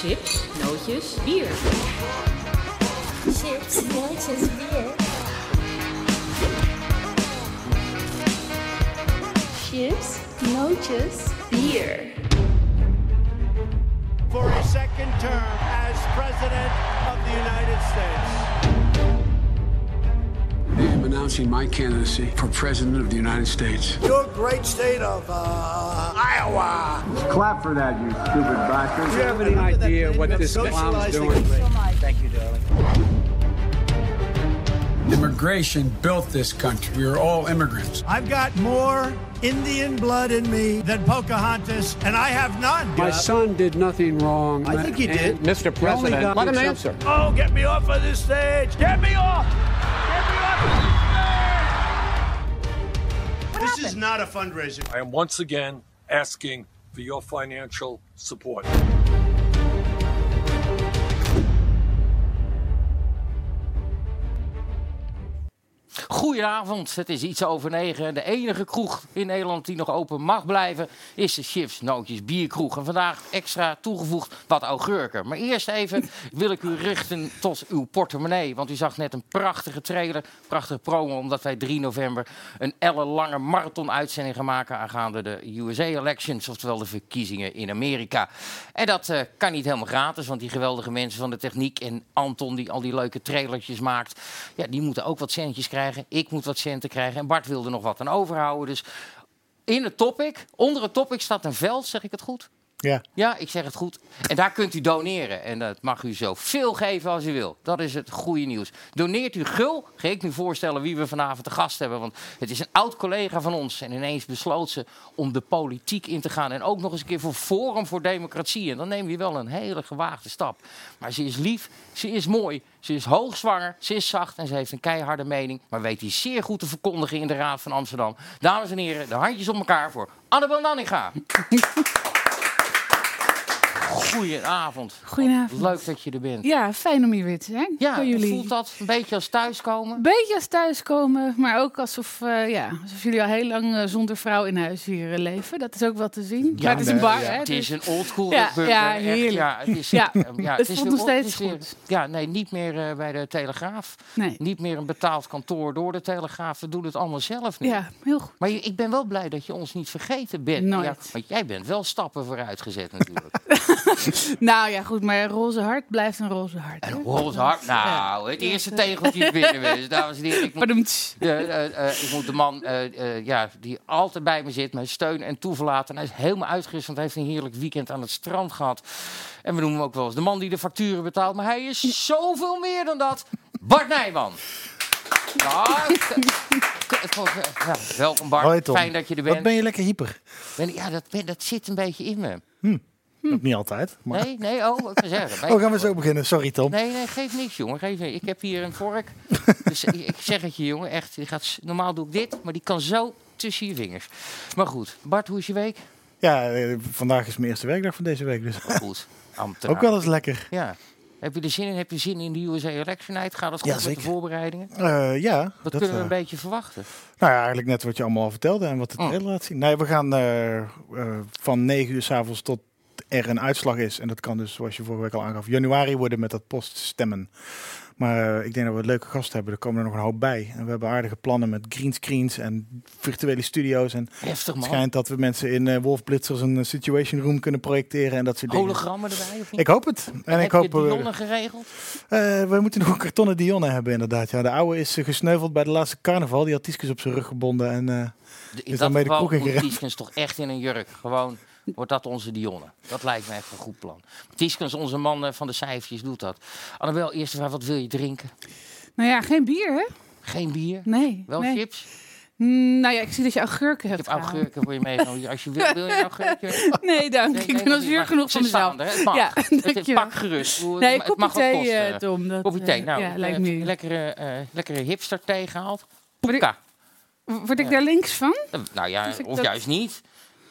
Chips, nootjes, bier. Chips, nootjes, bier. Chips, nootjes, bier. for a second term as President of the United States. I am announcing my candidacy for President of the United States. Your great state of uh, Iowa. Clap for that, you stupid bastard. Do you have any idea what this clown's doing? Thank you, darling. Immigration built this country. We are all immigrants. I've got more Indian blood in me than Pocahontas, and I have none. My son did nothing wrong. I think he did. Mr. President, let him answer. Oh, get me off of this stage! Get me off! Not a fundraiser. I am once again asking for your financial support. Goedenavond, het is iets over negen. De enige kroeg in Nederland die nog open mag blijven is de Chips Nootjes Bierkroeg. En vandaag extra toegevoegd wat augurken. Maar eerst even wil ik u richten tot uw portemonnee. Want u zag net een prachtige trailer, prachtige promo... omdat wij 3 november een ellenlange marathon-uitzending gaan maken... aangaande de USA-elections, oftewel de verkiezingen in Amerika. En dat eh, kan niet helemaal gratis, want die geweldige mensen van de techniek... en Anton, die al die leuke trailertjes maakt... Ja, die moeten ook wat centjes krijgen. Ik moet wat centen krijgen. En Bart wilde nog wat aan overhouden. Dus in het topic, onder het topic staat een veld, zeg ik het goed? Ja. Ja, ik zeg het goed. En daar kunt u doneren. En dat mag u zo veel geven als u wil. Dat is het goede nieuws. Doneert u gul, ga ik nu voorstellen wie we vanavond te gast hebben. Want het is een oud collega van ons. En ineens besloot ze om de politiek in te gaan. En ook nog eens een keer voor Forum voor Democratie. En dan neem je wel een hele gewaagde stap. Maar ze is lief, ze is mooi, ze is hoogzwanger, ze is zacht en ze heeft een keiharde mening. Maar weet die zeer goed te verkondigen in de Raad van Amsterdam. Dames en heren, de handjes op elkaar voor Annabel Nanninga. Goedenavond. Goedenavond. Leuk dat je er bent. Ja, fijn om hier weer te zijn. Ja, voor jullie. voelt dat? Een beetje als thuiskomen? Beetje als thuiskomen, maar ook alsof, eh, ja, alsof jullie al heel lang eh, zonder vrouw in huis hier eh, leven. Dat is ook wel te zien. maar het is een bar, ja. hè? Het is dus- een oldschool Ja, burger. ja, heerlijk. Ja, het is, Ja, ja, het is voelt weer- nog steeds het is weer- goed. Ja, nee, niet meer bij de Telegraaf. Nee. Niet meer een betaald kantoor door de Telegraaf. We doen het allemaal zelf nu. Ja, heel goed. Maar ik ben wel blij dat je ons niet vergeten bent. Nooit. Ja, want jij bent wel stappen vooruit gezet natuurlijk. Nou ja, goed, maar een roze hart blijft een roze hart. hè? en roze hart. Nou, het eerste tegeltje binnen geweest. Dames en heren, ik moet, eh, eh, ik moet de man eh, eh, ja, die altijd bij me zit, mijn steun en toeverlaten. En hij is helemaal uitgerust, want hij heeft een heerlijk weekend aan het strand gehad. En we noemen hem ook wel eens de man die de facturen betaalt. Maar hij is zoveel meer dan dat. Bart Nijman. Ja, welkom Bart. Hoi, Tom. Fijn dat je er bent. Wat ben je lekker hyper? Ben- ja, dat, ben- dat zit een beetje in me. Ook niet altijd. Maar... Nee, nee, oh, ik wil zeggen. Oh, gaan we zo beginnen. Sorry, Tom. Nee, nee, geef niks, jongen. Geef niks. Ik heb hier een vork. dus ik zeg het je, jongen. Echt. Die gaat, normaal doe ik dit, maar die kan zo tussen je vingers. Maar goed. Bart, hoe is je week? Ja, eh, vandaag is mijn eerste werkdag van deze week. Dus Goed. Ambtenaar. ook wel eens lekker. Ja. Heb je er zin in? Heb je zin in de USA Election Night? Gaat het goed Ja, met de voorbereidingen? Eh, ja, Wat dat, kunnen we eh, een beetje verwachten? nou ja, eigenlijk net wat je allemaal al vertelde en wat het trailer laat zien. Nee, we gaan eh, eh, van 9 uur s'avonds tot er een uitslag is. En dat kan dus, zoals je vorige week al aangaf, januari worden met dat poststemmen. Maar eh, ik denk dat we een leuke gast hebben. Er komen er nog een hoop bij. En we hebben aardige plannen met greenscreens en virtuele studio's. En Heftig, het man. schijnt dat we mensen in eh Wolf Blitzers een eh, situation room kunnen projecteren en dat soort dingen. Hologrammen erbij, of niet? Ik hoop het. En ik hoop. eh, Dionne geregeld? eh, we moeten nog een kartonnen Dionne hebben, inderdaad. Ja, de oude is eh, gesneuveld bij de laatste carnaval. Die had Tieskes op zijn rug gebonden. En, eh, De- In is dat bij de kroeg. Tieskens toch echt in een jurk. Gewoon wordt dat onze Dionne. Dat lijkt me echt een goed plan. Tieskens, onze man eh, van de cijfertjes, doet dat. Annabel, eerste vraag. Wat wil je drinken? Nou ja, geen bier, hè? Geen bier? Nee. Wel nee. chips? Mm, nou ja, ik zie dat je augurken Ik hebt. heb gehaald. augurken voor je meegenomen. Als je wil, wil je een augurkje? Nee, dank. Nee, ik ben al zuur genoeg van mezelf. Het mag. Ja, het, pak gerust. Nee, het, het mag wat thee, kosten. eh, Tom. Dat, Kopje thee. eh, Nou, ja, lijkt me. lekkere, eh, lekkere hipster thee gehaald. Word ik- Poeka. Word ik daar links van? Nou ja, ik of dat- juist niet.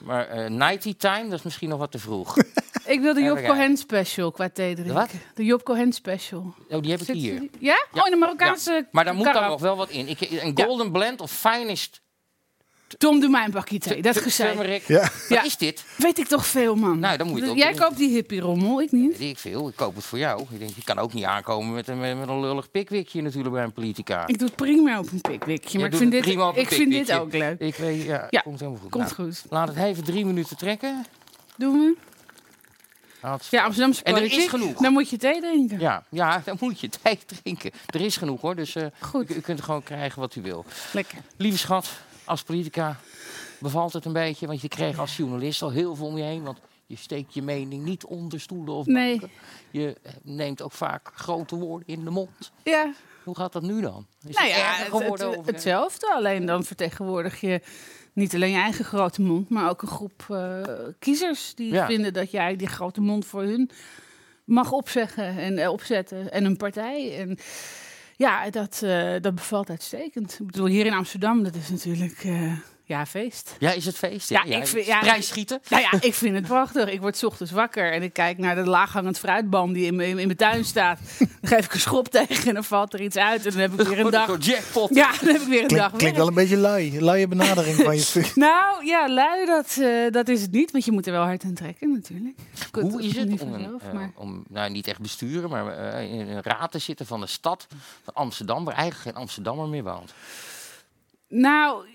Maar eh nighty time, dat is misschien nog wat te vroeg. Ik wil de Job. Cohen special qua thee drinken. wat? De Job Cohen special. Oh, die heb ik Zit hier. die- Ja? Oh, in de Marokkaanse Ja. Maar daar moet dan karaf. nog wel wat in. Ik, een golden blend of finest Tom, doe mij een bakje thee. Dat gezegd. Ja. Wat is dit? Weet ik toch veel, man. Nou, dan moet je Jij koopt die hippie-rommel, ik niet. Weet ik veel. Ik koop het voor jou. Ik denk, je kan ook niet aankomen met een, met een lullig pikwikje natuurlijk bij een politica. Ik doe het prima op een pikwikje, maar ik vind, dit, prima op een ik vind dit ook leuk. Ik weet, ja, Ja, komt helemaal goed. Komt Nou, goed. Laat het even drie minuten trekken. Doen we? Ja, Amsterdamse En er is genoeg. Dan moet je thee drinken. Ja, ja, dan moet je thee drinken. Er is genoeg hoor, dus eh, Goed. u, u kunt gewoon krijgen wat u wil. Lekker. Lieve schat, als politica bevalt het een beetje, want je kreeg als journalist al heel veel om je heen. Want je steekt je mening niet onder stoelen of Nee. banken. Je eh, neemt ook vaak grote woorden in de mond. Ja, Hoe gaat dat nu dan? Is nou het ja, het- geworden? het- of- hetzelfde. Alleen dan vertegenwoordig je niet alleen je eigen grote mond, maar ook een groep eh, kiezers die Ja. vinden dat jij die grote mond voor hun mag opzeggen en eh, opzetten. En een partij. En ja, dat, eh, dat bevalt uitstekend. Ik bedoel, hier in Amsterdam, dat is natuurlijk eh, ja, feest. Ja, is het feest? Ja, ik vind- ja, Prijs schieten? Nou ja, ik vind het prachtig. Ik word 's ochtends wakker en ik kijk naar de laaghangend fruitboom die in mijn, in mijn tuin staat. Dan geef ik een schop tegen en dan valt er iets uit. En dan heb ik weer een dag. Jackpot. Ja, dan heb ik weer een dag. Klinkt, klinkt wel een beetje lui. Luie benadering van je Nou ja, lui, dat, eh, dat is het niet. Want je moet er wel hard aan trekken, natuurlijk. Goed, Hoe is het niet om, vanzelf, eh, om nou, niet echt besturen, maar eh, in een raad te zitten van de stad van Amsterdam, waar eigenlijk geen Amsterdammer meer woont? Nou,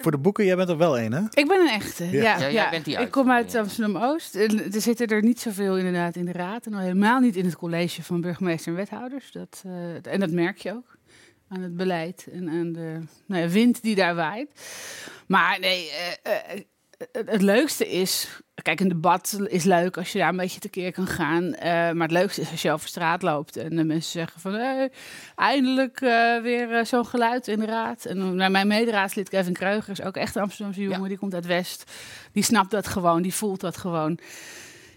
Voor de boeken, jij bent er wel een, hè? ik ben een echte. Ja, Ja, ja, jij bent die Ik kom uit. Amsterdam-Oost. En Er zitten er niet zoveel inderdaad in de raad. En al helemaal niet in het college van burgemeester en wethouders. Dat, eh, en dat merk je ook. Aan het beleid en aan de nou ja, wind die daar waait. Maar nee, eh, eh, het, het leukste is... Kijk, een debat is leuk als je daar een beetje tekeer kan gaan. Eh, maar het leukste is als je over straat loopt en de mensen zeggen van... Hey, eindelijk eh, weer eh, zo'n geluid in de raad. En nou, mijn mederaadslid Kevin Kreuger is ook echt een Amsterdamse jongen. Ja. Die komt uit West. Die snapt dat gewoon, die voelt dat gewoon.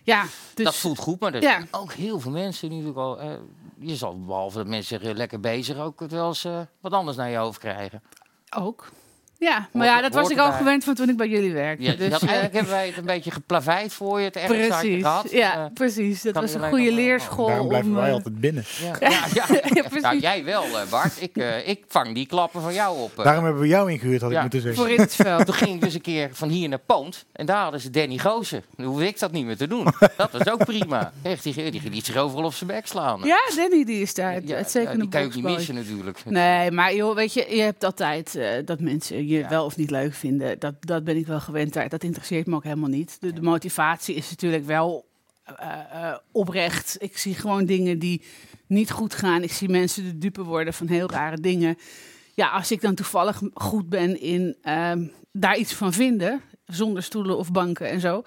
Ja, dus... dat voelt goed, maar er Ja. zijn ook heel veel mensen die natuurlijk al... je zal, behalve dat mensen zich lekker bezig, ook wel eens wat anders naar je hoofd krijgen. Ook. Ja, maar Hoort- ja, dat was ik al gewend van toen ik bij jullie werkte. Ja, dus, dat, eh, eigenlijk hebben wij het een beetje geplaveid voor je, het precies. gehad. Ja, Eh, precies. Dat was een goede leerschool. Daarom blijven om, wij eh, altijd binnen. ja, ja, ja. Nou, jij wel, eh, Bart. Ik, eh, ik vang die klappen van jou op. Daarom hebben we jou ingehuurd, had Ja. ik moeten zeggen. Voor in het veld. Toen ging ik dus een keer van hier naar Poont. En daar hadden ze Danny Goosen. Nu hoefde ik dat niet meer te doen. Dat was ook prima. Echt, die, die liet zich overal op zijn bek slaan. Ja, Danny die is daar. Ja, het zeker ja, die een kan je ook niet missen natuurlijk. Nee, maar joh, weet je, je hebt altijd eh, dat mensen je wel of niet leuk vinden. Dat, dat ben ik wel gewend. Daar- Dat interesseert me ook helemaal niet. De, de motivatie is natuurlijk wel eh, eh, oprecht. Ik zie gewoon dingen die niet goed gaan. Ik zie mensen de dupe worden van heel rare dingen. Ja, als ik dan toevallig goed ben in ehm, daar iets van vinden, zonder stoelen of banken en zo,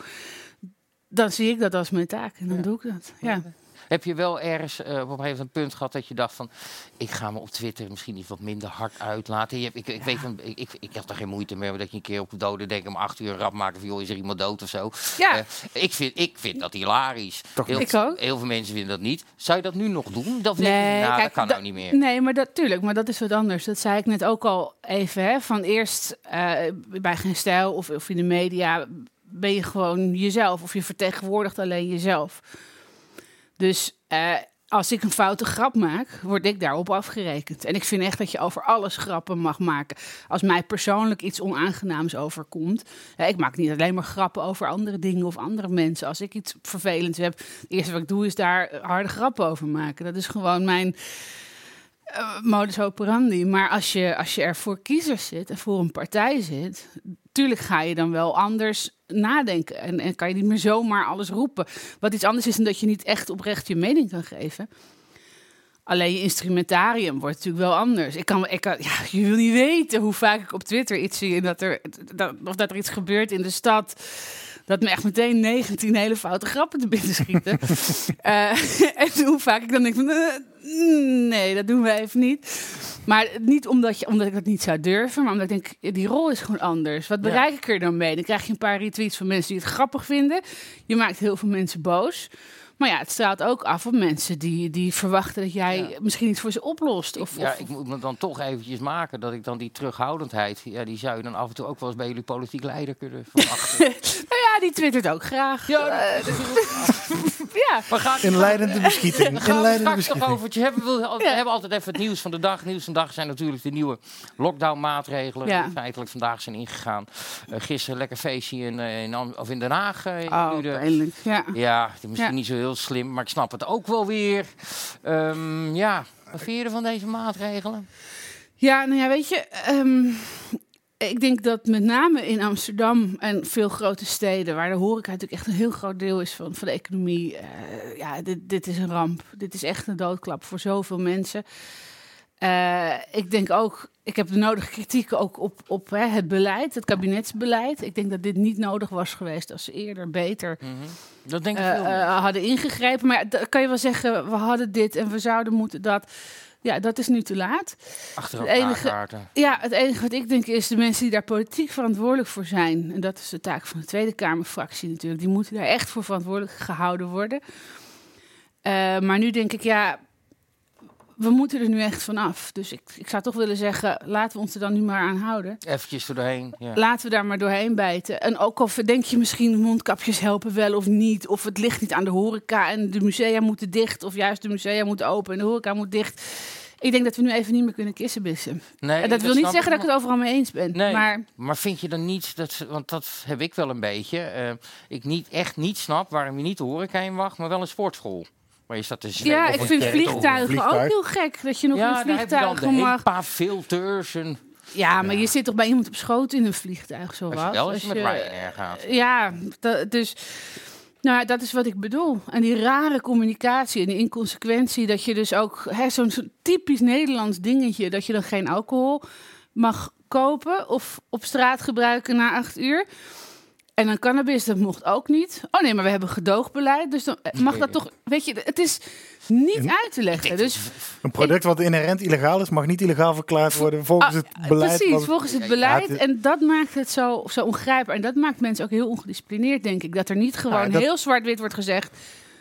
dan zie ik dat als mijn taak en dan doe ik dat. Ja. Heb je wel ergens eh, op een gegeven moment een punt gehad dat je dacht van... ik ga me op Twitter misschien iets wat minder hard uitlaten. Je hebt, ik, ik, weet van, ik, ik, ik heb er geen moeite mee dat je een keer op de dode denk om acht uur een rap maken van... joh, is er iemand dood of zo? Ja. Eh, ik, vind, ik vind dat hilarisch. Toch heel? Ik ook. Heel veel mensen vinden dat niet. Zou je dat nu nog doen? Dat, Nee, nou, kijk, dat kan da- nou niet meer. Nee, maar dat, tuurlijk, maar dat is wat anders. Dat zei ik net ook al even. Hè, van eerst eh, bij geen stijl of, of in de media ben je gewoon jezelf. Of je vertegenwoordigt alleen jezelf. Dus eh, als ik een foute grap maak, word ik daarop afgerekend. En ik vind echt dat je over alles grappen mag maken. Als mij persoonlijk iets onaangenaams overkomt. Hè, ik maak niet alleen maar grappen over andere dingen of andere mensen. Als ik iets vervelends heb, het eerste wat ik doe is daar harde grappen over maken. Dat is gewoon mijn eh, modus operandi. Maar als je, als je er voor kiezers zit en voor een partij zit, tuurlijk ga je dan wel anders nadenken. En, en kan je niet meer zomaar alles roepen. Wat iets anders is dan dat je niet echt oprecht je mening kan geven. Alleen je instrumentarium wordt natuurlijk wel anders. Ik kan, ik kan, ja, je wil niet weten hoe vaak ik op Twitter iets zie dat er, dat, of dat er iets gebeurt in de stad. Dat me echt meteen 19 hele foute grappen te binnen schieten. Eh, en hoe vaak ik dan denk van, eh, nee, dat doen we even niet. Maar niet omdat, je, omdat ik dat niet zou durven, maar omdat ik denk, die rol is gewoon anders. Wat bereik ik er dan mee? Dan krijg je een paar retweets van mensen die het grappig vinden. Je maakt heel veel mensen boos. Maar ja, het straalt ook af op mensen die, die verwachten dat jij Ja. misschien iets voor ze oplost. Of, ja, of- ik moet me dan toch eventjes maken dat ik dan die terughoudendheid, ja, die zou je dan af en toe ook wel eens bij jullie politiek leider kunnen verwachten. Ja, die twittert ook graag. Ja, Eh, ja. We gaan, Inleidende beschieting. gaan we Inleidende straks nog beschieting. over het hebben. We al- we Ja. hebben altijd even het nieuws van de dag. Nieuws van de dag zijn natuurlijk de nieuwe lockdown-maatregelen. Ja. Die feitelijk vandaag zijn ingegaan. Eh, gisteren lekker feestje in, eh, in, of in Den Haag. eh, Oh, nu de- pijnlijk. Ja. ja, het is misschien Ja. niet zo heel slim, maar ik snap het ook wel weer. Ehm, ja, wat vind je er van deze maatregelen? Ja, nou ja, weet je, ehm, ik denk dat met name in Amsterdam en veel grote steden, waar de horeca natuurlijk echt een heel groot deel is van, van de economie, eh, ja, dit, dit is een ramp. Dit is echt een doodklap voor zoveel mensen. Eh, ik denk ook, ik heb de nodige kritiek ook op, op hè, het beleid, het kabinetsbeleid. Ik denk dat dit niet nodig was geweest als ze eerder beter Dat denk ik eh, hadden ingegrepen. Maar dan kan je wel zeggen, we hadden dit en we zouden moeten dat. Ja, dat is nu te laat. Achter het enige-. Ja, het enige wat ik denk is de mensen die daar politiek verantwoordelijk voor zijn. En dat is de taak van de Tweede Kamerfractie natuurlijk. Die moeten daar echt voor verantwoordelijk gehouden worden. Eh, maar nu denk ik, ja, we moeten er nu echt van af. Dus ik, ik zou toch willen zeggen, laten we ons er dan nu maar aan houden. Eventjes er doorheen. Ja. Laten we daar maar doorheen bijten. En ook al denk je misschien mondkapjes helpen wel of niet. Of het ligt niet aan de horeca en de musea moeten dicht. Of juist de musea moeten open en de horeca moet dicht. Ik denk dat we nu even niet meer kunnen kissenbissen. Nee, en dat, wil niet zeggen dat ik het overal mee eens ben. Nee, Maar maar vind je dan niet, dat, ze- want dat heb ik wel een beetje, eh, ik niet, echt niet snap waarom je niet de horeca in mag, maar wel een sportschool. Maar je staat te zweten. ja, ik een vind vliegtuigen vliegtuig. ook heel gek. Dat je nog Ja, in daar heb je dan de vliegtuigen mag. HEPA-filters en Ja, maar je zit toch bij iemand op schoot in een vliegtuig, zo als wat. je wel als je met Ryanair gaat. Ja, dus nou, dat is wat ik bedoel. En die rare communicatie en die inconsequentie, dat je dus ook hè, zo'n zo'n typisch Nederlands dingetje, dat je dan geen alcohol mag kopen of op straat gebruiken na acht uur. En dan cannabis, dat mocht ook niet. Oh nee, maar we hebben gedoogbeleid, dus dan eh, mag dat toch... Weet je, het is niet uit te leggen. Dus Een product wat inherent illegaal is, mag niet illegaal verklaard worden volgens Ah, het beleid. Precies, wat- volgens het Ja, beleid. het- En dat maakt het zo, zo ongrijpbaar. En dat maakt mensen ook heel ongedisciplineerd, denk ik. Dat er niet gewoon dat- heel zwart-wit wordt gezegd...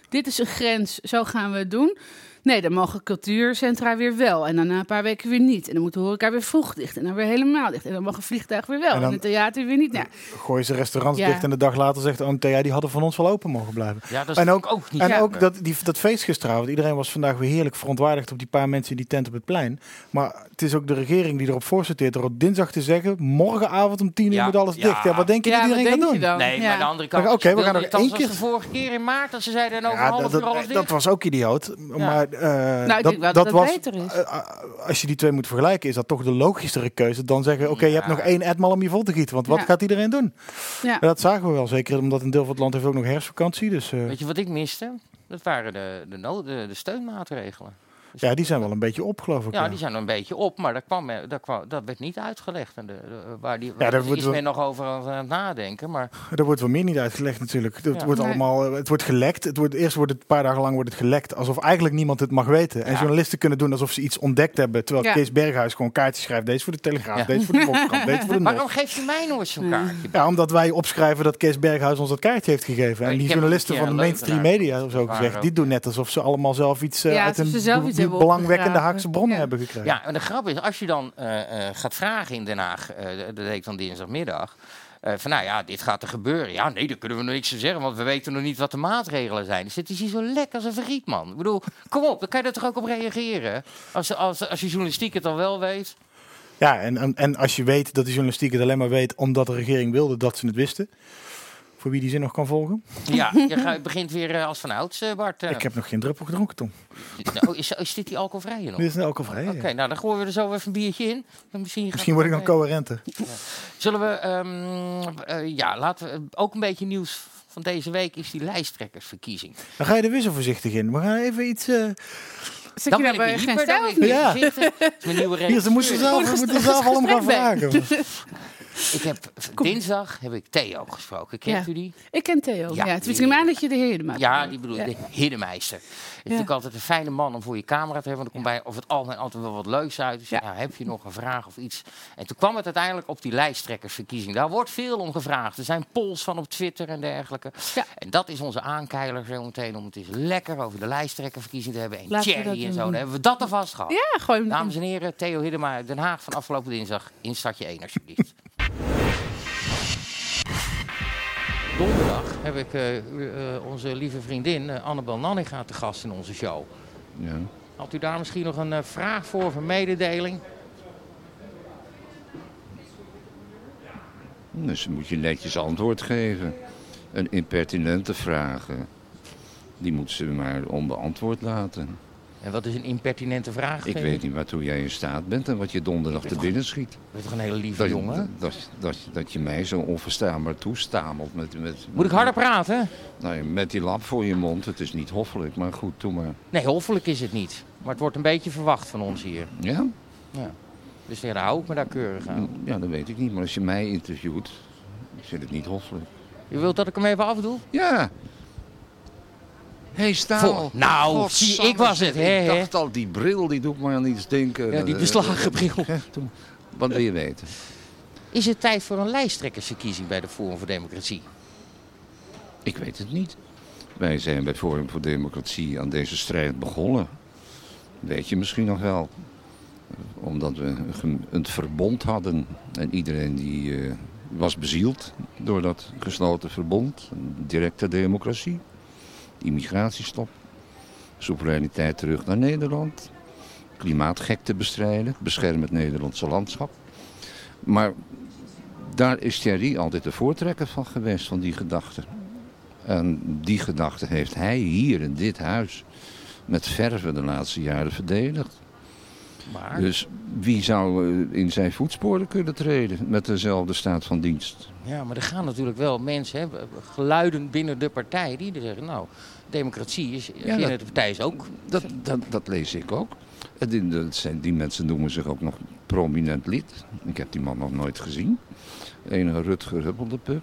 dit is een grens, zo gaan we het doen. Nee, dan mogen cultuurcentra weer wel. En dan na een paar weken weer niet. En dan moet de horeca weer vroeg dicht. En dan weer helemaal dicht. En dan mag een vliegtuig weer wel. En En, dan- het theater weer niet. Nou, gooien ze restaurants Ja. dicht en de dag later zegt ja, die hadden van ons wel open mogen blijven. Ja, dat en ook, ook niet en ja. ook dat, die, dat feest gisteravond, iedereen was vandaag weer heerlijk verontwaardigd op die paar mensen in die tent op het plein. Maar het is ook de regering die erop voorsorteert er op dinsdag te zeggen, morgenavond om tien uur Ja, moet alles ja. dicht. Ja, wat denk je ja, dat iedereen gaat doen? dan? Nee, Ja. maar de andere kant. Oké, we gaan nog het één als de keer- vorige keer in maart, dat ze zeiden en over Ja, een half dat, uur alles dat, dicht. dat was ook idioot. Maar Nou, ik denk wel dat het beter is. eh, eh, als je die twee moet vergelijken, is dat toch de logischere keuze dan zeggen: oké, je hebt nog één etmaal om je vol te gieten. Want wat Ja. gaat iedereen doen? Ja. Maar dat zagen we wel, zeker omdat een deel van het land heeft ook nog herfstvakantie. Dus eh, Weet je wat ik miste? Dat waren de, de, de steunmaatregelen. Ja, die zijn wel een beetje op, geloof ik. Ja, ja. die zijn er een beetje op, maar dat, kwam, er- dat, kwam, dat werd niet uitgelegd. En de, de- waar die, Ja, daar is we- men nog over aan het nadenken. Maar Er wordt wel meer niet uitgelegd natuurlijk. Het, Ja. wordt Nee. allemaal, eh, het wordt gelekt. Het wordt, eerst wordt het een paar dagen lang wordt het gelekt. Alsof eigenlijk niemand het mag weten. En Ja. journalisten kunnen doen alsof ze iets ontdekt hebben. Terwijl Ja. Kees Berghuis gewoon kaartjes schrijft. Deze voor de Telegraaf, Ja. deze voor de Volkskrant, deze voor de waarom NOS. geeft je mij nooit zo'n kaartje? Ja, omdat wij opschrijven dat Kees Berghuis ons dat kaartje heeft gegeven. En die journalisten van de mainstream media, zo gezegd, die doen net alsof ze allemaal zelf iets eh, Ja, uit ze zelf iets belangwekkende. Haagse bronnen Ja. hebben gekregen. Ja, en de grap is, als je dan eh, eh, gaat vragen in Den Haag, eh, dat deed ik dan dinsdagmiddag. eh, van nou ja, dit gaat er gebeuren. Ja, nee, daar kunnen we nog niks van zeggen, want we weten nog niet wat de maatregelen zijn. Dus het is hier zo lekker als een verriet, man. Ik bedoel, kom op, dan kan je er toch ook op reageren? Als, als, als je journalistiek het al wel weet. Ja, en, en, en als je weet dat de journalistiek het alleen maar weet omdat de regering wilde dat ze het wisten. Voor wie die zin nog kan volgen. Ja, je gaat- begint weer eh, als van ouds, eh, Bart. eh. Ik heb nog geen druppel gedronken, Tom. Nou, is, is dit die alcoholvrije nog? Dit is alcoholvrij. Oké, ja. nou dan gooien we er zo even een biertje in. Dan Misschien, Misschien word ik dan coherenter. Zullen we, ehm, eh, ja, laten we, ook een beetje nieuws van deze week is die lijsttrekkersverkiezing. Dan ga je er weer zo voorzichtig in. We gaan even iets... eh, Zit Dan ben ik geen. Dat is mijn nieuwe hier, ze moesten zelf, we moeten zelf al om gaan vragen. Ik heb, dinsdag heb ik Theo gesproken. Kent u die? Ik ken Theo. Ja, het is niet dat je de heer maakt. Ja, die bedoel ik, de Hiddemeister. Het is natuurlijk altijd een fijne man om voor je camera te hebben. Want er komt bij over het algemeen altijd wel wat leuks uit. Dus ja. Heb je nog een vraag of iets? En toen kwam het uiteindelijk op die lijsttrekkersverkiezing. Daar wordt veel om gevraagd. Er zijn polls van op Twitter en dergelijke. Ja. En dat is onze aankeiler zo meteen om het eens lekker over de lijsttrekkersverkiezing te hebben. En Thierry dat en zo. Dan hebben we dat alvast gehad. Ja, gooi Dames en heren, Theo Hiddema Den Haag van afgelopen dinsdag in Stadje 1 alsjeblieft. Donderdag heb ik u- eh, onze lieve vriendin eh, Annabel Nanninga te gast in onze show. Ja. Had u daar misschien nog een vraag voor of een mededeling? Dus moet je netjes antwoord geven. Een impertinente vraag. eh, Die moet ze maar onbeantwoord laten. En wat is een impertinente vraag? Ik weet niet waartoe jij in staat bent en wat je donderdag te binnen schiet. Je bent toch een hele lieve Dat, jongen? dat, dat, dat je mij zo onverstaanbaar toestamelt. Met, met, Moet ik harder praten? Nou, ja, met die lap voor je mond. Het is niet hoffelijk, maar goed, doe maar. Nee, hoffelijk is het niet. Maar het wordt een beetje verwacht van ons hier. Ja? Ja. Dus daar hou ik me daar keurig aan. Ja, dat weet ik niet. Maar als je mij interviewt, ik vind het niet hoffelijk. U wilt dat ik hem even afdoe? Ja. Hé, hey, Staal. Nou, zie, ik was het, hè, Ik dacht al, die bril, die doet me aan iets denken. Ja, die Eh, beslagen bril. Wat wil je weten? Is het tijd voor een lijsttrekkersverkiezing bij de Forum voor Democratie? Ik weet het niet. Wij zijn bij Forum voor Democratie aan deze strijd begonnen. Weet je misschien nog wel. Omdat we een verbond hadden. En iedereen die eh, was bezield door dat gesloten verbond. Directe democratie. Immigratiestop. Soevereiniteit terug naar Nederland. Klimaatgekte bestrijden. Bescherm het Nederlandse landschap. Maar daar is Thierry altijd de voortrekker van geweest, van die gedachte. En die gedachte heeft hij hier in dit huis met verve de laatste jaren verdedigd. Maar Dus wie zou eh, in zijn voetsporen kunnen treden met dezelfde staat van dienst? Ja, maar er gaan natuurlijk wel mensen, hè, geluiden binnen de partij, die zeggen, nou, democratie is, binnen dat- de partij is ook. Dat, dat, dat lees ik ook. En die, zijn, die mensen noemen zich ook nog prominent lid. Ik heb die man nog nooit gezien. Enige Rutger Huppeldepup.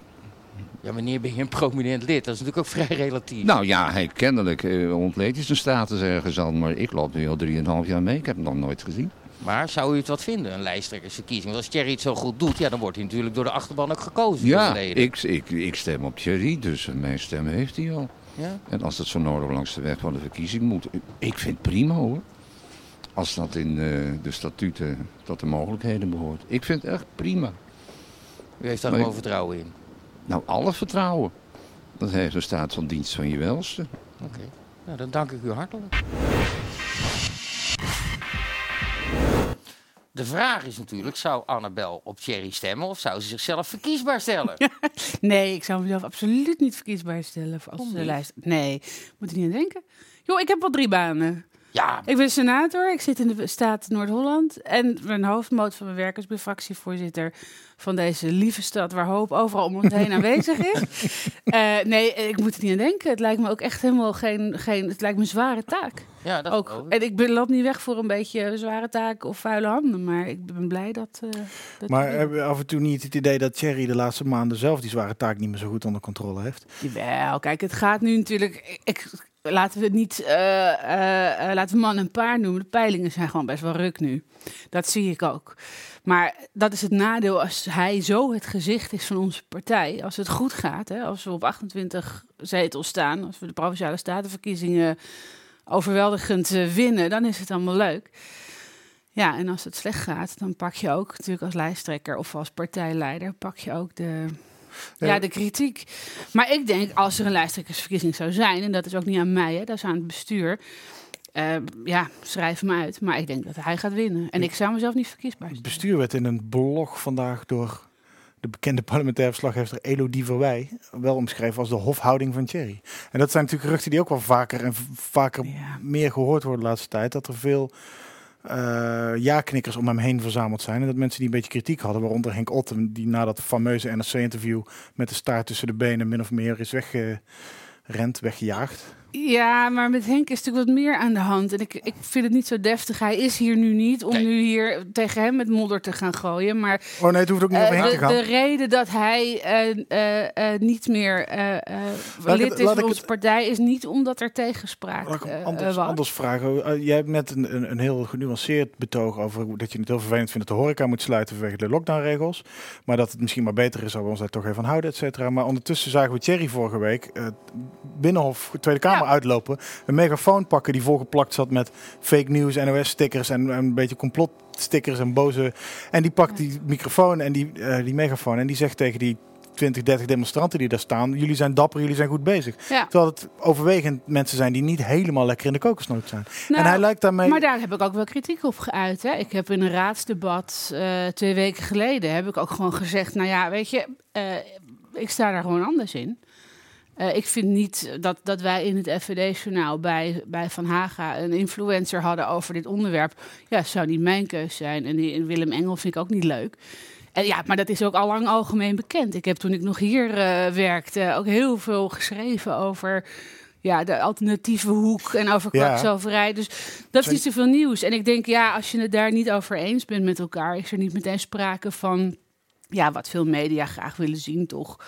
Ja, wanneer ben je een prominent lid? Dat is natuurlijk ook vrij relatief. Nou ja, hij kennelijk eh, ontleed hij zijn status ergens aan. Maar ik loop nu al 3,5 jaar mee. Ik heb hem nog nooit gezien. Maar zou u het wat vinden, een lijsttrekkersverkiezing? Want als Thierry het zo goed doet, ja, dan wordt hij natuurlijk door de achterban ook gekozen. Ja, ik, ik, ik stem op Thierry, dus mijn stem heeft hij al. Ja? En als dat zo nodig langs de weg van de verkiezing moet, ik vind het prima hoor. Als dat in eh, de statuten tot de mogelijkheden behoort. Ik vind het echt prima. U heeft daar ik- vertrouwen in. Nou, alle vertrouwen. Dat heeft een staat van dienst van je welste. Oké, nou, dan dank ik u hartelijk. De vraag is natuurlijk, zou Annabel op Thierry stemmen of zou ze zichzelf verkiesbaar stellen? Nee, ik zou mezelf absoluut niet verkiesbaar stellen als Waarom de lijst. Nee, moet er niet aan denken. Joh, ik heb wel drie banen. Ja, Ik ben senator, ik zit in de staat Noord-Holland. En mijn hoofdmoot van mijn werk is fractievoorzitter van deze lieve stad waar hoop overal om ons heen aanwezig is. Eh, nee, ik moet er niet aan denken. Het lijkt me ook echt helemaal geen, geen het lijkt me een zware taak. ja dat Ook, en ik ben, loop niet weg voor een beetje zware taak of vuile handen, maar ik ben blij dat. eh, dat Maar hebben we af en toe niet het idee dat Thierry de laatste maanden zelf die zware taak niet meer zo goed onder controle heeft? Jawel, kijk, het gaat nu natuurlijk. Ik, laten we het niet. eh, eh, eh, laten we man en paard noemen. De peilingen zijn gewoon best wel ruk nu. Dat zie ik ook. Maar dat is het nadeel als hij zo het gezicht is van onze partij. Als het goed gaat, hè, als we op 28 zetels staan, als we de provinciale statenverkiezingen overweldigend winnen, dan is het allemaal leuk. Ja, en als het slecht gaat, dan pak je ook natuurlijk als lijsttrekker of als partijleider, pak je ook de, ja, de kritiek. Maar ik denk, als er een lijsttrekkersverkiezing zou zijn, en dat is ook niet aan mij, hè, dat is aan het bestuur. eh, ja, schrijf hem uit. Maar ik denk dat hij gaat winnen. En ik zou mezelf niet verkiesbaar Het stellen. bestuur werd in een blog vandaag door de bekende parlementaire verslaggever Elodie Verwij wel omschreven als de hofhouding van Thierry. En dat zijn natuurlijk geruchten die ook wel vaker en vaker Ja. meer gehoord worden de laatste tijd. Dat er veel eh ja-knikkers om hem heen verzameld zijn. En dat mensen die een beetje kritiek hadden, waaronder Henk Otten, die na dat fameuze NRC-interview met de staart tussen de benen min of meer is weggerend, weggejaagd. Ja, maar met Henk is natuurlijk wat meer aan de hand. En ik, ik vind het niet zo deftig. Hij is hier nu niet om Nee. nu hier tegen hem met modder te gaan gooien. Maar Oh nee, het hoeft ook niet over Henk de, te gaan. de reden dat hij eh, eh, niet meer eh, eh, lid het- is van onze het- partij is niet omdat er tegenspraak Laat ik hem anders, was. anders vragen. Jij hebt net een, een, een heel genuanceerd betoog over dat je het heel vervelend vindt dat de horeca moet sluiten vanwege de lockdownregels. Maar dat het misschien maar beter is als we ons daar toch even aan houden, et cetera. Maar ondertussen zagen we Thierry vorige week eh, Binnenhof Tweede Kamer Ja. Uitlopen. Een megafoon pakken die volgeplakt zat met fake news, NOS-stickers en, en een beetje complotstickers en boze. En die pakt die microfoon en die, eh, die megafoon en die zegt tegen die 20, 30 demonstranten die daar staan. Jullie zijn dapper, jullie zijn goed bezig. Ja. Terwijl het overwegend mensen zijn die niet helemaal lekker in de kokosnoot zijn. Nou, en hij lijkt daarmee... Maar daar heb ik ook wel kritiek op geuit. Hè. Ik heb in een raadsdebat eh, twee weken geleden heb ik ook gewoon gezegd: Nou ja, weet je, eh, ik sta daar gewoon anders in. Eh, ik vind niet dat, dat wij in het FVD-journaal bij, bij Van Haga een influencer hadden over dit onderwerp. Ja, zou niet mijn keus zijn. En die, en Willem Engel vind ik ook niet leuk. En ja, maar dat is ook al lang algemeen bekend. Ik heb toen ik nog hier eh, werkte ook heel veel geschreven over ja, de alternatieve hoek en over Ja. kwakzalverij. Dus dat is niet zoveel nieuws. En ik denk, ja, als je het daar niet over eens bent met elkaar, is er niet meteen sprake van, ja, wat veel media graag willen zien, toch?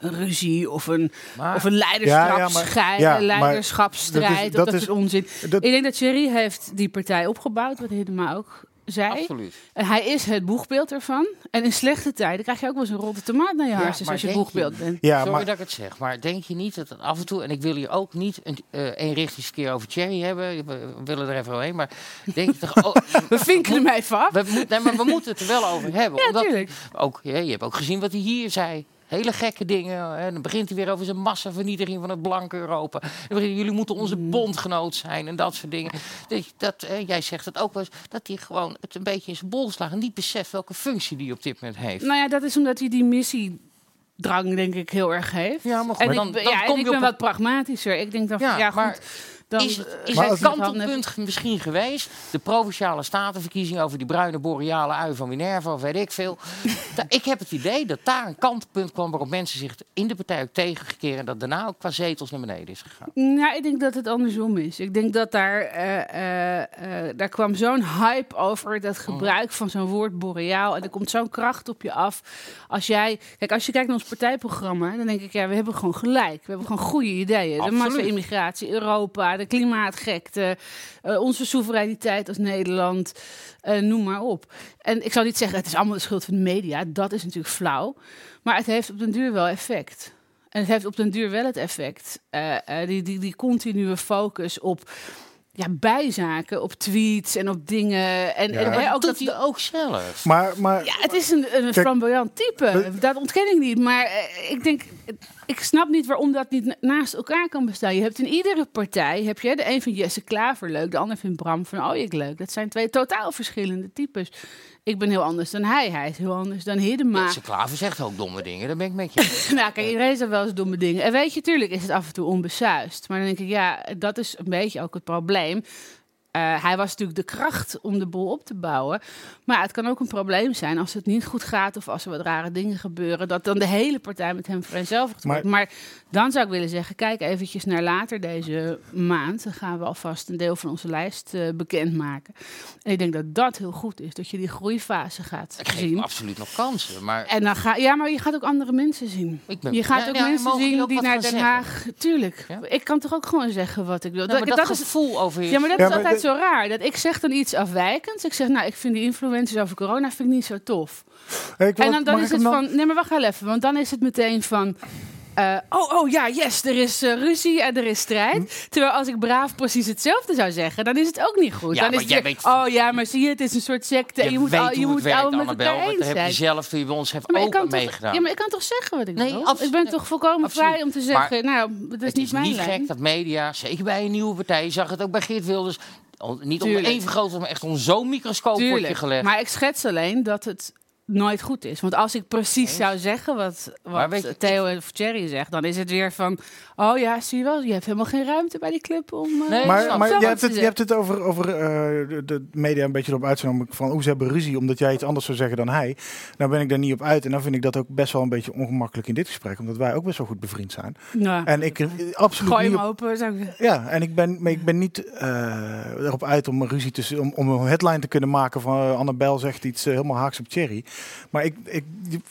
Een ruzie of een, Maar- of een Ja, ja, leiderschapsstrijd, maar- ja, leiderschapsstrijd. dat is- of dat dat is onzin. dat- Ik denk dat Thierry heeft die partij opgebouwd, wat Hiddema ook zei. Absoluut. En hij is het boegbeeld ervan. En in slechte tijden krijg je ook wel eens een rotte tomaat naar je Ja, hartjes als je boegbeeld bent. ja, Sorry maar, dat ik het zeg, maar denk je niet dat het af en toe... en ik wil hier ook niet een eh eenrichtingsverkeer over Thierry hebben. We willen er even overheen, maar denk je toch... Oh, We vinken hem even af. we, moet, nee, maar we moeten het er wel over hebben. Ja, omdat ook, ja, je hebt ook gezien wat hij hier zei. Hele gekke dingen. En dan begint hij weer over zijn massavernietiging van het blanke Europa. Begint jullie moeten onze Mm. bondgenoot zijn en dat soort dingen. Dat, dat, eh, jij zegt het ook wel eens, dat hij gewoon het een beetje in zijn bol slaat. En niet beseft welke functie die op dit moment heeft. Nou ja, dat is omdat hij die missiedrang, denk ik, heel erg heeft. Ja, maar goed, en maar ik, dan- dan ja, en kom ik je ben op wat pragmatischer. Ik denk dan van, Ja, ja, maar goed. Dan, is, is Maar het kantelpunt misschien geweest? De provinciale statenverkiezingen over die bruine boreale ui van Minerva, of weet ik veel. Da- ik heb het idee dat daar een kantelpunt kwam waarop mensen zich in de partij ook tegenkeren. En dat daarna ook qua zetels naar beneden is gegaan. Nou, ik denk dat het andersom is. Ik denk dat daar, eh, eh, eh, daar kwam zo'n hype over dat gebruik van zo'n woord boreaal. En er komt zo'n kracht op je af. Als jij, kijk, als je kijkt naar ons partijprogramma, dan denk ik, ja, we hebben gewoon gelijk. We hebben gewoon goede ideeën. De Absoluut. massa-immigratie, Europa, de klimaatgekte, eh, onze soevereiniteit als Nederland, eh, noem maar op. En ik zou niet zeggen, het is allemaal de schuld van de media. Dat is natuurlijk flauw. Maar het heeft op den duur wel effect. En het heeft op den duur wel het effect. eh, die, die, die continue focus op ja, bijzaken, op tweets en op dingen. En, en hè, ook dat, hij ook zelf. maar, maar ja, het is een, een Kijk, flamboyant type. we- Dat ontken ik niet. Maar eh, ik denk, ik snap niet waarom dat niet na- naast elkaar kan bestaan. Je hebt in iedere partij, heb je de een vindt Jesse Klaver leuk, de ander vindt Bram van Ooyek leuk. Dat zijn twee totaal verschillende types. Ik ben heel anders dan hij, hij is heel anders dan Hiddema. Ze Klaver zegt ook domme dingen, daar ben ik met je. Nou, kijk, iedereen zegt wel eens domme dingen. En weet je, tuurlijk is het af en toe onbesuist. Maar dan denk ik, ja, dat is een beetje ook het probleem. Eh, hij was natuurlijk de kracht om de boel op te bouwen. Maar het kan ook een probleem zijn als het niet goed gaat of als er wat rare dingen gebeuren. Dat dan de hele partij met hem vereenzelvigd wordt. Maar- Maar, dan zou ik willen zeggen, kijk eventjes naar later deze maand. Dan gaan we alvast een deel van onze lijst eh, bekendmaken. En ik denk dat dat heel goed is, dat je die groeifase gaat Ik geef zien. absoluut nog kansen. Maar En dan ga, ja, maar je gaat ook andere mensen zien. Ik ben- je gaat Ja, ook ja, mensen zien ook die naar Den zeggen? Haag. Tuurlijk. Ja? Ik kan toch ook gewoon zeggen wat ik wil. Nou, maar dat, is, gevoel over je... ja, maar dat Ja, is altijd zo raar. Dat ik zeg dan iets afwijkends. Ik zeg, nou, ik vind die influencers over corona vind ik niet zo tof. En dan, dan is het dan- van, nee, maar wacht wel even. Want dan is het meteen van, eh, oh, oh ja, yes, er is eh, ruzie en er is strijd. Terwijl als ik braaf precies hetzelfde zou zeggen, dan is het ook niet goed. Ja, dan is het jij weer, weet- oh ja, maar zie je, het is een soort secte. en je moet, weet al, je het moet werkt, al met elkaar eens heb je zijn. zelf, je bij ons heeft ook meegedaan. ja, maar ik kan toch zeggen wat ik Nee, wil? Ik ben toch volkomen Absoluut. vrij om te Maar zeggen, nou, dat is het niet is mijn niet lijn. gek dat media, zeker bij een nieuwe partij, je zag het ook bij Geert Wilders, niet onder Tuurlijk. één vergroting, maar echt onder zo'n microscoop wordt je Tuurlijk. gelegd. Maar ik schets alleen dat het nooit goed is. Want als ik precies zou zeggen wat, wat Theo of Thierry zegt, dan is het weer van... Oh ja, zie je wel, je hebt helemaal geen ruimte bij die club om... eh, Nee, Maar, maar je, hebt het, je hebt het over, over eh, de, media een beetje erop uitzien van hoe ze hebben ruzie omdat jij iets anders zou zeggen dan hij. Nou ben ik daar niet op uit en dan vind ik dat ook best wel een beetje ongemakkelijk in dit gesprek, omdat wij ook best wel goed bevriend zijn. nou, En ik eh, absoluut gooi niet hem op, open, zou ik zeggen. ja, en ik ben, maar ik ben niet eh, erop uit om een ruzie tussen, om, om een headline te kunnen maken van uh, Annabel zegt iets helemaal haaks op Thierry. Maar ik, ik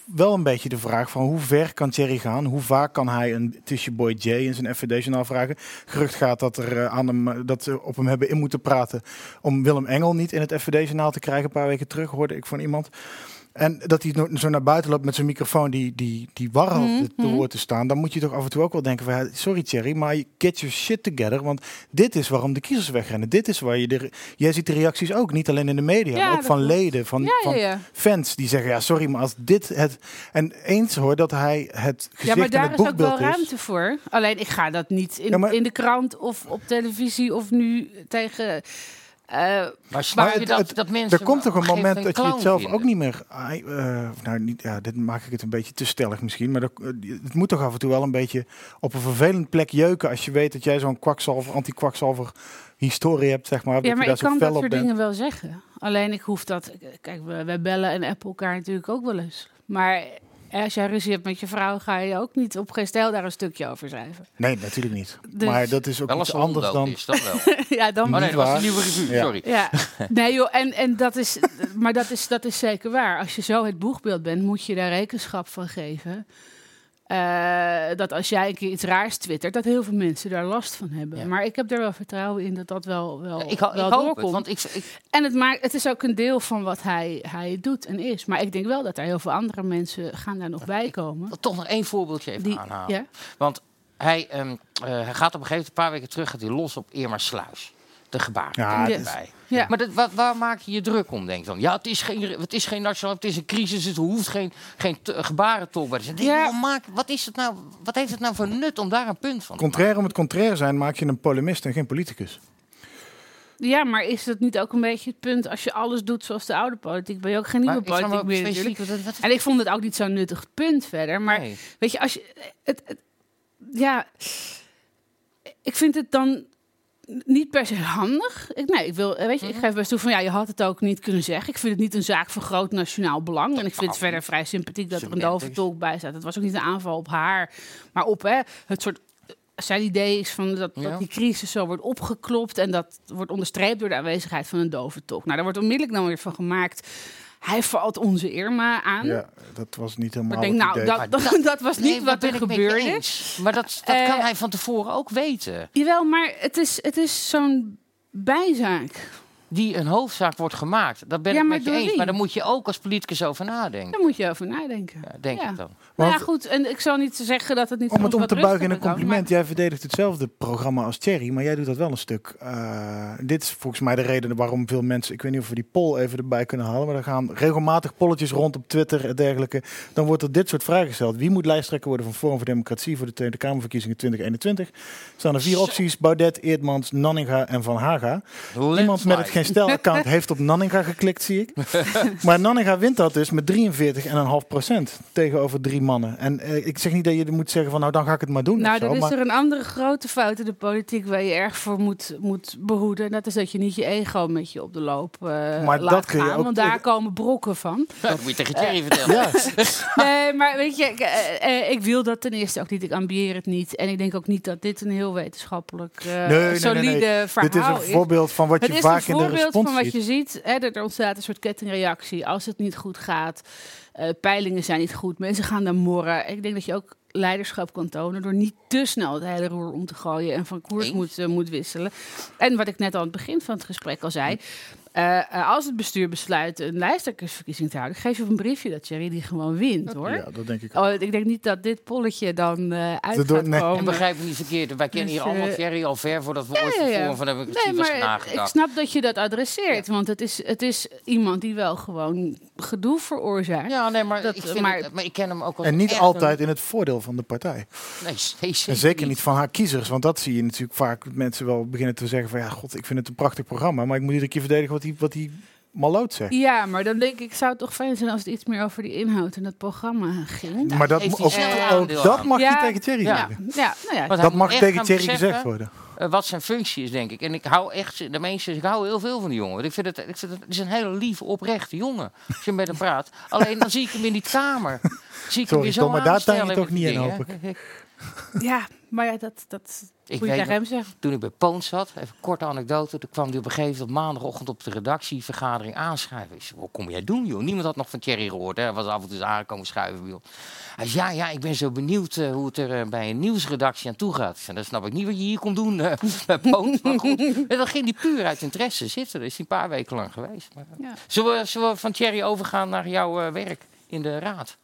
wel een beetje de vraag van hoe ver kan Thierry gaan? Hoe vaak kan hij een Tisha Boy J in zijn FVD-journaal vragen? Gerucht gaat dat er eh, aan hem eh, dat ze op hem hebben in moeten praten om Willem Engel niet in het FVD-journaal te krijgen. Een paar weken terug hoorde ik van iemand. En dat hij zo naar buiten loopt met zijn microfoon die, die, die warhal Mhm, te mhm. woord te staan. Dan moet je toch af en toe ook wel denken van, sorry Thierry, maar get your shit together. Want dit is waarom de kiezers wegrennen. Dit is waar je de... Jij ziet de reacties ook, niet alleen in de media, Ja, maar ook van leden, van, Ja, ja, van ja. fans die zeggen, ja sorry, maar als dit het... En eens hoor dat hij het gezicht Ja, maar daar is ook wel is. ruimte voor. Alleen ik ga dat niet in, maar- in de krant of op televisie of nu tegen. Eh, Maar snap je dat, het- dat mensen er komt toch een moment dat je het zelf vinden? ook niet meer. eh, nou, niet, ja, dit maak ik het een beetje te stellig misschien. Maar dat- eh, het moet toch af en toe wel een beetje op een vervelend plek jeuken. Als je weet dat jij zo'n kwakzalver, anti-kwakzalver historie hebt, zeg maar. ja, dat maar je ik daar zo kan dat soort dingen wel zeggen. Alleen ik hoef dat. Kijk, we, wij bellen en appen elkaar natuurlijk ook wel eens. Maar als jij ruzie hebt met je vrouw, ga je ook niet op geen stijl daar een stukje over schrijven. Nee, natuurlijk niet. Dus- Maar dat is ook Wel iets anders dan. is, dat wel. ja, dan. Oh nee, dat was een nieuwe revue, Ja. sorry. Ja, nee joh, en, en dat is, maar dat is, dat is zeker waar. Als je zo het boegbeeld bent, moet je daar rekenschap van geven. Eh, dat als jij een keer iets raars twittert, dat heel veel mensen daar last van hebben. Ja. Maar ik heb er wel vertrouwen in dat dat wel, wel, Ik, ik wel doorkomt. het, want ik, ik, En het, maakt, het is ook een deel van wat hij, hij doet en is. Maar ik denk wel dat er heel veel andere mensen gaan daar nog bij komen. toch nog één voorbeeldje even Die, aanhalen. ja? Want hij, ehm, eh, hij gaat op een gegeven moment, een paar weken terug, gaat hij los op Irma Sluis. De gebaar. Ja, Ja. erbij. Ja. Maar dat, waar, waar maak je je druk om, denk ik dan? Ja, het is geen, het is geen nationaal, het is een crisis, het hoeft geen, geen gebarentolk te Ja. wat maak- wat, is het nou, wat heeft het nou voor nut om daar een punt van te Contrair om het contrair zijn, maak je een polemist en geen politicus. Ja, maar is dat niet ook een beetje het punt als je alles doet zoals de oude politiek? Ben je ook geen nieuwe Maar politiek meer natuurlijk. wat- wat- En ik vond het ook niet zo'n nuttig punt verder. Maar Nee. weet je, als je. Het, het- ja. Ik vind het dan niet per se handig. Ik, nee, ik wil, weet je, Mhm. ik geef best toe van ja, je had het ook niet kunnen zeggen. Ik vind het niet een zaak van groot nationaal belang. En ik vind het verder vrij sympathiek dat er een dove tolk bij staat. Het was ook niet een aanval op haar, maar op hè, het soort. Zijn idee is van dat, dat die crisis zo wordt opgeklopt en dat wordt onderstreept door de aanwezigheid van een dove tolk. Nou, daar wordt onmiddellijk dan weer van gemaakt. Hij valt onze Irma aan. Ja, dat was niet helemaal Maar ik denk, nou, idee. dat, dat, dat was niet wat er gebeurde. Maar dat, dat Eh, kan hij van tevoren ook weten. Jawel, maar het is, het is zo'n bijzaak. Die een hoofdzaak wordt gemaakt. Dat ben Ja, ik met je eens. wie? Maar daar moet je ook als politicus over nadenken. Daar moet je over nadenken. Ja, denk Ja. ik dan. Nou ja, goed. En ik zal niet zeggen dat het niet Om het om te buigen in een kan, compliment. Jij verdedigt hetzelfde programma als Thierry, maar jij doet dat wel een stuk. eh, dit is volgens mij de reden waarom veel mensen, ik weet niet of we die poll even erbij kunnen halen, maar er gaan regelmatig polletjes rond op Twitter en dergelijke. Dan wordt er dit soort vragen gesteld. Wie moet lijsttrekker worden van Forum voor Democratie voor de Tweede Kamerverkiezingen 2021? Er staan er vier Zo. opties, Baudet, Eerdmans, Nanninga en Van Haga. Iemand met het Geen Stel-account heeft op Nanninga geklikt, zie ik. maar Nanninga wint dat dus met 43,5 procent tegenover drie mannen. En eh, ik zeg niet dat je moet zeggen van nou dan ga ik het maar doen. Nou, zo, dan is maar er een andere grote fout in de politiek waar je erg voor moet, moet behoeden. En dat is dat je niet je ego met je op de loop eh Maar laat dat kun je gaan. ook Want daar komen brokken van. Dat moet je tegen Thierry vertellen. Ja, Nee, maar weet je, ik, eh, eh, ik wil dat ten eerste ook niet. Ik ambieer het niet. En ik denk ook niet dat dit een heel wetenschappelijk eh, nee, nee, nee, solide nee. verhaal Dit is een voorbeeld van wat Het je is vaak een in de voorbeeld respons van wat ziet. je ziet. Hè, er ontstaat een soort kettingreactie. Als het niet goed gaat, eh, peilingen zijn niet goed, mensen gaan dan morren. Ik denk dat je ook leiderschap kan tonen door niet te snel het hele roer om te gooien en van koers moet, eh, moet wisselen. En wat ik net aan het begin van het gesprek al zei. eh, als het bestuur besluit een lijsttrekkersverkiezing te houden, geef je op een briefje dat Thierry die gewoon wint, hoor. Ja, dat denk ik ook. Oh, ik denk niet dat dit polletje dan eh uit Dat doet- gaat nee. komen. En begrijp me niet verkeerd. Wij kennen Dus, hier allemaal eh, Thierry al ver voordat we ooit ja, van ja. Forum van Democratie Nee, maar ik snap dat je dat adresseert. Want het is, het is iemand die wel gewoon gedoe veroorzaakt. Ja, nee, maar, Dat- ik vind maar- het- maar ik ken hem ook als En niet echt altijd een- in het voordeel van de partij. Nee, En zeker niet van haar kiezers. Want dat zie je natuurlijk vaak. Mensen wel beginnen te zeggen van ja, god, ik vind het een prachtig programma. Maar ik moet iedere keer verdedigen wat hij wat hij maloot zegt. Ja, maar dan denk ik, zou het toch fijn zijn als het iets meer over die inhoud en dat programma ging. maar dat, ook, ook aandeel dat mag Ja. je tegen Thierry Ja. zeggen. Ja, nou Dat mag tegen Thierry gezegd worden. Eh, wat zijn functie is, denk ik. En ik hou echt, de mensen, ik hou heel veel van die jongen. Want ik vind het, ik vind het, het is een hele lieve, oprechte jongen. Als je met hem praat. Alleen dan zie ik hem in die kamer. Zie ik hem Sorry, weer zo Tom, maar daar tuin je toch niet in, hoop ik. ja, maar ja, dat, dat Ik moet je tegen hem zeggen. Toen ik bij Poons zat, even een korte anekdote. Toen kwam hij op een gegeven moment op maandagochtend op de redactievergadering aanschrijven. Ik zei, wat kom jij doen, joh? Niemand had nog van Thierry gehoord. Hè? Hij was af en toe aangekomen schuiven ons. Hij zei, ja, ja, ik ben zo benieuwd eh, hoe het er eh, bij een nieuwsredactie aan toe gaat. Ik zei, dan snap ik niet wat je hier komt doen eh, bij Poons. Maar goed, en dan ging hij puur uit interesse zitten. Dat is hij een paar weken lang geweest. Maar, Ja. zullen, we, zullen we van Thierry overgaan naar jouw werk in de raad?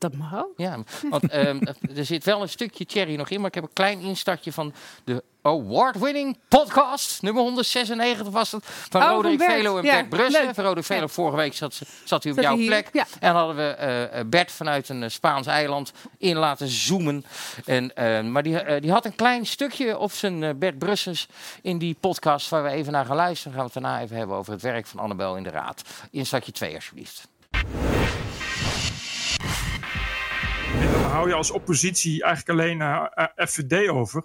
Dat mag ook. Ja, want ehm, er zit wel een stukje Cherry nog in, maar ik heb een klein instartje van de award-winning podcast. Nummer 196 was het. Van Oh, Roderick. Velo en Ja, Bert Brussen. Van Roderick Velo, Ja. vorige week zat, ze- zat hij op Zat jouw plek. Ja. En hadden we eh, eh, Bert vanuit een eh, Spaans eiland in laten zoomen. En, eh, maar die, die had een klein stukje op zijn Bert Brussens in die podcast waar we even naar gaan luisteren. Gaan we het daarna even hebben over het werk van Annabel in de Raad. Instartje 2 alsjeblieft. Hou je als oppositie eigenlijk alleen eh, eh, FVD over.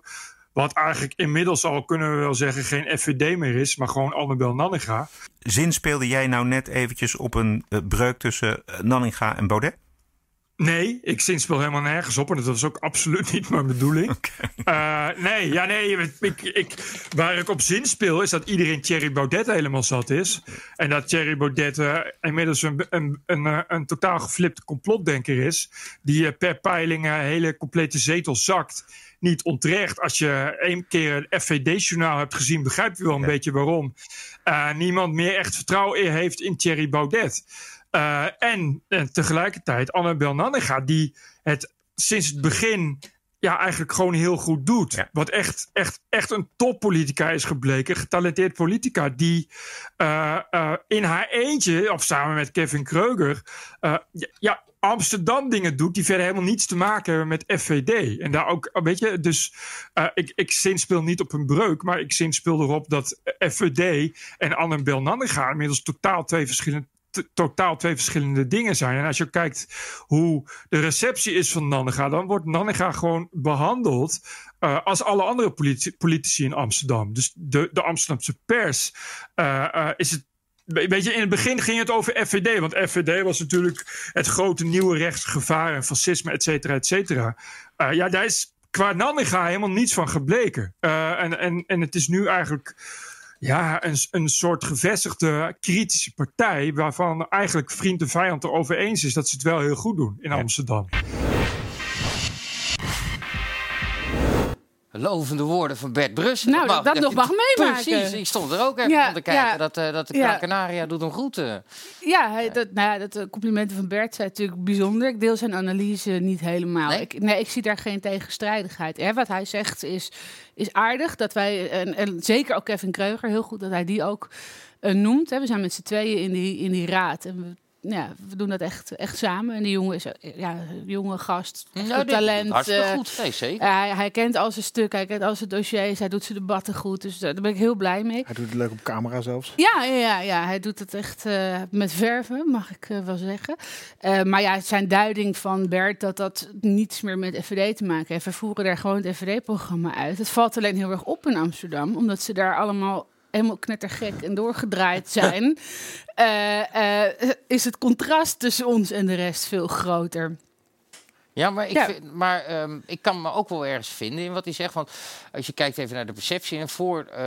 Wat eigenlijk inmiddels al, kunnen we wel zeggen, geen FVD meer is, maar gewoon Annabel Nanninga. Zinspeelde jij nou net eventjes op een eh, breuk tussen Nanninga en Baudet? Nee, ik zinspel helemaal nergens op en dat was ook absoluut niet mijn bedoeling. Eh, nee, ja, nee ik, ik, waar ik op zinspeel is dat iedereen Thierry Baudet helemaal zat is. En dat Thierry Baudet eh, inmiddels een, een, een, eh, een totaal geflipte complotdenker is. Die per peiling een hele complete zetel zakt. Niet onterecht. Als je één keer een FVD-journaal hebt gezien, begrijp je wel een beetje waarom. Niemand meer echt vertrouwen heeft in Thierry Baudet. Uh, en, en, tegelijkertijd Annabel Nanninga, die het sinds het begin ja, eigenlijk gewoon heel goed doet. Ja. Wat echt, echt, echt een toppolitica is gebleken. Getalenteerd politica die uh, uh, in haar eentje, of samen met Kevin Kreuger, ja, Amsterdam dingen doet die verder helemaal niets te maken hebben met FVD. En daar ook, weet je, dus uh, ik, ik zinspeel niet op een breuk, maar ik zinspeel erop dat FVD en Annabel Nanninga inmiddels totaal twee verschillende totaal twee verschillende dingen zijn. En als je kijkt hoe de receptie is van Nanninga, dan wordt Nanninga gewoon behandeld uh, als alle andere politici, in Amsterdam. Dus de, de Amsterdamse pers uh, uh, is het Weet je, in het begin ging het over FVD. Want FVD was natuurlijk het grote nieuwe rechtsgevaar en fascisme, et cetera, et cetera. Ja, daar is qua Nanninga helemaal niets van gebleken. En, en, en het is nu eigenlijk ja, een, een soort gevestigde kritische partij... waarvan eigenlijk vriend en vijand erover eens is... dat ze het wel heel goed doen in Amsterdam. Lovende woorden van Bert Brussen. Nou, dat, dat nog mag meemaken. Precies, ik stond er ook even ja, van te kijken. Ja, dat, uh, dat de ja. Canaria doet hem goed. Uh. Ja, dat, nou ja, dat uh, complimenten van Bert zijn natuurlijk bijzonder. Ik deel zijn analyse niet helemaal. Nee, ik, nee, ik zie daar geen tegenstrijdigheid. Hè, wat hij zegt is, is aardig. Dat wij, en, en zeker ook Kevin Kreuger, heel goed dat hij die ook noemt. Hè. We zijn met z'n tweeën in die, in die raad. En we ja, we doen dat echt, echt samen. En die jongen is ja, jonge gast, nou, talent. Hartstikke goed, nee, zeker. Uh, hij, hij kent al zijn stuk, hij kent al zijn dossiers, hij doet zijn debatten goed. Dus daar ben ik heel blij mee. Hij doet het leuk op camera zelfs. Ja, ja, ja, ja hij doet het echt uh, met verven, mag ik uh, wel zeggen. maar ja, zijn duiding van Bert dat dat niets meer met FVD te maken heeft. We voeren daar gewoon het FVD-programma uit. Het valt alleen heel erg op in Amsterdam, omdat ze daar allemaal helemaal knettergek en doorgedraaid zijn, uh, uh, is het contrast tussen ons en de rest veel groter. Ja, maar, ik, ja. Vind, maar um, ik kan me ook wel ergens vinden in wat hij zegt. Want als je kijkt even naar de perceptie. En voor uh,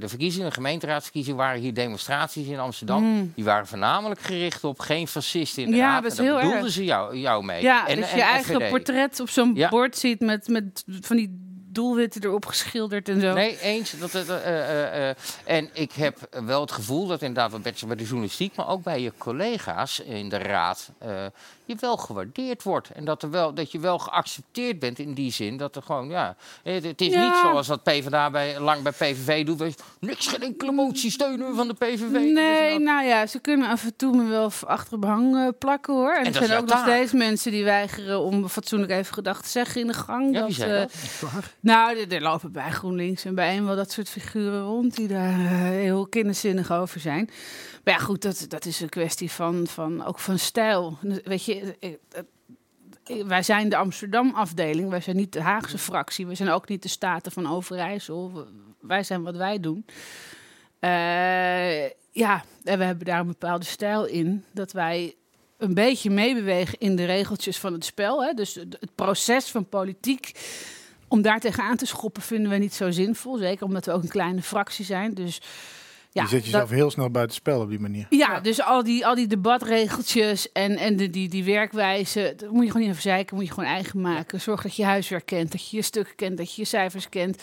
de verkiezingen, de gemeenteraadsverkiezingen, waren hier demonstraties in Amsterdam. Mm. Die waren voornamelijk gericht op geen fascisten in de ja, raad. Dat is en heel bedoelden erg. ze jou, jou mee. Ja, en, dus en je eigen FVD. portret op zo'n ja. bord ziet met, met van die doelwitten erop geschilderd en zo. Nee, eens. Dat, uh, uh, uh, en ik heb wel het gevoel dat inderdaad bij de journalistiek, maar ook bij je collega's in de raad, je wel gewaardeerd wordt. En dat, er wel, dat je wel geaccepteerd bent in die zin. Dat er gewoon, ja. Het, het is Ja. niet zoals wat PvdA bij, lang bij PVV doet. Niks, geen enkele motie steunen van de PVV. Nee, nou ja, ze kunnen af en toe me wel achter behang uh, plakken hoor. En, En er dat zijn ook nog steeds mensen die weigeren om fatsoenlijk even gedacht te zeggen in de gang. Ja, dat, Nou, er, lopen bij GroenLinks en bij een wel dat soort figuren rond die daar eh, heel kinderzinnig over zijn. Maar ja, goed, dat, dat is een kwestie van, van ook van stijl. Weet je, eh, eh, wij zijn de Amsterdam-afdeling, wij zijn niet de Haagse fractie, we zijn ook niet de Staten van Overijssel. Wij zijn wat wij doen. Ja, en we hebben daar een bepaalde stijl in dat wij een beetje meebewegen in de regeltjes van het spel. Hè? Dus het proces van politiek om daar tegenaan te schoppen vinden we niet zo zinvol. Zeker omdat we ook een kleine fractie zijn. Dus ja, je zet jezelf dat- heel snel buiten spel op die manier. ja, dus al die, al die debatregeltjes en, en de, die, die werkwijze, dat moet je gewoon niet even zeiken, moet je gewoon eigen maken. Zorg dat je huiswerk kent, dat je je stukken kent, dat je je cijfers kent.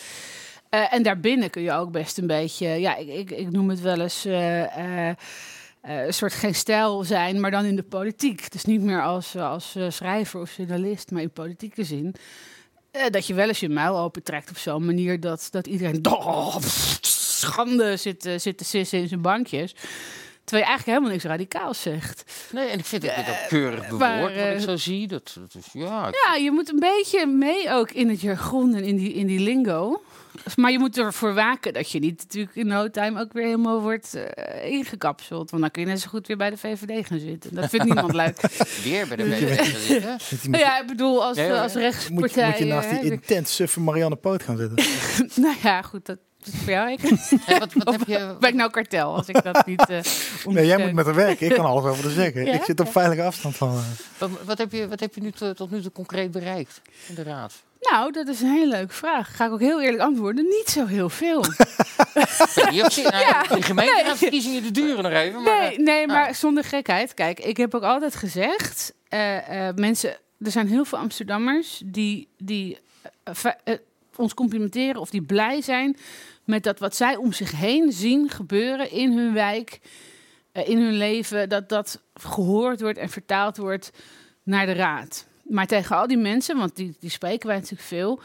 Eh, en daarbinnen kun je ook best een beetje, ja, ik, ik, ik noem het wel eens eh, eh, een soort geen stijl zijn, maar dan in de politiek. Dus niet meer als, als schrijver of journalist, maar in politieke zin. Eh, dat je wel eens je muil opentrekt op zo'n manier dat, dat iedereen schande zit, eh, zit te sissen in zijn bankjes. Terwijl je eigenlijk helemaal niks radicaals zegt. Nee, en ik vind het ook keurig bewoord, wat ik eh, zo zie. Dat, dat is, ja, ik- Ja, je moet een beetje mee ook in het jargon en in die, in die lingo. Maar je moet ervoor waken dat je niet natuurlijk in no time ook weer helemaal wordt eh, ingekapseld. Want dan kun je net zo goed weer bij de VVD gaan zitten. Dat vindt niemand leuk. weer bij de VVD gaan zitten. Ja, ik bedoel, als, Nee, eh, als Moet, je- rechtspartij... moet je naast die eh, intens suffe Marianne Poot gaan zitten. nou ja, goed, dat is voor jou. Ik. Hey, wat, wat heb je, Ben ik nou kartel als ik dat niet eh Nee, jij moet met haar werken. Ik kan alles over haar zeggen. Ja? Ik zit op veilige afstand van haar. wat, wat heb je, wat heb je nu te- tot nu toe concreet bereikt in de raad? Nou, dat is een hele leuke vraag. Ga ik ook heel eerlijk antwoorden. Niet zo heel veel. Zin, nou, Ja, de gemeenteraadsverkiezingen die duren nog even. Maar, Nee, nee, maar zonder gekheid. Kijk, ik heb ook altijd gezegd... eh, eh, mensen, er zijn heel veel Amsterdammers die, die ons complimenteren... of die blij zijn met dat wat zij om zich heen zien gebeuren in hun wijk... eh, in hun leven, dat dat gehoord wordt en vertaald wordt naar de raad. Maar tegen al die mensen, want die, die spreken wij natuurlijk veel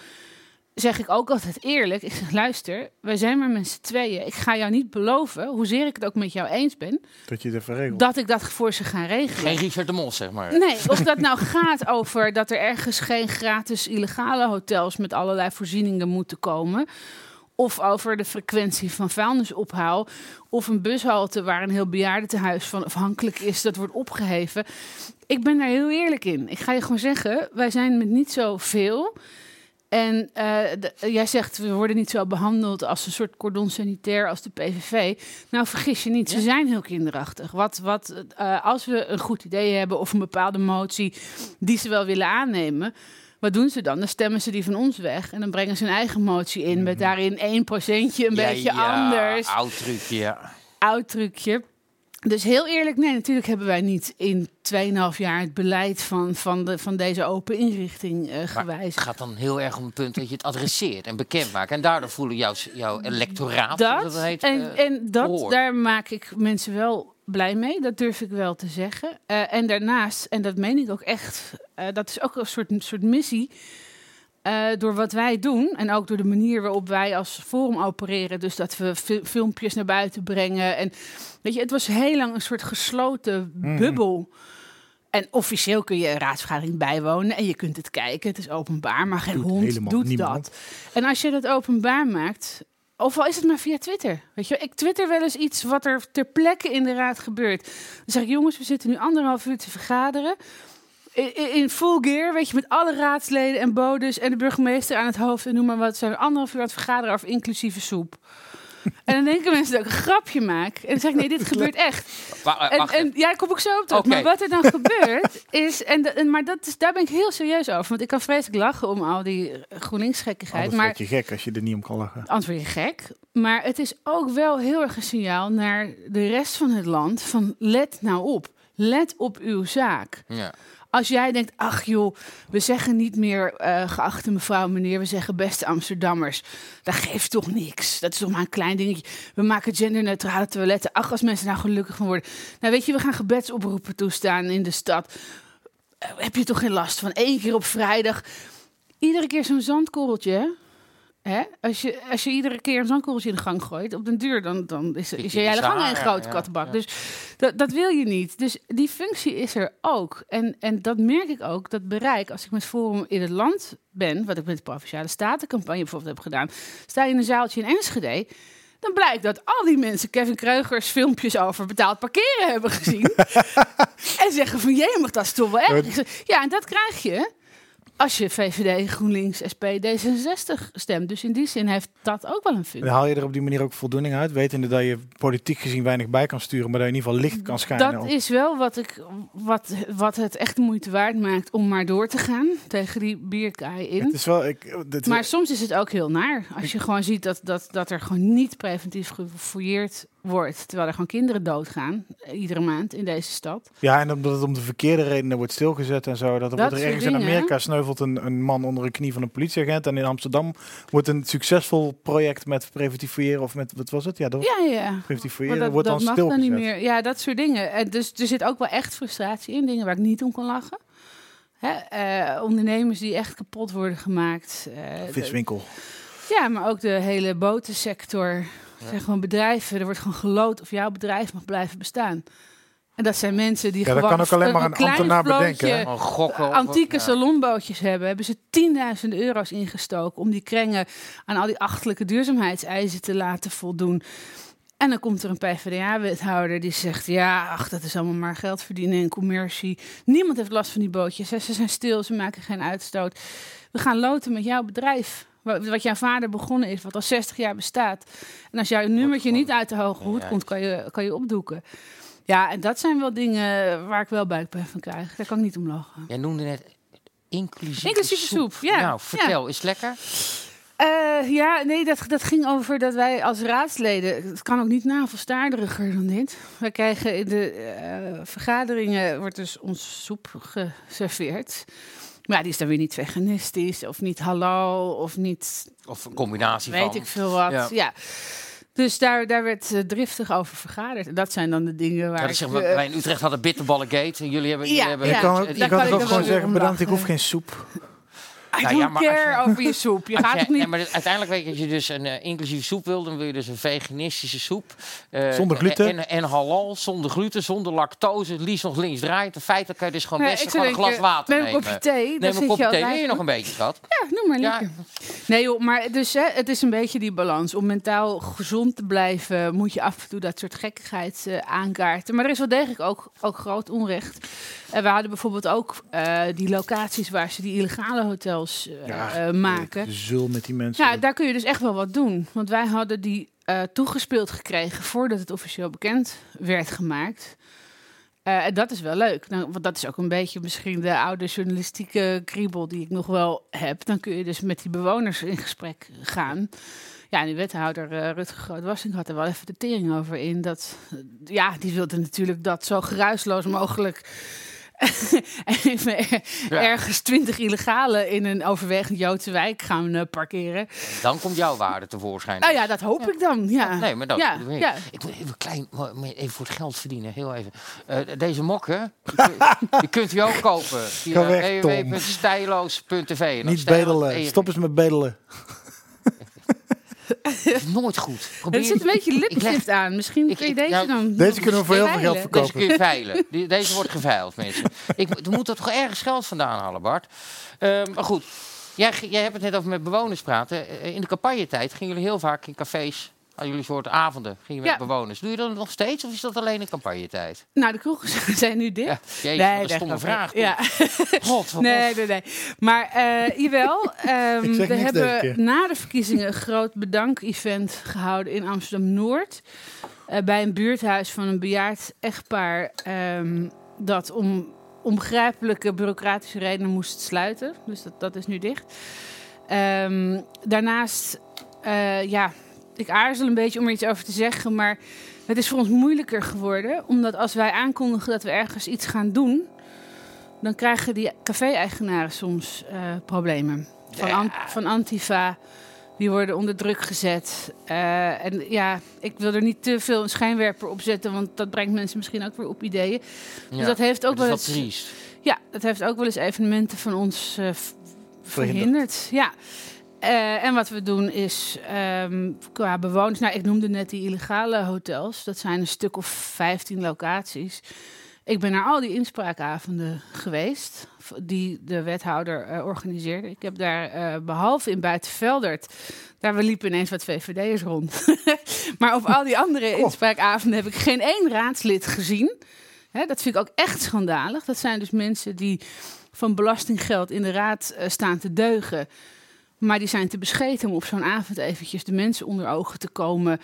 zeg ik ook altijd eerlijk. Ik zeg, luister, wij zijn maar met z'n tweeën. Ik ga jou niet beloven, hoezeer ik het ook met jou eens ben... Dat je het even regelt. dat ik dat voor ze ga regelen. Geen Richard de Mos, zeg maar. Nee, of dat nou gaat over dat er ergens geen gratis illegale hotels met allerlei voorzieningen moeten komen. Of over de frequentie van vuilnisophaal. Of een bushalte waar een heel bejaardentehuis van afhankelijk is, dat wordt opgeheven. Ik ben daar heel eerlijk in. Ik ga je gewoon zeggen, wij zijn met niet zoveel. En eh, de- jij zegt, we worden niet zo behandeld als een soort cordon sanitair als de PVV. Nou, vergis je niet, ze zijn heel kinderachtig. Wat, wat, eh, als we een goed idee hebben of een bepaalde motie die ze wel willen aannemen... Wat doen ze dan? Dan stemmen ze die van ons weg en dan brengen ze een eigen motie in... met daarin één procentje een Mhm. Ja, beetje ja, anders Oud trucje, ja. oud trucje. Dus heel eerlijk, nee, natuurlijk hebben wij niet in 2,5 jaar het beleid van, van, de, van deze open inrichting Maar gewijzigd. het gaat dan heel erg om het punt dat je het adresseert en bekend maakt. En daardoor voelen jouw, jouw electoraat, Dat, dat heet, en, eh, en dat, daar maak ik mensen wel blij mee, dat durf ik wel te zeggen. Eh, en daarnaast, en dat meen ik ook echt, eh, dat is ook een soort, soort missie. eh, door wat wij doen en ook door de manier waarop wij als forum opereren, dus dat we fil- filmpjes naar buiten brengen. En weet je, het was heel lang een soort gesloten Mhm. bubbel. En officieel kun je een raadsvergadering bijwonen en je kunt het kijken. Het is openbaar, maar geen Doet hond doet niemand. dat. En als je dat openbaar maakt, of al is het maar via Twitter. Weet je, ik twitter wel eens iets wat er ter plekke in de raad gebeurt. Dan zeg ik, jongens, we zitten nu anderhalf uur te vergaderen. In, full gear, weet je, met alle raadsleden en bodes en de burgemeester aan het hoofd en noem maar wat. Zijn anderhalf uur aan het vergaderen over inclusieve soep. En dan denken mensen dat ik een grapje maak. En dan zeg ik, nee, dit gebeurt echt. Wa- eh, En, en ja, daar kom ik zo op terug. Maar wat er dan gebeurt is, en, maar dat is, daar ben ik heel serieus over. Want ik kan vreselijk lachen om al die GroenLinks-gekkigheid. Anders Maar je gek als je er niet om kan lachen. anders word je gek. Maar het is ook wel heel erg een signaal naar de rest van het land. Van let nou op. Let op uw zaak. Ja. Als jij denkt, ach joh, we zeggen niet meer eh, geachte mevrouw, meneer, we zeggen beste Amsterdammers. Dat geeft toch niks. Dat is toch maar een klein dingetje. We maken genderneutrale toiletten. Ach, als mensen nou gelukkig van worden. Nou weet je, we gaan gebedsoproepen toestaan in de stad. Eh, heb je toch geen last van één keer op vrijdag? Iedere keer zo'n zandkorreltje, hè? Hè? Als, je, als je iedere keer een zandkorreltje in de gang gooit, op den duur, dan, dan is, is je hele gang een grote kattenbak. Dus dat, dat wil je niet. Dus die functie is er ook. En, en dat merk ik ook, dat bereik. Als ik met Forum in het land ben, wat ik met de Provinciale Statencampagne bijvoorbeeld heb gedaan, sta je in een zaaltje in Enschede. Dan blijkt dat al die mensen Kevin Kreugers filmpjes over betaald parkeren hebben gezien. en zeggen van, jee, mag dat is toch wel erg. Ja, en dat krijg je Als je VVD, GroenLinks, SP, D66 stemt. Dus in die zin heeft dat ook wel een functie. Dan haal je er op die manier ook voldoening uit, wetende dat je politiek gezien weinig bij kan sturen, maar dat je in ieder geval licht kan schijnen. Dat op- is wel wat, ik, wat, wat het echt de moeite waard maakt om maar door te gaan tegen die bierkaai in. Het is wel, ik, dit, Maar soms is het ook heel naar. Als je gewoon ziet dat, dat, dat er gewoon niet preventief gefouilleerd wordt. Terwijl er gewoon kinderen doodgaan. eh, Iedere maand in deze stad. Ja, en omdat het om de verkeerde redenen wordt stilgezet en zo. Dat er wordt er ergens in Amerika sneuvelt een, een man onder een knie van een politieagent. En in Amsterdam wordt een succesvol project met preventief fouilleren. Of met, wat was het? Ja, dat Ja, ja. preventief fouilleren dat, wordt dat dan stilgezet. niet meer. Ja, dat soort dingen. En dus er zit ook wel echt frustratie in. Dingen waar ik niet om kan lachen. Hè? eh, ondernemers die echt kapot worden gemaakt. de- Viswinkel. Ja, maar ook de hele botensector. Er zijn gewoon bedrijven, er wordt gewoon geloot of jouw bedrijf mag blijven bestaan. En dat zijn mensen die Ja, dat gewoon kan ook alleen maar een klein ambtenaar bedenken, gokken Antieke ja. salonbootjes hebben. Hebben ze 10.000 euro's ingestoken om die krengen aan al die achterlijke duurzaamheidseisen te laten voldoen. En dan komt er een PvdA-wethouder die zegt: Ja, ach, dat is allemaal maar geld verdienen en commercie. Niemand heeft last van die bootjes. hè. Ze zijn stil, ze maken geen uitstoot. We gaan loten met jouw bedrijf. Wa- Wat jouw vader begonnen is, wat al 60 jaar bestaat. En als jouw nummertje niet uit de hoge hoed Ja. komt, kan je, kan je opdoeken. Ja, en dat zijn wel dingen waar ik wel buikpijn van krijg. Daar kan ik niet om lachen. Jij noemde net inclusieve, Inclusieve soep, ja. Nou, vertel, Ja. is het lekker? Eh, ja, nee, dat, dat ging over dat wij als raadsleden. Het kan ook niet navelstaarderiger dan dit. Wij krijgen in de eh, vergaderingen. wordt dus ons soep geserveerd. Maar ja, die is dan weer niet veganistisch. of niet halal. of niet. Of een combinatie weet van. ik veel wat. Ja. Ja. Dus daar, daar werd eh, driftig over vergaderd. En dat zijn dan de dingen waar. Ja, ik, we, eh, wij in Utrecht hadden bitterballen-gate. En jullie hebben... Ja, jullie hebben kan, het- je daar kan kan het ik ook gewoon zeggen, bedankt, ik hoef geen soep. I Nou don't ja, maar care over je soep. Je gaat het niet. nee, maar uiteindelijk weet je, als je dus een eh, inclusieve soep wil, dan wil je dus een veganistische soep. eh, Zonder gluten. En, en halal, zonder gluten, zonder lactose, het liefst nog links draait. In feite kan je dus gewoon Nee, best gewoon een glas water neem een nemen. kopje thee, Neem een je kopje thee. Wil je nog een beetje, schat? Ja, noem maar Ja. lekker. Nee joh, maar dus hè, het is een beetje die balans. Om mentaal gezond te blijven moet je af en toe dat soort gekkigheid eh, aankaarten. Maar er is wel degelijk ook, ook groot onrecht. En we hadden bijvoorbeeld ook eh, die locaties waar ze die illegale hotels eh, Ja, eh, maken. Zul met die mensen. Ja, daar kun je dus echt wel wat doen. Want wij hadden die eh, toegespeeld gekregen voordat het officieel bekend werd gemaakt. En dat is wel leuk. Nou, want dat is ook een beetje misschien de oude journalistieke kriebel die ik nog wel heb. Dan kun je dus met die bewoners in gesprek gaan. Ja, en die wethouder uh, Rutger Groot-Wassing had er wel even de tering over in. Dat, ja, die wilde natuurlijk dat zo geruisloos mogelijk even er- Ja. ergens twintig illegale in een overwegend Joodse wijk gaan eh, parkeren. Dan komt jouw waarde tevoorschijn. Nou ja, dat hoop ik dan. Ja. Nee, maar dat ja, ik. ja. Ik moet even klein, even voor het geld verdienen, heel even. Eh, deze mokken, die, kun- die kunt u ook kopen www.stijloos.tv. Niet bedelen. Stop eens met bedelen. Nooit goed. Probeer Er zit een beetje Ik leg- lipstift aan. Misschien kun je deze nou, dan... Deze kunnen we voor heel veel geld. Deze verkopen. kun je veilen. Die- Deze wordt geveild, mensen. Ik, er moet er toch ergens geld vandaan halen, Bart. Eh, maar goed, jij, jij hebt het net over met bewoners praten. Eh, In de campagnetijd gingen jullie heel vaak in cafés... Hadden jullie soort avonden, gingen met Ja. bewoners. Doe je dat nog steeds of is dat alleen in campagnetijd? Nou, de kroegen zijn nu dicht. Ja, wat een daar stomme vraag. Ja. God, wat Nee, nee, nee. Maar eh jawel, ehm, we hebben na de verkiezingen een groot bedank-event gehouden in Amsterdam-Noord. Eh, bij een buurthuis van een bejaard echtpaar ehm, dat om onbegrijpelijke bureaucratische redenen moest sluiten. Dus dat, dat is nu dicht. Ehm, daarnaast, eh, ja, ik aarzel een beetje om er iets over te zeggen, maar het is voor ons moeilijker geworden. Omdat als wij aankondigen dat we ergens iets gaan doen, dan krijgen die café-eigenaren soms eh, problemen. Van, an- van Antifa, die worden onder druk gezet. Eh, en ja, ik wil er niet te veel een schijnwerper op zetten, want dat brengt mensen misschien ook weer op ideeën. Dus Ja, dat heeft ook dat wel eens. triest. Ja, dat heeft ook wel eens evenementen van ons eh, verhinderd. Ja. Eh, en wat we doen is ehm, qua bewoners. Nou, ik noemde net die illegale hotels. Dat zijn een stuk of 15 locaties. Ik ben naar al die inspraakavonden geweest. die de wethouder eh, organiseerde. Ik heb daar eh, behalve in Buitenveldert. daar we liepen ineens wat VVD'ers rond. maar op al die andere inspraakavonden heb ik geen één raadslid gezien. Hè, dat vind ik ook echt schandalig. Dat zijn dus mensen die van belastinggeld in de raad staan te deugen. Maar die zijn te bescheten om op zo'n avond eventjes de mensen onder ogen te komen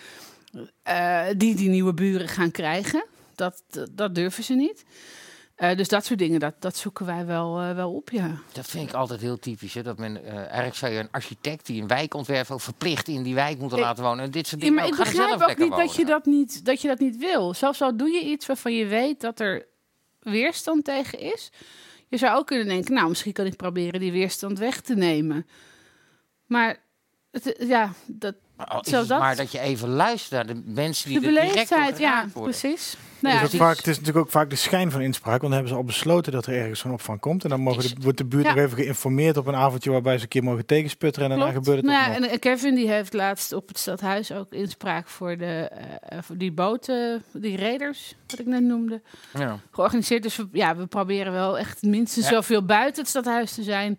eh, die die nieuwe buren gaan krijgen. Dat, dat, dat durven ze niet. Eh, dus dat soort dingen, dat, dat zoeken wij wel, eh, wel op, ja. Dat vind ik altijd heel typisch. Hè? Dat men, eigenlijk zou je een architect die een wijk ontwerpt ook verplicht in die wijk moeten Ik- laten wonen. En dit soort Ja, dingen maar ook. ik begrijp ook niet dat je dat niet, dat je dat niet wil. Zelfs al doe je iets waarvan je weet dat er weerstand tegen is. Je zou ook kunnen denken, nou, misschien kan ik proberen die weerstand weg te nemen. Maar, het, ja, dat, Maar is het dat... maar dat je even luistert naar de mensen die de beleefdheid, ja, worden. precies. Het Nou is, ja, ook die- vaak, het is natuurlijk ook vaak de schijn van inspraak. Want dan hebben ze al besloten dat er ergens zo'n opvang komt. En dan mogen de, wordt de buurt Ja. nog even geïnformeerd op een avondje waarbij ze een keer mogen tegensputteren. En dan Klopt. gebeurt het nou, ook ja, nog. en Kevin die heeft laatst op het stadhuis ook inspraak voor, de, eh, voor die boten, die raiders, wat ik net noemde, Ja. georganiseerd. Dus we, ja, we proberen wel echt minstens Ja. zoveel buiten het stadhuis te zijn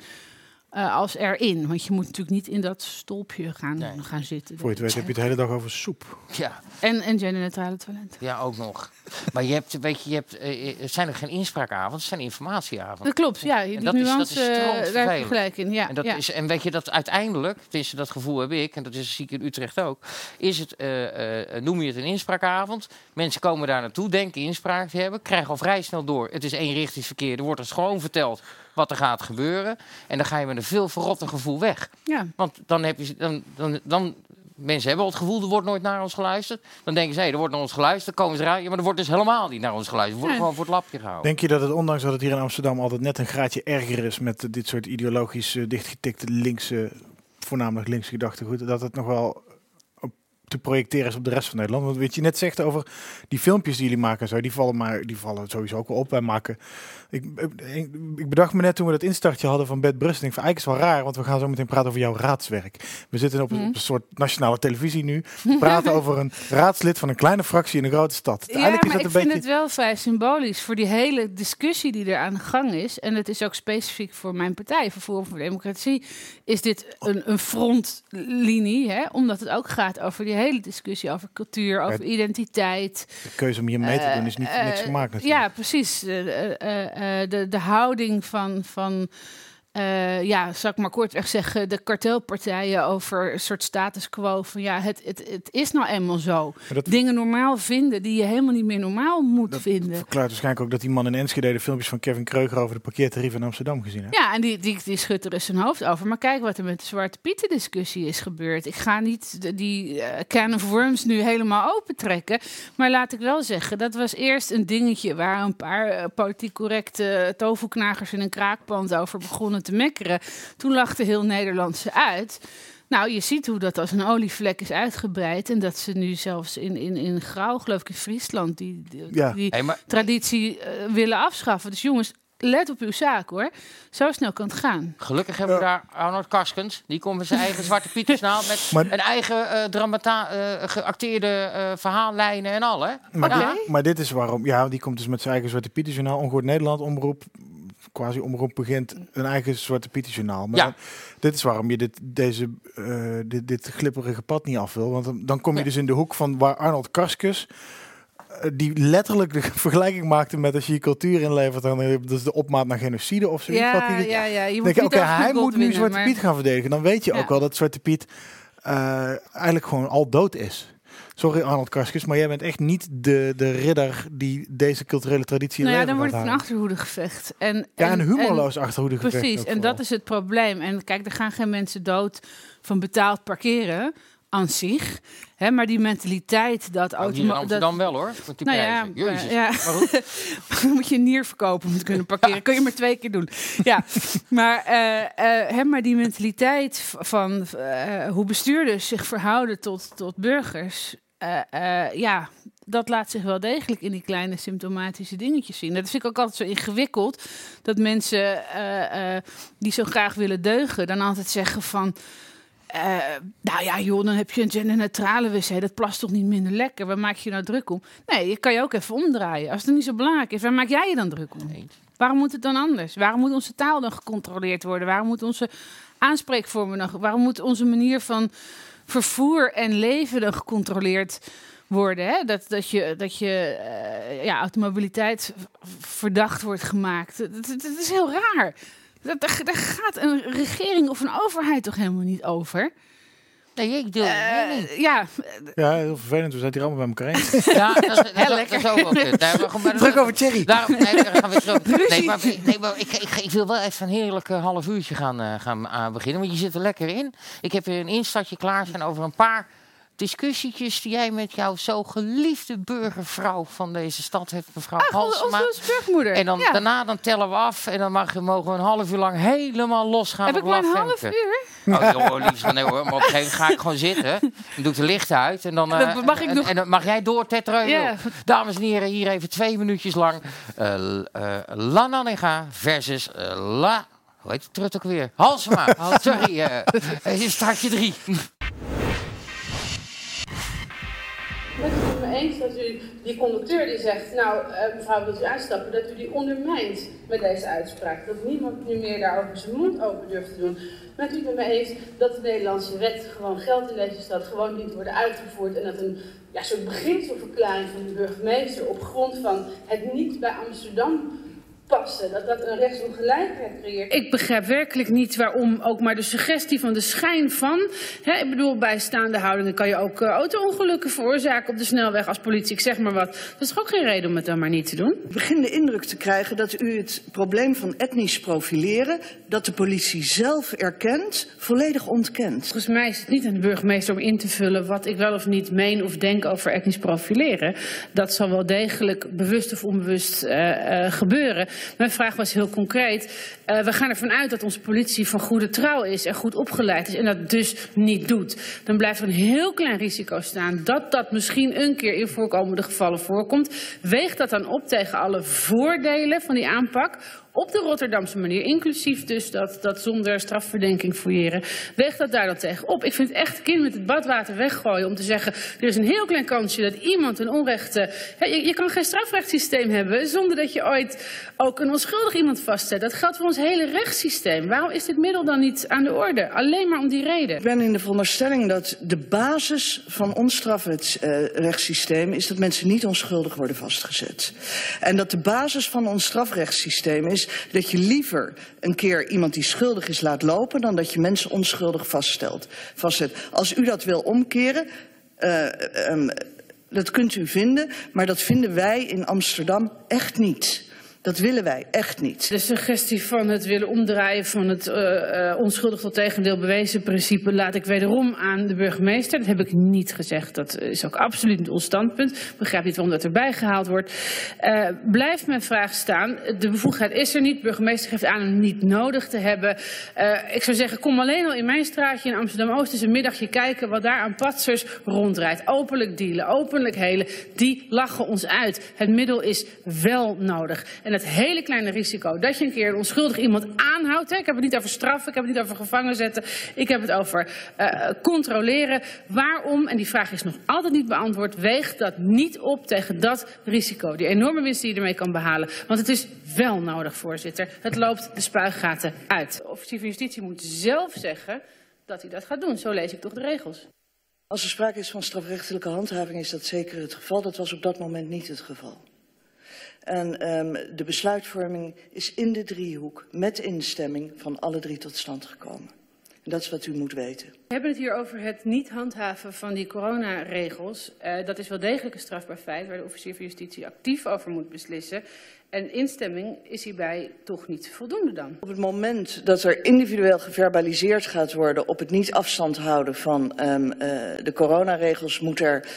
eh, als erin. Want je moet natuurlijk niet in dat stolpje gaan, gaan zitten. Voor je het weet heb je het de hele dag over soep. Ja. En, en genderneutrale toilet. Ja, ook nog. Maar je hebt, weet je, je hebt, eh, het zijn er geen inspraakavonden, het zijn informatieavonden. Dat klopt, ja. En Die dat is- dat is eh, daar heb je stroomvervelend. gelijk in. Ja, en, dat ja. is, en weet je dat uiteindelijk, tenminste dat gevoel heb ik, en dat is zie ik in Utrecht ook, is het, eh, eh, noem je het een inspraakavond. Mensen komen daar naartoe, denken inspraak te hebben, krijgen al vrij snel door. Het is eenrichtingsverkeer, er wordt ons gewoon verteld wat er gaat gebeuren. En dan ga je met een veel verrotte gevoel weg. Ja. Want dan heb je, dan, dan, dan Mensen hebben al het gevoel, er wordt nooit naar ons geluisterd. Dan denken ze, hé, er wordt naar ons geluisterd. Dan komen ze eruit. Ja, maar er wordt dus helemaal niet naar ons geluisterd. Er wordt Nee. gewoon voor het lapje gehouden. Denk je dat het, ondanks dat het hier in Amsterdam altijd net een graadje erger is met dit soort ideologisch eh, dichtgetikte linkse, voornamelijk linkse gedachtegoed, dat het nog wel te projecteren is op de rest van Nederland? Want wat je net zegt over die filmpjes die jullie maken en zo, die vallen, maar, die vallen sowieso ook wel op. Wij maken, ik, ik, ik bedacht me net toen we dat instartje hadden van Bed Brust, ik van eigenlijk is het wel raar, want we gaan zo meteen praten over jouw raadswerk. We zitten op, een- Mhm. op een soort nationale televisie nu, praten over een raadslid van een kleine fractie in een grote stad. Ja, Eigenlijk is maar dat ik een vind beetje... het wel vrij symbolisch voor die hele discussie die er aan de gang is. En het is ook specifiek voor mijn partij, voor Forum voor Democratie, is dit een, een frontlinie. Hè? Omdat het ook gaat over die hele discussie over cultuur, over identiteit. De keuze om hier mee te doen is niet voor niks Eh, gemaakt natuurlijk. Ja, precies. Eh, eh, eh, eh, de, de houding van, van eh, ja, zal ik maar kortweg zeggen, de kartelpartijen over een soort status quo. Van ja, het, het, het is nou eenmaal zo. dat- Dingen normaal vinden die je helemaal niet meer normaal moet vinden. Verklaart waarschijnlijk ook dat die man in Enschede de filmpjes van Kevin Kreuger over de parkeertarieven in Amsterdam gezien heeft. Ja, en die, die, die schudt er eens zijn hoofd over. Maar kijk wat er met de Zwarte Pieten discussie is gebeurd. Ik ga niet de- die eh, can of worms nu helemaal opentrekken. Maar laat ik wel zeggen, dat was eerst een dingetje... waar een paar eh, politiek correcte toverknagers in een kraakpand over begonnen te mekkeren. Toen lachte heel Nederland ze uit... Nou, je ziet hoe dat als een olievlek is uitgebreid. En dat ze nu zelfs in, in, in Grauw, geloof ik, in Friesland, die, die, Ja. die Hey, maar- traditie eh, willen afschaffen. Dus jongens, let op uw zaak hoor. Zo snel kan het gaan. Gelukkig hebben we daar Arnold Karskens. Die komt met zijn eigen Zwarte Pietersnaal. Met Maar- een eigen eh, dramata, eh, geacteerde eh, verhaallijnen en al. Hè? Maar, Ja. dit- maar dit is waarom, ja, die komt dus met zijn eigen Zwarte Pieter journaal, Ongehoord Nederland, omroep, quasi omroep begint een eigen Zwarte Pieter journaal. Maar Ja. dan- dit is waarom je dit, deze, eh, dit, dit glipperige pad niet af wil, want dan, dan kom je dus in de hoek van waar Arnold Karskens, eh, die letterlijk de vergelijking maakte met als je je cultuur inlevert, dan eh, is de opmaat naar genocide of zoiets. Ja, die- ja, ja, je moet denk hij moet nu winnen, Zwarte maar- Piet gaan verdedigen. Dan weet je Ja. ook wel dat Zwarte Piet eigenlijk gewoon al dood is. Sorry Arnold Karskens, maar jij bent echt niet de, de ridder die deze culturele traditie in Nou ja, dan wordt het een achterhoedegevecht. En, Ja, een humorloos achterhoedegevecht Precies, en dat is het probleem. En kijk, er gaan geen mensen dood van betaald parkeren aan zich. Hè, maar die mentaliteit dat hier in Amsterdam dat, wel hoor. Met die Nou ja. Jezus. ja. Moet je een nier verkopen om te kunnen parkeren. Kun je maar twee keer doen. Ja, maar, eh, eh, hè, maar die mentaliteit van eh, hoe bestuurders zich verhouden tot, tot burgers. ja, dat laat zich wel degelijk in die kleine symptomatische dingetjes zien. Dat vind ik ook altijd zo ingewikkeld. Dat mensen die zo graag willen deugen, dan altijd zeggen van. Eh, nou ja, joh, dan heb je een genderneutrale wc. Dat plast toch niet minder lekker? Waar maak je nou druk om? Nee, je kan je ook even omdraaien. Als het niet zo belangrijk is, waar maak jij je dan druk om? Waarom moet het dan anders? Waarom moet onze taal dan gecontroleerd worden? Waarom moet onze aanspreekvormen dan... Waarom moet onze manier van vervoer en leven dan gecontroleerd worden. Hè? Dat, dat je, dat je eh, ja, automobiliteit verdacht wordt gemaakt. Dat, is heel raar. Dat, daar, gaat een regering of een overheid toch helemaal niet over? Nee, ik doe uh, Ja. ja, heel vervelend. We zijn hier allemaal bij elkaar eens. ja, dat is, heel lekker. Dat is ook kut. Druk over Thierry. Daarom, nee, daar gaan we terug. Nee, maar, nee, maar ik, ik, ik, wil wel even een heerlijk half uurtje gaan, uh, gaan uh, beginnen. Want je zit er lekker in. Ik heb weer een instartje klaar zijn over een paar discussietjes die jij met jouw zo geliefde burgervrouw van deze stad hebt, mevrouw ah, Halsema. Onze burgmoeder. En dan, daarna dan tellen we af en dan mag, mogen we een half uur lang helemaal losgaan. Heb ik maar een half uur? Oh, joh, liefst, nee hoor. Maar op een gegeven moment ga ik gewoon zitten. Dan doe ik de lichten uit. En dan, uh, mag ik en, nog... en, dan mag jij doortetteren. Yeah. Dames en heren, hier even twee minuutjes lang. Uh, uh, La Nannega versus La... Hoe heet het terug ook weer? Halsema. Sorry, uh, startje drie. Bent u het me eens dat u die conducteur die zegt, nou uh, mevrouw wilt u uitstappen, dat u die ondermijnt met deze uitspraak? Dat niemand nu meer daarover zijn mond open durft te doen. Bent u het me eens dat de Nederlandse wet gewoon geldt in deze stad, gewoon niet worden uitgevoerd en dat een ja, soort beginselverklaring van de burgemeester op grond van het niet bij Amsterdam passen, dat dat een rechtsongelijkheid creëert. Ik begrijp werkelijk niet waarom ook maar de suggestie van de schijn van. Hè, ik bedoel, bij staande houdingen kan je ook uh, auto-ongelukken veroorzaken op de snelweg als politie. Ik zeg maar wat. Dat is toch ook geen reden om het dan maar niet te doen? Ik begin de indruk te krijgen dat u het probleem van etnisch profileren, dat de politie zelf erkent, volledig ontkent. Volgens mij is het niet aan de burgemeester om in te vullen wat ik wel of niet meen of denk over etnisch profileren. Dat zal wel degelijk bewust of onbewust uh, uh, gebeuren. Mijn vraag was heel concreet. Uh, we gaan ervan uit dat onze politie van goede trouw is en goed opgeleid is en dat dus niet doet. Dan blijft er een heel klein risico staan dat dat misschien een keer in voorkomende gevallen voorkomt. Weegt dat dan op tegen alle voordelen van die aanpak? op de Rotterdamse manier, inclusief dus dat, dat zonder strafverdenking fouilleren, weegt dat daar dan tegen op. Ik vind het echt kind met het badwater weggooien om te zeggen, er is een heel klein kansje dat iemand een onrechte... Je, je kan geen strafrechtssysteem hebben zonder dat je ooit ook een onschuldig iemand vastzet. Dat geldt voor ons hele rechtssysteem. Waarom is dit middel dan niet aan de orde? Alleen maar om die reden. Ik ben in de veronderstelling dat de basis van ons strafrechtssysteem is dat mensen niet onschuldig worden vastgezet. En dat de basis van ons strafrechtssysteem is dat je liever een keer iemand die schuldig is laat lopen dan dat je mensen onschuldig vaststelt, vastzet. Als u dat wil omkeren, uh, um, dat kunt u vinden, maar dat vinden wij in Amsterdam echt niet. Dat willen wij echt niet. De suggestie van het willen omdraaien van het uh, uh, onschuldig tot tegendeel bewezen principe laat ik wederom aan de burgemeester. Dat heb ik niet gezegd. Dat is ook absoluut niet ons standpunt. Begrijp niet waarom dat erbij gehaald wordt. Uh, blijft mijn vraag staan. De bevoegdheid is er niet. De burgemeester geeft aan hem niet nodig te hebben. ik zou zeggen, kom alleen al in mijn straatje in Amsterdam-Oost eens een middagje kijken wat daar aan patsers rondrijdt. Openlijk dealen, openlijk helen. Die lachen ons uit. Het middel is wel nodig. En het hele kleine risico dat je een keer onschuldig iemand aanhoudt. Hè. Ik heb het niet over straffen, ik heb het niet over gevangen zetten. Ik heb het over uh, controleren. Waarom, en die vraag is nog altijd niet beantwoord, weegt dat niet op tegen dat risico. Die enorme winst die je ermee kan behalen. Want het is wel nodig, voorzitter. Het loopt de spuigaten uit. De officier van justitie moet zelf zeggen dat hij dat gaat doen. Zo lees ik toch de regels. Als er sprake is van strafrechtelijke handhaving is dat zeker het geval. Dat was op dat moment niet het geval. En um, de besluitvorming is in de driehoek met instemming van alle drie tot stand gekomen. En dat is wat u moet weten. We hebben het hier over het niet handhaven van die coronaregels. Uh, dat is wel degelijk een strafbaar feit waar de officier van justitie actief over moet beslissen. En instemming is hierbij toch niet voldoende dan? Op het moment dat er individueel geverbaliseerd gaat worden op het niet afstand houden van um, uh, de coronaregels, moet er,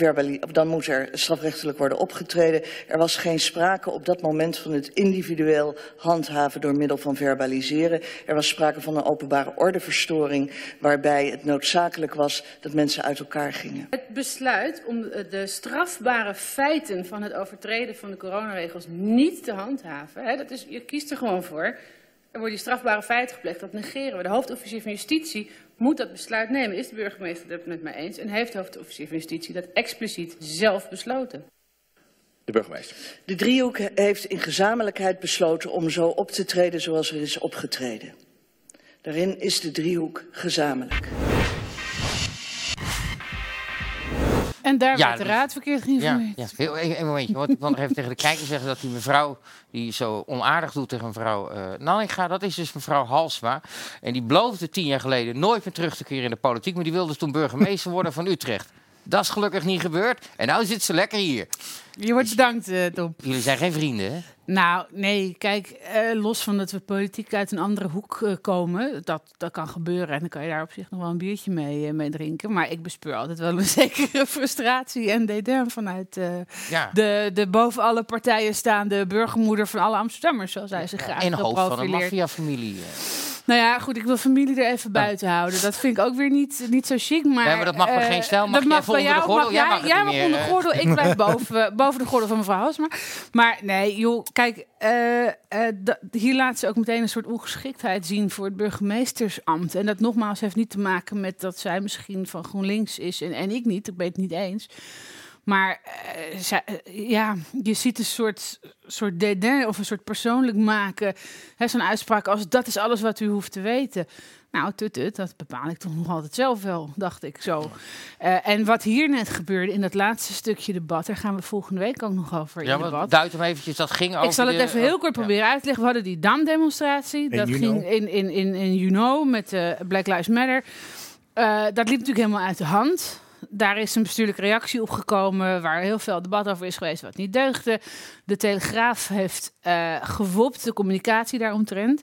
uh, dan moet er strafrechtelijk worden opgetreden. Er was geen sprake op dat moment van het individueel handhaven door middel van verbaliseren. Er was sprake van een openbare ordeverstoring waarbij het noodzakelijk was dat mensen uit elkaar gingen. Het besluit om de strafbare feiten van het overtreden van de coronaregels niet te handhaven. Hè, dat is, je kiest er gewoon voor. Er wordt die strafbare feit gepleegd, dat negeren we. De hoofdofficier van justitie moet dat besluit nemen. Is de burgemeester het met mij eens? En heeft de hoofdofficier van justitie dat expliciet zelf besloten? De burgemeester. De driehoek heeft in gezamenlijkheid besloten om zo op te treden zoals er is opgetreden. Daarin is de driehoek gezamenlijk. En daar Ja, werd de dus- raad verkeerd Ja, geïnformeerd. ja. Heel, een, een momentje, want ik wil nog even tegen de kijker zeggen dat die mevrouw die zo onaardig doet tegen mevrouw uh, Nanninga, dat is dus mevrouw Halsma. En die beloofde tien jaar geleden nooit meer terug te keren in de politiek, maar die wilde toen burgemeester worden van Utrecht. Dat is gelukkig niet gebeurd. En nou zit ze lekker hier. Je wordt bedankt, uh, Tom. Jullie zijn geen vrienden, hè? Nou, nee, kijk, eh, los van dat we politiek uit een andere hoek uh, komen, dat, dat kan gebeuren en dan kan je daar op zich nog wel een biertje mee, uh, mee drinken. Maar ik bespeur altijd wel een zekere frustratie en dédain vanuit ja. de, de boven alle partijen staande burgermoeder van alle Amsterdammers, zoals zij zich graag En hoofd van een maffiafamilie. Nou ja, goed, ik wil familie er even buiten houden. Dat vind ik ook weer niet, niet zo chic. Maar, Nee, maar dat mag bij eh, geen stijl. Mag dat mag bij onder de jou, gordel? mag Jij mag het jij niet mag meer, onder de eh. gordel, ik blijf boven, boven de gordel van mevrouw Halsma. Maar nee, joh, kijk, eh, eh, hier laat ze ook meteen een soort ongeschiktheid zien voor het burgemeestersambt. En dat nogmaals heeft niet te maken met dat zij misschien van GroenLinks is en, en ik niet. Ik ben het niet eens. Maar eh, zij- eh, ja, je ziet een soort, soort dédain of een soort persoonlijk maken. Hè, Zo'n uitspraak als dat is alles wat u hoeft te weten. Nou, tut, tut, dat bepaal ik toch nog altijd zelf wel, dacht ik zo. Eh, en wat hier net gebeurde in dat laatste stukje debat, daar gaan we volgende week ook nog over in Ja, debat. maar duid hem eventjes. Dat ging over Ik zal het de- even heel kort proberen uit te leggen. We hadden die damdemonstratie. In Dat Juno. ging in, in, in, in Juno met eh, Black Lives Matter. Eh, dat liep natuurlijk helemaal uit de hand. Daar is een bestuurlijke reactie op gekomen, waar heel veel debat over is geweest, wat niet deugde. De Telegraaf heeft eh gewopt, de communicatie daaromtrent.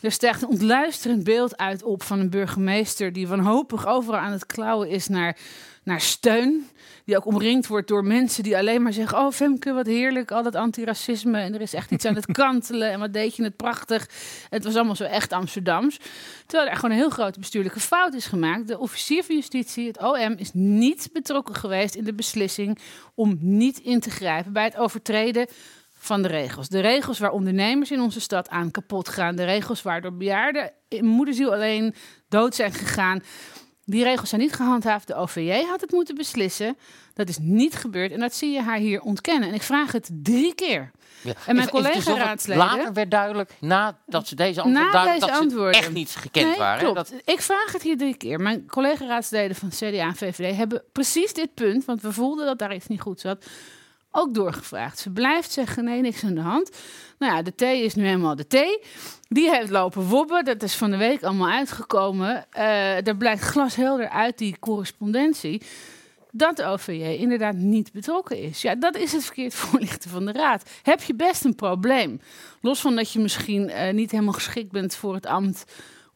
Er stijgt een ontluisterend beeld uit op van een burgemeester die wanhopig overal aan het klauwen is naar, naar steun. Die ook omringd wordt door mensen die alleen maar zeggen: Oh, Femke, wat heerlijk, al dat antiracisme. En er is echt iets aan het kantelen. En wat deed je het prachtig. Het was allemaal zo echt Amsterdams. Terwijl er gewoon een heel grote bestuurlijke fout is gemaakt. De officier van justitie, het OM, is niet betrokken geweest in de beslissing om niet in te grijpen bij het overtreden van de regels. De regels waar ondernemers in onze stad aan kapot gaan. De regels waardoor bejaarden in moederziel alleen dood zijn gegaan. Die regels zijn niet gehandhaafd. De OVJ had het moeten beslissen. Dat is niet gebeurd. En dat zie je haar hier ontkennen. En ik vraag het drie keer. Ja. En mijn collega-raadsleden... Later werd duidelijk, nadat ze deze antwoorden Na duidelijk, deze dat antwoorden. ze echt niet gekend Nee, waren. Klopt. Dat, Ik vraag het hier drie keer. Mijn collega-raadsleden van CDA en VVD hebben precies dit punt, want we voelden dat daar iets niet goed zat, ook doorgevraagd. Ze blijft zeggen: nee, niks aan de hand. Nou ja, de T is nu helemaal de T. Die heeft lopen wobben. Dat is van de week allemaal uitgekomen. Eh er blijkt glashelder uit die correspondentie dat OVJ inderdaad niet betrokken is. Ja, dat is het verkeerd voorlichten van de Raad. Heb je best een probleem. Los van dat je misschien eh, niet helemaal geschikt bent voor het ambt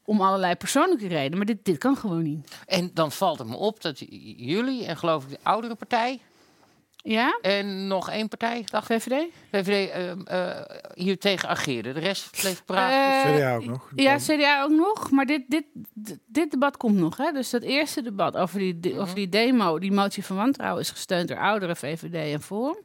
om allerlei persoonlijke redenen. Maar dit, dit kan gewoon niet. en dan valt het me op dat jullie en geloof ik de oudere partij Ja? en nog één partij, dacht VVD? VVD, ehm, eh, hier tegen ageerden. De rest bleef praten. Eh, CDA ook nog. Ja, CDA ook nog. Maar dit, dit, dit, debat komt nog. Hè? Dus dat eerste debat over die, die- over die demo, die motie van wantrouwen, is gesteund door oudere VVD en Forum.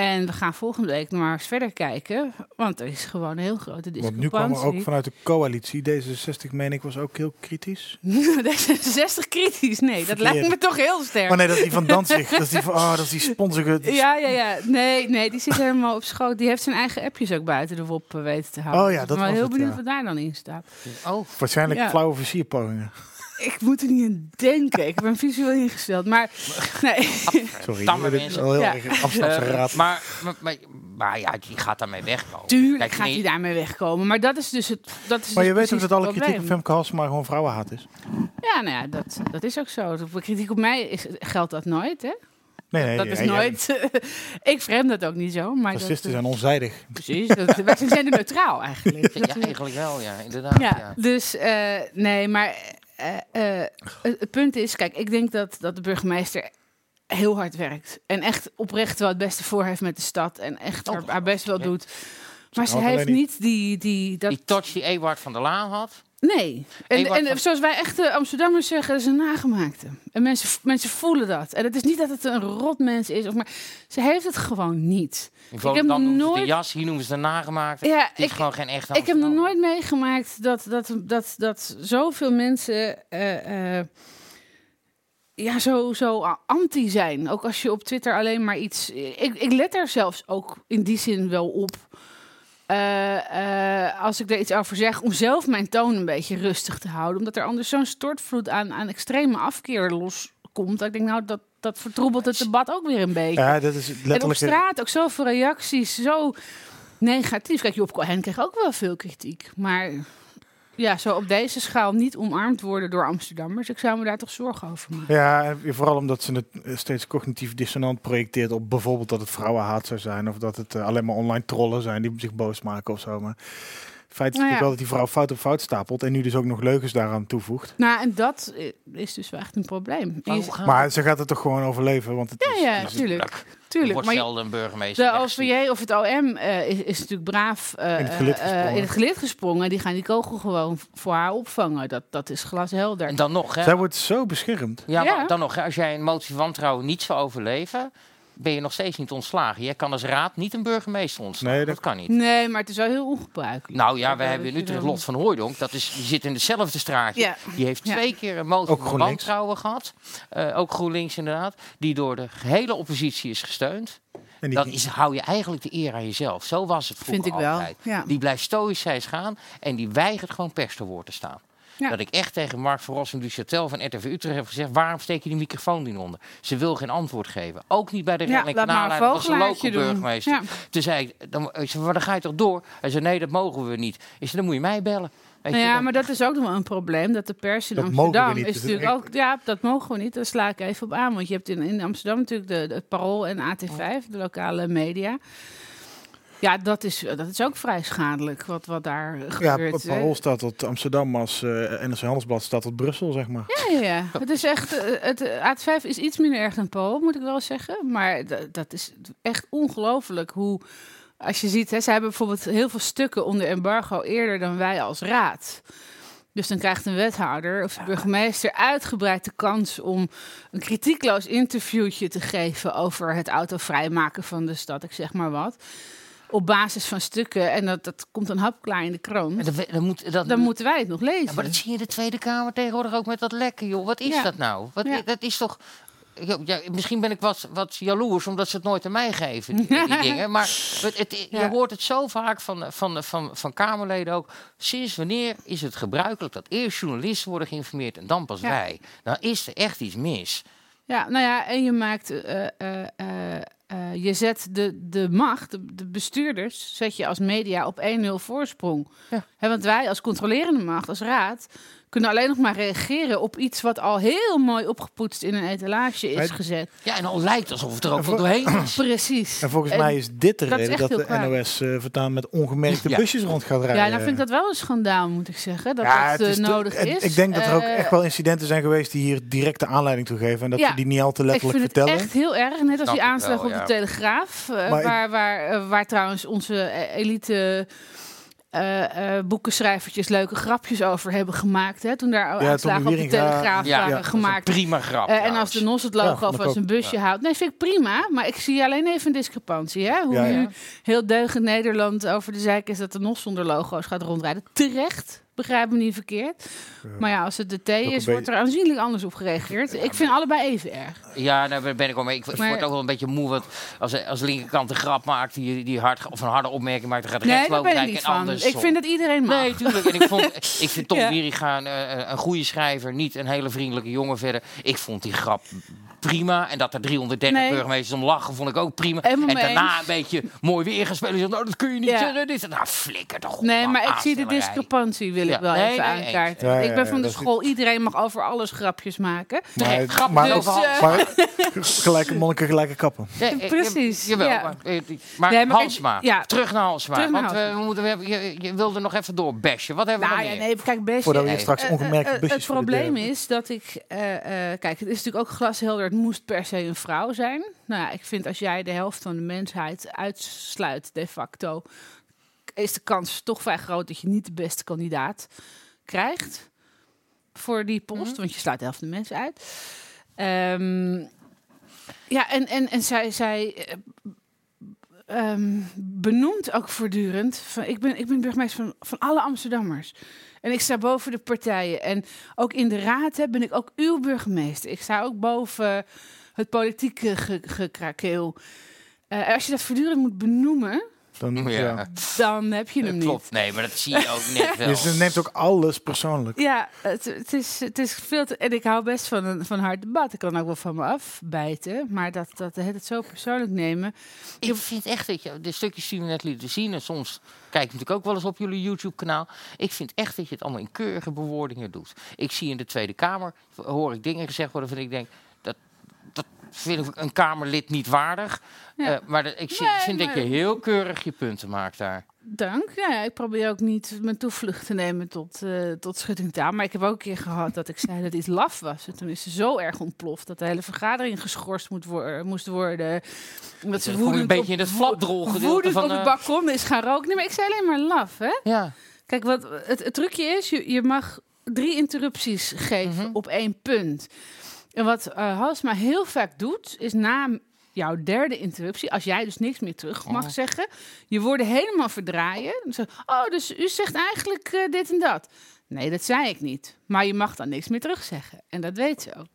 En we gaan volgende week nog maar eens verder kijken. Want er is gewoon een heel grote Want nu kwam er ook vanuit de coalitie. D66, meen ik, was ook heel kritisch. D66 kritisch. Nee, dat lijkt me toch heel sterk. Maar nee, dat is die van Danzig. dat is die van, oh, dat is die sponsige... Ja, ja, ja. Nee, nee, die zit helemaal op schoot. Die heeft zijn eigen appjes ook buiten de WOP weten te houden. Oh ja, Ik dat ben wel was heel het, benieuwd ja. wat daar dan in staat. Oh. Waarschijnlijk Ja. flauwe versierpogingen. Ik moet er niet aan denken. Ik ben visueel ingesteld. Maar nee. Sorry, Tamme dit is mensen. wel heel Ja. erg Amsterdamse Eh, raad. maar, maar, maar, maar ja, die gaat daarmee wegkomen. Tuurlijk Kijk, gaat nee, hij daarmee wegkomen. Maar dat is dus het. Dat is Maar je dus weet ook precies dat alle het kritiek op probleem. Femke Halsema gewoon vrouwenhaat is? Ja, nou ja, dat, dat is ook zo. De kritiek op mij is, geldt dat nooit, hè? Nee, nee. dat ja, is ja, nooit. ik vreemd dat ook niet zo. Maar dat, Fascisten eh, zijn onzijdig. Precies. Dat, wij zijn er neutraal eigenlijk. Ja, eigenlijk wel, ja, inderdaad. Ja, Ja. dus eh, nee, maar eh, eh, het, het punt is, kijk, ik denk dat, dat de burgemeester heel hard werkt. En echt oprecht wel het beste voor heeft met de stad. En echt haar, haar best wel doet. Maar ze heeft niet die... die dat, Die touch die Ewart van der Laan had. Nee. En, en van- zoals wij echte Amsterdammers zeggen, dat is een nagemaakte. En mensen, mensen voelen dat. En het is niet dat het een rot mens is, of maar ze heeft het gewoon niet. Ik heb ze nooit de jas, hier noemen ze de nagemaakte. Ja, het is ik- gewoon geen echte Ik heb nog nooit meegemaakt dat, dat, dat, dat zoveel mensen eh, eh, ja, zo, zo anti zijn. Ook als je op Twitter alleen maar iets. Ik, ik let er zelfs ook in die zin wel op. eh, eh, als ik er iets over zeg, om zelf mijn toon een beetje rustig te houden. Omdat er anders zo'n stortvloed aan, aan extreme afkeer loskomt. komt. Dat ik denk, nou, dat, dat vertroebelt het debat ook weer een beetje. Ja, dat is En op letterlijk... straat ook zoveel reacties, zo negatief. Kijk, Job Cohen kreeg ook wel veel kritiek. Maar ja, zo op deze schaal niet omarmd worden door Amsterdammers. Ik zou me daar toch zorgen over maken. Ja, en vooral omdat ze het eh, steeds cognitief dissonant projecteert op bijvoorbeeld dat het vrouwenhaat zou zijn. Of dat het eh, alleen maar online trollen zijn die zich boos maken of zo. Maar het feit is Nou natuurlijk ja. wel dat die vrouw fout op fout stapelt. En nu dus ook nog leugens daaraan toevoegt. Nou, en dat is dus wel echt een probleem. Is- Maar ze gaat het toch gewoon overleven. Want het ja, is, ja, het is- tuurlijk. Wordt Maar zelden een burgemeester de. OVJ of het OM eh, is, is natuurlijk braaf eh, In het gelid eh, gesprongen. in het gelid gesprongen. Die gaan die kogel gewoon voor haar opvangen. Dat, dat is glashelder. En dan nog, hè? Zij wordt zo beschermd. Ja, Ja. maar dan nog, hè, als jij een motie van wantrouwen niet zou overleven, ben je nog steeds niet ontslagen. Jij kan als raad niet een burgemeester ontslaan. Nee, dat... kan niet. Nee, maar het is wel heel ongebruikelijk. Nou ja, we Ja, hebben in Utrecht dan- Lot van Hooijdonk. Dat is, die zit in hetzelfde straatje. Ja. Die heeft Ja. twee keer een motie van GroenLinks. wantrouwen gehad. Eh, ook GroenLinks inderdaad. Die door de gehele oppositie is gesteund. En die- Dan is, hou je eigenlijk de eer aan jezelf. Zo was het vroeger Vind ik wel, ja. Die blijft stoïcijns gaan en die weigert gewoon pers te woord te staan. Ja. Dat ik echt tegen Mark van Rossum Duchatel van RTV Utrecht heb gezegd... waarom steek je die microfoon niet onder? Ze wil geen antwoord geven. Ook niet bij de Ja, was de doen. burgemeester. Ja. Toen zei ik, dan, ik zei, maar dan ga je toch door? Hij zei, nee, dat mogen we niet. Ik zei, dan moet je mij bellen. Weet Nou je, ja, dan- maar dat is ook nog wel een probleem. Dat de pers in Dat mogen we Amsterdam niet. is Dat is natuurlijk ook. Ja, dat mogen we niet. Daar sla ik even op aan. Want je hebt in, in Amsterdam natuurlijk de, de het Parool en AT5, de lokale media. Ja, dat is, dat is ook vrij schadelijk wat, wat daar Ja, gebeurt. het hè. parool staat tot Amsterdam als eh NRC Handelsblad staat tot Brussel, zeg maar. Ja, ja, ja. Het is echt. eh, Het eh, A5 is iets minder erg dan Parool, moet ik wel zeggen. Maar dat, dat is echt ongelooflijk hoe. Als je ziet, hè, ze hebben bijvoorbeeld heel veel stukken onder embargo eerder dan wij als raad. Dus dan krijgt een wethouder of de burgemeester uitgebreid de kans om een kritiekloos interviewtje te geven over het autovrij maken van de stad, ik zeg maar wat. Op basis van stukken. En dat, dat komt een hapklaar in de krant. En dan, dan moet, dat, Dan moeten wij het nog lezen. Ja, maar dat zie je in de Tweede Kamer tegenwoordig ook met dat lekken, joh. Wat is Ja. dat nou? Wat, Ja. Dat is toch... Ja, misschien ben ik wat, wat jaloers, omdat ze het nooit aan mij geven, die, die dingen. Maar het, het- je hoort het zo vaak van, van, van, van Kamerleden ook. Sinds wanneer is het gebruikelijk dat eerst journalisten worden geïnformeerd en dan pas wij? Dan is er echt iets mis. Ja, nou ja, en je maakt, eh, eh, eh, eh, je zet de, de macht, de, de bestuurders, zet je als media op 1-0 voorsprong. Hè, want wij als controlerende macht, als raad, kunnen alleen nog maar reageren op iets wat al heel mooi opgepoetst in een etalage is gezet. Ja, en al lijkt alsof het er ook voor- doorheen is. Precies. En volgens mij is dit de dat reden dat de kwaad. NOS eh voortaan met ongemerkte Ja. busjes rond gaat rijden. Ja, nou vind ik dat wel een schandaal, moet ik zeggen, dat Ja, dat het eh, is te- nodig is. Ik denk dat er ook Eh, echt wel incidenten zijn geweest die hier direct de aanleiding toe geven. En dat Ja, ze die niet al te letterlijk ik vind vertellen. het echt heel erg. Net als Snap die aanslag wel, op ja. De Telegraaf. eh, ik- waar, waar, eh, waar trouwens onze eh, elite eh, eh, boekenschrijvertjes leuke grapjes over hebben gemaakt. Hè, toen daar Tommy aanslagen op de Telegraaf Ja, waren ja, gemaakt. Prima grap. En als de NOS het Ja, logo van ook. zijn busje houdt. Nee, vind ik prima. Maar ik zie alleen even een discrepantie. Hè? Hoe Ja, ja. nu heel deugend Nederland over de zeik is dat de NOS zonder logo's gaat rondrijden. Terecht. Begrijp me niet verkeerd. Maar ja, als het de T een is, wordt er aanzienlijk anders op gereageerd. Ik vind allebei even erg. Ja, daar ben ik wel mee. Ik, Maar- word ook wel een beetje moe. Want als, als de linkerkant een grap maakt, die, die hard, of een harde opmerking maakt, dan gaat de Nee, ik andersom. Ik vind dat iedereen mag. Nee, tuurlijk. En ik, vond, ik vind Tom Ja. Wieringa een, eh, een goede schrijver, niet een hele vriendelijke jongen verder. Ik vond die grap prima. En dat er 330 Nee. burgemeesters om lachen, vond ik ook prima. Helemaal en daarna een beetje mooi weer spelen. Nou, dat kun je niet Ja. zeggen. Dit, nou, flikker toch op. Nee, maar ik zie de discrepantie, wil Ja. ik wel Nee, even nee, eens. aankaarten. Ja, ja, ik ben van de school, iedereen mag over alles grapjes maken. Nee, grap maar, Dus, eh, maar gelijke monniken, gelijke kappen. Precies, Jawel, ja. maar, eh, maar, Nee, maar Halsma. ja. Terug naar Halsma. Terug naar want we, Halsma. we moeten, we hebben, je, je wilde nog even doorbashen. Wat hebben we Nou nog ja, nee, kijk. Voordat we hier straks Eh, eh, busjes Het probleem is dat ik... eh, eh, kijk, het is natuurlijk ook glashelder. Het moest per se een vrouw zijn. Nou ja, ik vind als jij de helft van de mensheid uitsluit de facto... is de kans toch vrij groot dat je niet de beste kandidaat krijgt voor die post. Want je sluit de helft van de mensen uit. Ehm, ja, en, en, en zij... zij eh, ehm, benoemt ook voortdurend. Van, ik, ben, ik ben burgemeester van, van alle Amsterdammers. En ik sta boven de partijen. En ook in de raad hè, ben ik ook uw burgemeester. Ik sta ook boven het politieke ge- gekrakeel. Eh, als je dat voortdurend moet benoemen, Dan, ja. Ja. dan heb je hem niet. Klopt, nee, maar dat zie je ook net wel. Dus ze neemt ook alles persoonlijk. Ja, het, het, is, het is veel te... En ik hou best van een van hard debat. Ik kan ook wel van me afbijten. Maar dat, dat het zo persoonlijk nemen... Ik vind echt dat je de stukjes die we net lieten zien, en soms kijk ik natuurlijk ook wel eens op jullie YouTube-kanaal. Ik vind echt dat je het allemaal in keurige bewoordingen doet. Ik zie in de Tweede Kamer, hoor ik dingen gezegd worden van ik denk, dat, dat vind ik een Kamerlid niet waardig. Ja. Eh, maar dat, ik Nee, vind dat je heel keurig je punten maakt daar. Dank. Ja, ja, ik probeer ook niet mijn toevlucht te nemen tot, eh tot schuttingtaal. Maar ik heb ook een keer gehad dat ik zei dat iets laf was. En toen is ze zo erg ontploft dat de hele vergadering geschorst moet wor- moest worden. Omdat ze je een woedend beetje op- in het flapdrol gedeelte woedend van op het balkon is gaan roken. Nee, maar ik zei alleen maar laf, hè? Ja. Kijk, wat het, het trucje is, je, je mag drie interrupties geven Mhm. op één punt. En wat eh Halsma heel vaak doet, is na jouw derde interruptie, als jij dus niks meer terug mag Oh. zeggen, je woorden helemaal verdraaien. Zeg, oh, dus u zegt eigenlijk eh, dit en dat. Nee, dat zei ik niet. Maar je mag dan niks meer terugzeggen. En dat weet ze ook.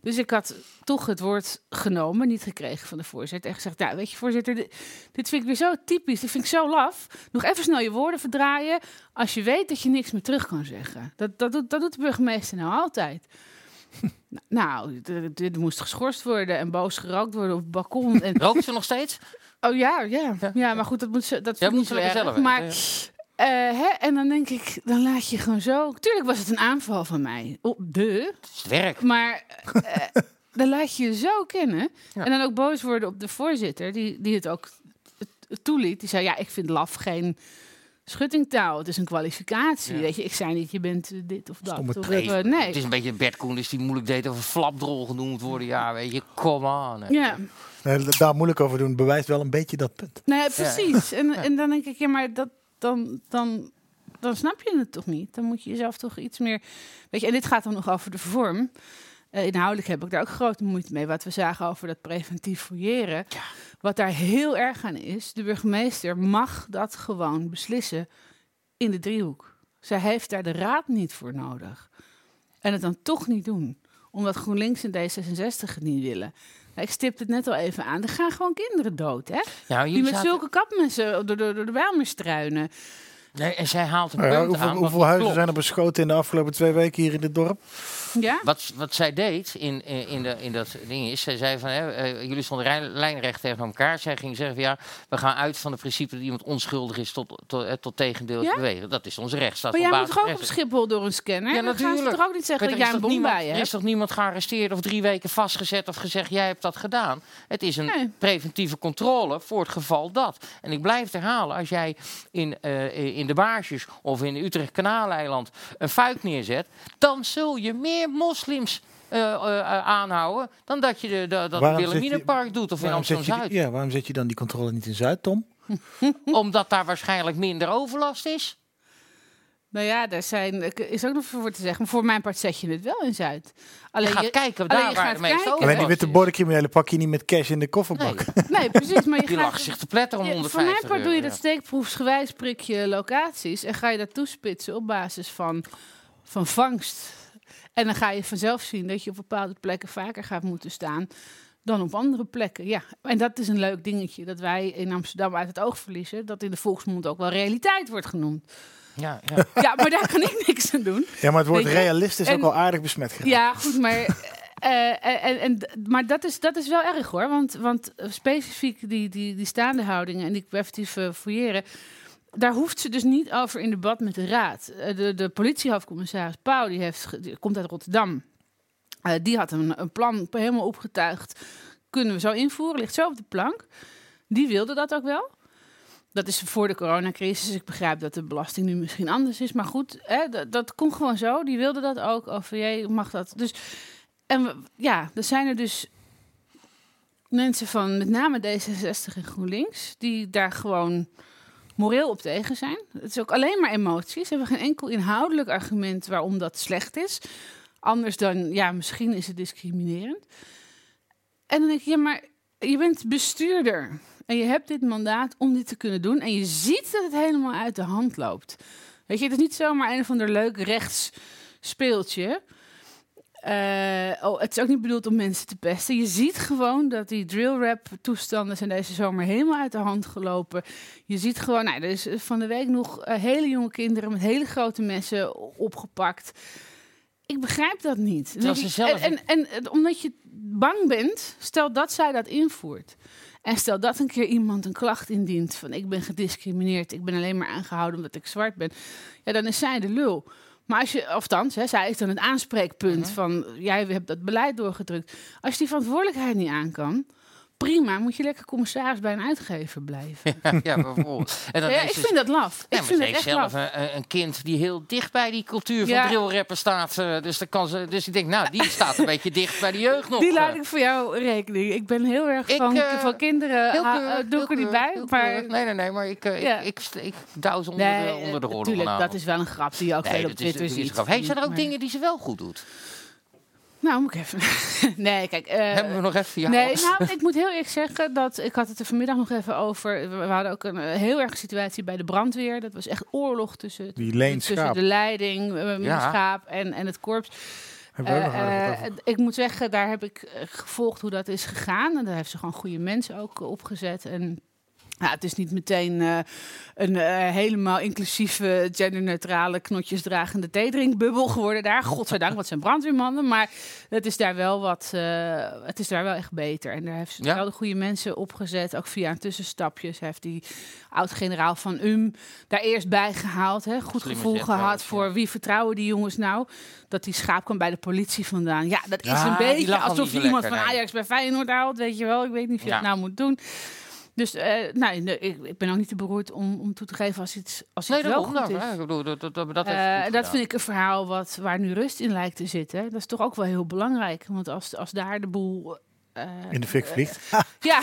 Dus ik had toch het woord genomen, niet gekregen van de voorzitter. En gezegd, ja, weet je voorzitter, dit, dit vind ik weer zo typisch. Dit vind ik zo laf. Nog even snel je woorden verdraaien als je weet dat je niks meer terug kan zeggen. Dat, dat, doet, dat doet de burgemeester nou altijd. Nou, dit moest geschorst worden en boos gerookt worden op het balkon. En... Rookt ze nog steeds? Oh ja, ja. Ja, maar goed, dat moet ze, dat Ja, moet niet ze lekker zelf Maar weten, eh, hè, en dan denk ik, dan laat je gewoon zo. Tuurlijk was het een aanval van mij. Op de. Het werk. Maar eh, dan laat je je zo kennen. Ja. En dan ook boos worden op de voorzitter, die, die het ook toeliet. Die zei, ja, ik vind laf geen schuttingtaal. Het is een kwalificatie. Ja. Weet je, ik zei niet, je bent eh, dit of dat. Stomme Of, treef. eh, nee. Het is een beetje Bert Koenders die moeilijk deed over flapdrol genoemd worden. Ja, weet je, come on. hè. Ja, Nee, daar moeilijk over doen bewijst wel een beetje dat punt. nee, precies. En, en dan denk ik, ja, maar dat, dan, dan, dan snap je het toch niet. Dan moet je jezelf toch iets meer... Weet je, en dit gaat dan nog over de vorm. Eh, inhoudelijk heb ik daar ook grote moeite mee. Wat we zagen over dat preventief fouilleren. Wat daar heel erg aan is, de burgemeester mag dat gewoon beslissen in de driehoek. Zij heeft daar de raad niet voor nodig. En het dan toch niet doen, omdat GroenLinks en D66 het niet willen. Nou, ik stipte het net al even aan. Er gaan gewoon kinderen dood, hè? Ja, Die met zaten- zulke kapmessen door, door, door de Bijlmer struinen. Nee, en zij haalt een ja, punt hoeveel aan. hoeveel huizen klopt. zijn er beschoten in de afgelopen twee weken hier in dit dorp? Ja? Wat, wat zij deed in, in, de, in dat ding is, zij zei van, hè, eh, jullie stonden rij- lijnrecht tegen elkaar. Zij ging zeggen van, ja, we gaan uit van het principe dat iemand onschuldig is tot, tot, eh, tot tegendeel is Ja? bewegen. Dat is onze rechtsstaat. Maar jij moet toch ook op Schiphol door een scanner? Ja, Dan gaan ze natuurlijk. toch ook niet zeggen dat jij een bom niemand- bij je Er is toch niemand gearresteerd of drie weken vastgezet of gezegd, jij hebt dat gedaan. Het is een Nee. preventieve controle voor het geval dat. En ik blijf het herhalen, als jij in, eh, in de Baarsjes of in Utrecht Kanaaleiland een fuik neerzet, dan zul je meer moslims eh, eh, aanhouden dan dat je de, de, dat Wilhelminapark doet of in waarom zet je die- Amsterdam-Zuid. Ja, waarom zet je dan die controle niet in Zuid, Tom? Omdat daar waarschijnlijk minder overlast is. Nou ja, daar zijn, is ook nog voor te zeggen. Maar voor mijn part zet je het wel in Zuid. Alleen gaat kijken daar alleen je waar de meeste kijken. over- Alleen die witte bordencriminelen pak je niet met cash in de kofferbak. Nee, precies. Maar je Die gaat, zich te pletten om Ja, 150 Voor mijn part doe je dat steekproefsgewijs, prik je locaties en ga je dat toespitsen op basis van, van vangst. En dan ga je vanzelf zien dat je op bepaalde plekken vaker gaat moeten staan dan op andere plekken. Ja, en dat is een leuk dingetje dat wij in Amsterdam uit het oog verliezen. Dat in de volksmond ook wel realiteit wordt genoemd. Ja, ja. Ja, maar daar kan ik niks aan doen. Ja, maar het woord Weet je? realist is En- ook al aardig besmet geraakt. Ja, goed, maar, eh, en, en, maar dat, is, dat is wel erg hoor. Want, want specifiek die, die, die staande houdingen en die preventieve fouilleren... daar hoeft ze dus niet over in debat met de raad. Eh, De, de politiehoofdcommissaris Pauw, die, heeft, komt uit Rotterdam... Eh, die had een, een plan helemaal opgetuigd. Kunnen we zo invoeren? Ligt zo op de plank. Die wilde dat ook wel. Dat is voor de coronacrisis. Ik begrijp dat de belasting nu misschien anders is. Maar goed, hè, dat, dat kon gewoon zo. Die wilde dat ook. OVJ mag dat. Dus, en ja, er zijn er dus mensen van met name D66 en GroenLinks... die daar gewoon moreel op tegen zijn. Het is ook alleen maar emoties. Ze hebben geen enkel inhoudelijk argument waarom dat slecht is. Anders dan, ja, misschien is het discriminerend. En dan denk ik, ja, maar je bent bestuurder. En je hebt dit mandaat om dit te kunnen doen. En je ziet dat het helemaal uit de hand loopt. Weet je, het is niet zomaar een of ander leuk rechts speeltje. Eh, oh, het is ook niet bedoeld om mensen te pesten. Je ziet gewoon dat die drill rap toestanden zijn deze zomer helemaal uit de hand gelopen. Je ziet gewoon, nou, er is van de week nog eh, hele jonge kinderen met hele grote messen opgepakt. Ik begrijp dat niet. Zelf- En, en, en omdat je bang bent, stel dat zij dat invoert. En stel dat een keer iemand een klacht indient van ik ben gediscrimineerd, ik ben alleen maar aangehouden omdat ik zwart ben. Ja, dan is zij de lul. Maar als je, althans, hè, zij is dan het aanspreekpunt van jij hebt dat beleid doorgedrukt. Als je die verantwoordelijkheid niet aan kan, prima, moet je lekker commissaris bij een uitgever blijven. Ja, ja, bijvoorbeeld. En dan Ja, ik ze- vind dat laf. Ik vind het heeft echt zelf laf. een, een kind die heel dicht bij die cultuur van drillrappen staat. eh, dus, dan kan ze, dus ik denk, nou, die staat een beetje dicht bij de jeugd nog. Die eh. laat ik voor jou rekening. Ik ben heel erg Ik, van, eh, van kinderen. heel ha- doe ik er niet bij. Maar. Nee, nee, nee, maar ik, ik, ik, ik douw ze onder, nee, de, onder de vanavond. dat is wel een grap die je ook Nee, veel op Twitter ziet. grap. Hey, zijn er ook dingen die ze wel goed doet? Nou, moet ik even. nee, kijk. eh, Hebben we nog even jou Nee, nou, ik moet heel eerlijk zeggen dat ik had het er vanmiddag nog even over. We we hadden ook een eh, heel erg situatie bij de brandweer. Dat was echt oorlog tussen, Die tussen de leiding, meneer Ja. Schaap en, en het korps. Hebben we ook nog Eh, aardig wat eh, ik moet zeggen, daar heb ik gevolgd hoe dat is gegaan. En daar heeft ze gewoon goede mensen ook opgezet. En ja, het is niet meteen eh, een eh, helemaal inclusieve, genderneutrale, knotjesdragende theedrinkbubbel geworden daar. Godzijdank, wat zijn brandweermannen. Maar het is daar wel wat, eh, het is daar wel echt beter. En daar heeft ze Ja. wel de goede mensen opgezet, ook via een tussenstapje. Ze heeft die oud-generaal van UM daar eerst bij gehaald. Hè. Goed gevoel gehad voor wie vertrouwen die jongens nou. Dat die schaap kwam bij de politie vandaan. Ja, dat is Ja, een beetje alsof je iemand lekker, van. Ajax bij Feyenoord haalt. Weet je wel, ik weet niet of je dat nou moet doen. Dus eh, nou, nee, ik, ik ben ook niet te beroerd om, om toe te geven als iets, als Nee, iets wel daarom, goed is. hè, ik bedoel, dat, dat, dat, dat, heeft Eh, dat vind ik een verhaal wat, waar nu rust in lijkt te zitten. Dat is toch ook wel heel belangrijk. Want als, als daar de boel... eh, In de fik vliegt. ja,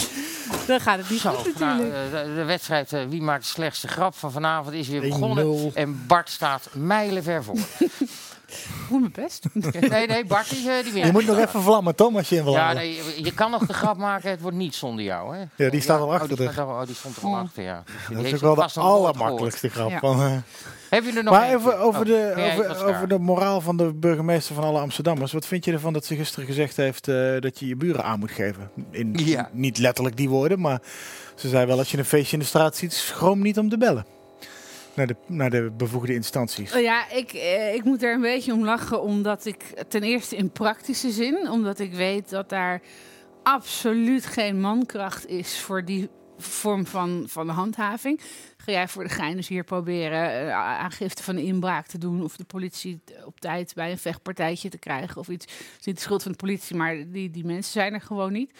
dan gaat het niet Zo, goed nou, natuurlijk. de, de wedstrijd Wie maakt de slechtste grap van vanavond is weer 1-0. begonnen. En Bart staat mijlenver voor. Hoe mijn best. nee, nee, eh, die wint. Je moet nog even vlammen, Tom, als je in wil Ja, nee, je- kan nog de grap maken, het wordt niet zonder jou. Hè? Ja, die staat al oh, achter die, de- staat al- oh, die stond er al achter, ja. Dus die Dat is ook wel de allermakkelijkste grap. Van, eh, Heb je er nog maar eentje? over, Oh, de, over, over de moraal van de burgemeester van alle Amsterdammers. Wat vind je ervan dat ze gisteren gezegd heeft eh, dat je je buren aan moet geven? In, Ja. Niet letterlijk die woorden, maar ze zei wel als je een feestje in de straat ziet, schroom niet om te bellen. Naar de, naar de bevoegde instanties. Oh Ja, ik, eh, ik moet er een beetje om lachen, omdat ik ten eerste in praktische zin, omdat ik weet dat daar absoluut geen mankracht is voor die vorm van, van handhaving. Ga jij voor de gein hier proberen eh, aangifte van inbraak te doen of de politie op tijd bij een vechtpartijtje te krijgen of iets. Het is niet de schuld van de politie, maar die, die mensen zijn er gewoon niet.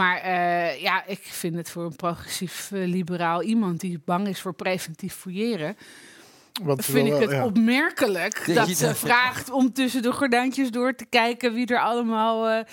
Maar eh, ja, ik vind het voor een progressief eh, liberaal iemand die bang is voor preventief fouilleren. Want vind ik het ja. opmerkelijk Dat ze vraagt om tussen de gordijntjes door te kijken wie er allemaal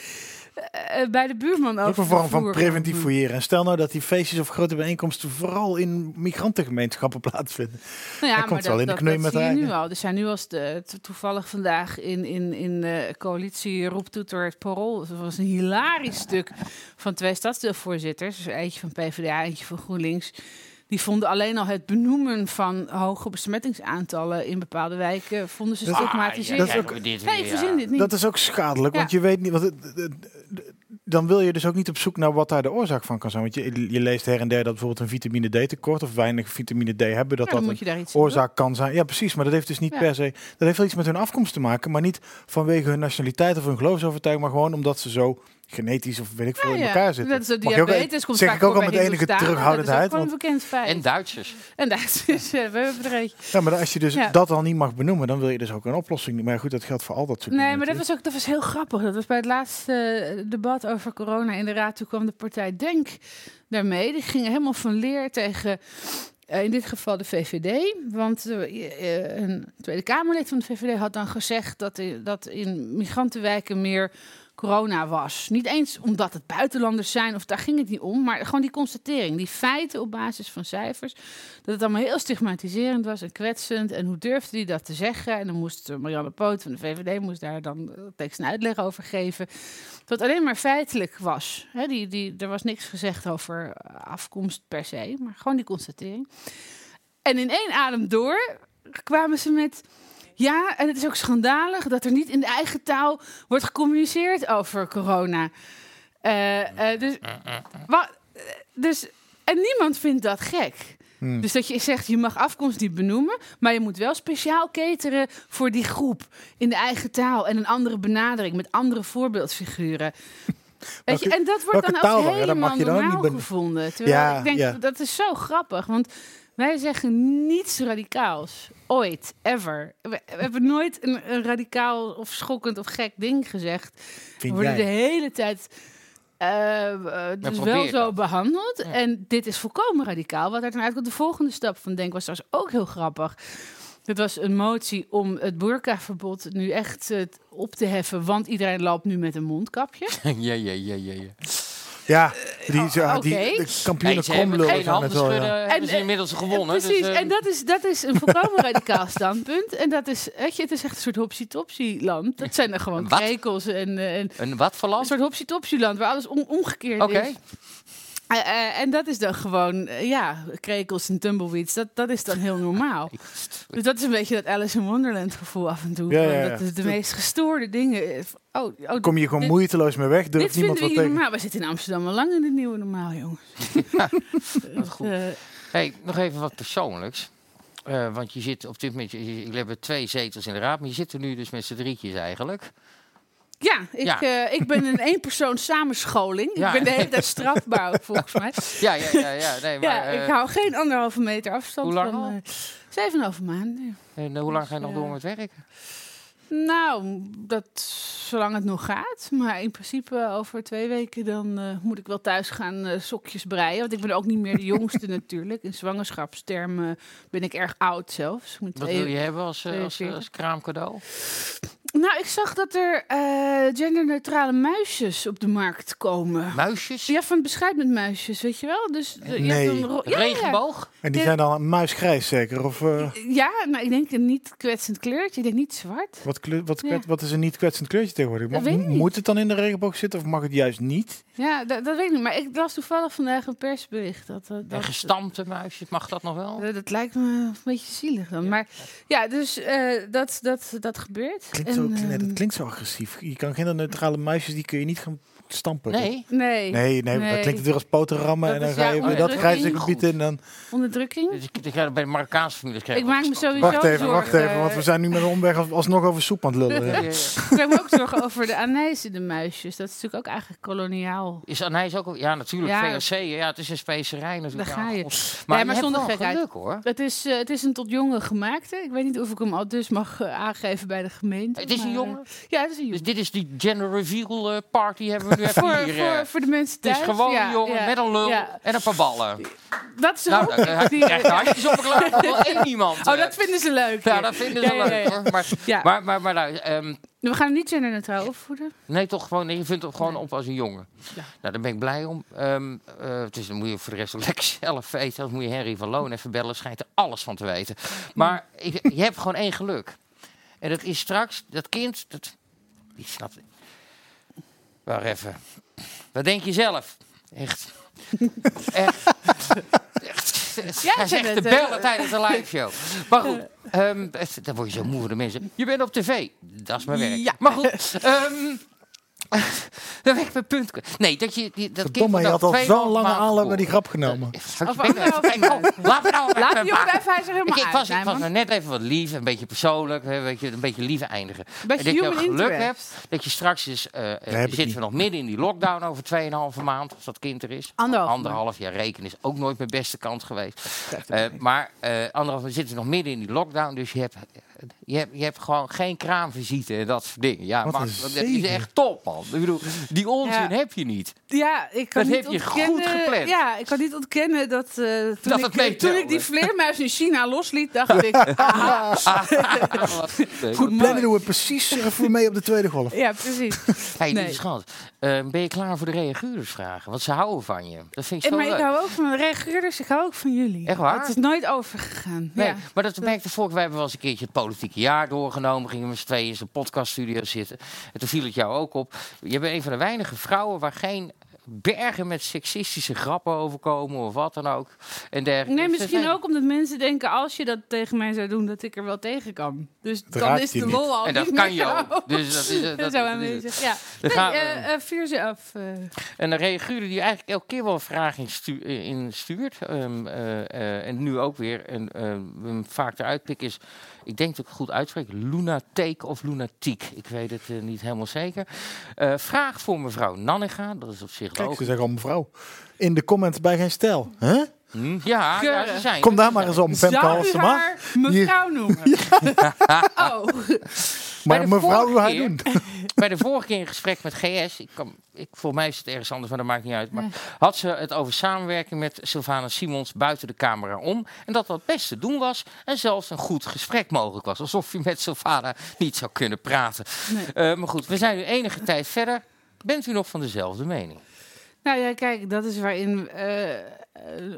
eh, eh, bij de buurman over Ook een vorm van preventief fouilleren. En stel nou dat die feestjes of grote bijeenkomsten vooral in migrantengemeenschappen plaatsvinden. Nou ja, Dan komt wel in de dat, knoei dat met zie je haar nu al. Er zijn nu als de, to- toevallig vandaag in, in, in de coalitie roeptoeter het parool. Dat was een hilarisch stuk van twee stadsdeelvoorzitters. Dus eentje van PvdA, eentje van GroenLinks. Die vonden alleen al het benoemen van hoge besmettingsaantallen in bepaalde wijken, vonden ze Dat is- stigmatiserend. dat is ook- nee, dit niet. Dat is ook schadelijk, Ja. want je weet niet. Want het- het- dan wil je dus ook niet op zoek naar wat daar de oorzaak van kan zijn. Want je, je leest her en der dat bijvoorbeeld een vitamine D tekort of weinig vitamine D hebben, dat Ja, dat een oorzaak kan zijn. Ja, precies. Maar dat heeft dus niet Ja. per se. Dat heeft wel iets met hun afkomst te maken, maar niet vanwege hun nationaliteit of hun geloofsovertuiging, maar gewoon omdat ze zo genetisch of weet ik veel Ja, in ja. elkaar zitten. Dat is de ook- diabetes, komt zeg vaak ik ook voor al met bij enige terughoudendheid. Dat is ook bekend feit. En Duitsers. En Duitsers, ja, we hebben eentje. ja, maar als je dus Ja. dat al niet mag benoemen, dan wil je dus ook een oplossing. Maar goed, dat geldt voor al dat soort Nee, dingen. maar dat was ook dat was heel grappig. Dat was bij het laatste eh, debat over corona in de raad. Toen kwam de partij Denk daarmee. Die gingen helemaal van leer tegen. eh, in dit geval de VVD. Want eh, een Tweede Kamerlid van de VVD had dan gezegd dat, in- dat in migrantenwijken meer corona was. Niet eens omdat het buitenlanders zijn, of daar ging het niet om, maar gewoon die constatering, die feiten op basis van cijfers, dat het allemaal heel stigmatiserend was en kwetsend. En hoe durfde hij dat te zeggen? En dan moest Marianne Poot van de VVD moest daar dan eh, tekst en uitleg over geven. Dat alleen maar feitelijk was. Die, die, er was niks gezegd over eh, afkomst per se, maar gewoon die constatering. En in één adem door kwamen ze met. Ja, en het is ook schandalig dat er niet in de eigen taal wordt gecommuniceerd over corona. Eh, eh, dus, wa- eh, dus, en niemand vindt dat gek. Hmm. Dus dat je zegt, je mag afkomst niet benoemen, maar je moet wel speciaal cateren voor die groep in de eigen taal en een andere benadering met andere voorbeeldfiguren. Weet je, en dat wordt dan ook? Ja, helemaal ook normaal gevonden. Terwijl Ja, ik denk, ja. dat is zo grappig, want wij zeggen niets radicaals. Ooit, ever. We, we hebben nooit een, een radicaal of schokkend of gek ding gezegd. We worden jij? de hele tijd eh, eh, dus wel zo dat. behandeld. En dit is volkomen radicaal. Wat er dan uitkomt, de volgende stap van Denk was trouwens ook heel grappig. Het was een motie om het burkaverbod nu echt eh, op te heffen, want iedereen loopt nu met een mondkapje. ja, ja, ja, ja, ja. Ja, die, die, oké. die de kampioenen Hey, kromlullen geen handen wel, ja. schudden, hebben ze eh, inmiddels gewonnen. Precies, dus, eh, en dat is, dat is een volkomen radicaal standpunt. En dat is, weet je, het is echt een soort hopsy-topsy-land. Dat zijn er gewoon krekels en, eh, en Een wat voor een land? soort hopsy-topsy-land waar alles om, omgekeerd Oké. is. Eh, eh, en dat is dan gewoon, eh, ja, krekels en tumbleweeds, dat, dat is dan heel normaal. Dus dat is een beetje dat Alice in Wonderland gevoel af en toe. Ja, van ja, ja. Dat is de meest gestoorde dingen. Oh, oh, Kom je gewoon dit- moeiteloos mee weg, Dit durft niemand wat tegen. normaal. We zitten in Amsterdam al lang in het nieuwe normaal, jongens. Dus, goed. Hey, nog even wat persoonlijks. Eh, want je zit op dit moment, jullie hebben twee zetels in de raad, maar je zit er nu dus met z'n drietjes eigenlijk. Ja, ik, Ja. eh, ik ben een één-persoon samenscholing. Ja. Ik ben de hele tijd strafbaar, volgens mij. Ja, ja, ja, ja. Nee, maar, ja, eh, ik hou geen anderhalve meter afstand Hoe lang van... al? eh, Zeven en een halve maanden. En eh, hoe lang ga je nog Dus, door eh, met werken? Nou, dat zolang het nog gaat. Maar in principe over twee weken dan eh, moet ik wel thuis gaan eh, sokjes breien. Want ik ben ook niet meer de jongste natuurlijk. In zwangerschapstermen ben ik erg oud zelfs. Ben Wat wil je hebben als, eh, als, 42. als kraamcadeau? Nou, ik zag dat er eh, genderneutrale muisjes op de markt komen. Muisjes? Ja, van het bescheid met muisjes, weet je wel? Dus eh, je Nee. hebt een ja. Regenboog? En die zijn dan muisgrijs zeker? Of eh, Ja, nou, ik denk een niet kwetsend kleurtje. Ik denk niet zwart. wat, kleur, wat, Ja. wat is een niet kwetsend kleurtje tegenwoordig? Dat Mo- weet ik niet. moet het dan in de regenboog zitten of mag het juist niet? Ja, dat, dat weet ik niet. Maar ik las toevallig vandaag een persbericht. Dat, dat, En dat, gestampte muisjes, mag dat nog wel? dat, dat lijkt me een beetje zielig dan. Maar ja, dus eh, dat, dat, dat gebeurt. Klinkt zo, nee, dat ehm, klinkt zo agressief. Je kan genderneutrale muisjes, die kun je niet gaan stampen. Nee. Nee. Nee, nee, dat klinkt het weer als poten rammen Dat en dan ga ja, je weer dat onderdrukking. grijze gebied in. Dan... Onderdrukking. Dus ik, ik ga bij de Marokkaanse familie. Ik maak me sowieso Wacht even, wacht zorgen, even, want we zijn nu met een omweg als- alsnog over soep aan het lullen. Ja, Ja. ja, ja. Ik maak me ook zorgen over de anijs in de muisjes. Dat is natuurlijk ook eigenlijk koloniaal. Is anijs ook... Ja, natuurlijk. Ja. VOC, ja, het is een specerij natuurlijk. Daar ga Ja, je. Maar, Maar, nee, zonder wel gekheid. geluk, hoor. Het is, eh, het is een tot jongen gemaakte. Ik weet niet of ik hem al dus mag eh, aangeven bij de gemeente. Het is een jongen? eh, ja, het is een Dus jongen. dit is die gender reveal party hebben we voor, hier. eh. voor, voor de mensen het is thuis. gewoon ja, een jongen ja, met een lul ja. en een paar ballen. Dat is Nou, ook dan, hij die- krijgt de handjes op elkaar. Dat wil één iemand. Oh, eh. dat vinden ze leuk. Ja, dat vinden ze Ja, ja, leuk ja. hoor. Maar, Ja. maar, maar, maar nou, ehm, We gaan hem niet genderneutraal opvoeden. nee, toch gewoon, nee, je vindt het gewoon op als een jongen. Nou, daar ben ik blij om. Eh, dus dan moet je voor de rest lekker zelf weten. Dan moet je Henry van Loon even bellen. Schijnt er alles van te weten. Maar ik- je hebt gewoon één geluk. En dat is straks, dat kind, dat, die snapt Wacht even. Wat denk je zelf? Echt. Echt. Echt. Ja, Hij zegt eh, bellen tijdens de live show. Maar goed, het- dan word je zo moe van de mensen. Je bent op tv. Dat is mijn werk. Ja. Maar goed, ehm dan ben ik mijn punt. Nee, dat je die, dat kind Verdomme, je had al twee zo'n lange aanloop naar die grap genomen. Fuck, Of ik ben anderhalve even- kijk, oh, Laat me nou Laat even die jongen even, hij is er helemaal Ik, ik was, ik was nou net even wat lief, een beetje persoonlijk, hè, weet je, een beetje lieve eindigen. Beetje en dat je geluk interest. hebt dat je straks eh, eh, heb ik zitten we nog midden in die lockdown over 2,5 maand, als dat kind er is. Anderhalf Anderhalf jaar rekenen is ook nooit mijn beste kant geweest. Eh, maar eh anderhalf we zitten nog midden in die lockdown, dus je hebt, je hebt, je hebt gewoon geen kraamvisite en dat soort dingen. Ja, een dat is echt top, man. Ik bedoel, die onzin Ja. heb je niet. Ja, ik kan Dat niet heb je ontkennen, goed gepland. Ja, ik kan niet ontkennen dat, eh, toen, Dat ik, het eh, toen meetelde. ik die vleermuis in China losliet, dacht ik... Goed plannen doen we precies eh, voor mee op de tweede golf. Ja, precies. Hey, Nee. schat, eh, ben je klaar voor de reaguurdersvragen? Want ze houden van je. Dat vind ik En, zo maar ik leuk. hou ook van de reageerders, ik hou ook van jullie. Echt waar? Het is nooit overgegaan. Nee, ja. maar dat merkte vorige wij hebben wel eens een keertje het politieke jaar doorgenomen. Gingen we met z'n tweeën in zijn podcaststudio zitten. En toen viel het jou ook op. Je bent een van de weinige vrouwen waar geen bergen met seksistische grappen overkomen of wat dan ook. En dergelijke. Nee, misschien zijn- ook omdat mensen denken... als je dat tegen mij zou doen, dat ik er wel tegen kan. Dus dan is de niet. lol al En dat niet kan meer je ook. Dus dat is- dat- Zo aanwezig, het. ja. Dan Nee, gaan we- eh, eh, vuur ze af. eh. En dan reaguren die eigenlijk elke keer wel een vraag in, stu- in stuurt. Ehm, eh, eh, en nu ook weer. En eh, hem vaak eruit pikken is, ik denk dat ik het goed uitspreek, lunateek of lunatiek. Ik weet het eh, niet helemaal zeker. Eh, vraag voor mevrouw Nanninga, dat is op zich Kijk, logisch. ze zeggen al mevrouw. In de comments bij geen stijl. Huh? Hm, Ja, ja, ze zijn. Kom daar maar eens om, Femke Zou Halsema. haar mevrouw noemen? oh. Maar mevrouw haar keer- doen. Bij de vorige keer in gesprek met GS, ik kan, ik, voor mij is het ergens anders, maar dat maakt niet uit. Maar had ze het over samenwerking met Sylvana Simons buiten de camera om. En dat dat best te doen was en zelfs een goed gesprek mogelijk was. Alsof je met Sylvana niet zou kunnen praten. Eh, maar goed, we zijn nu enige tijd verder. Bent u nog van dezelfde mening? Nou ja, kijk, dat is waarin eh,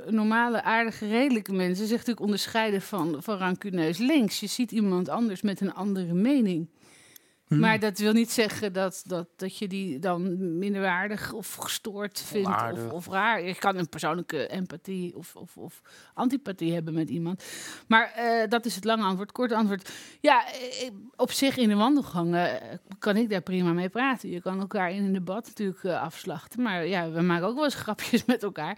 normale, aardige, redelijke mensen zich natuurlijk onderscheiden van, van rancuneus links. Je ziet iemand anders met een andere mening. Hmm. Maar dat wil niet zeggen dat, dat, dat je die dan minderwaardig of gestoord vindt of, of raar. Je kan een persoonlijke empathie of, of, of antipathie hebben met iemand. Maar eh, dat is het lange antwoord. Korte antwoord. Ja, eh, op zich in de wandelgangen eh, kan ik daar prima mee praten. Je kan elkaar in een debat natuurlijk eh, afslachten. Maar ja, we maken ook wel eens grapjes met elkaar.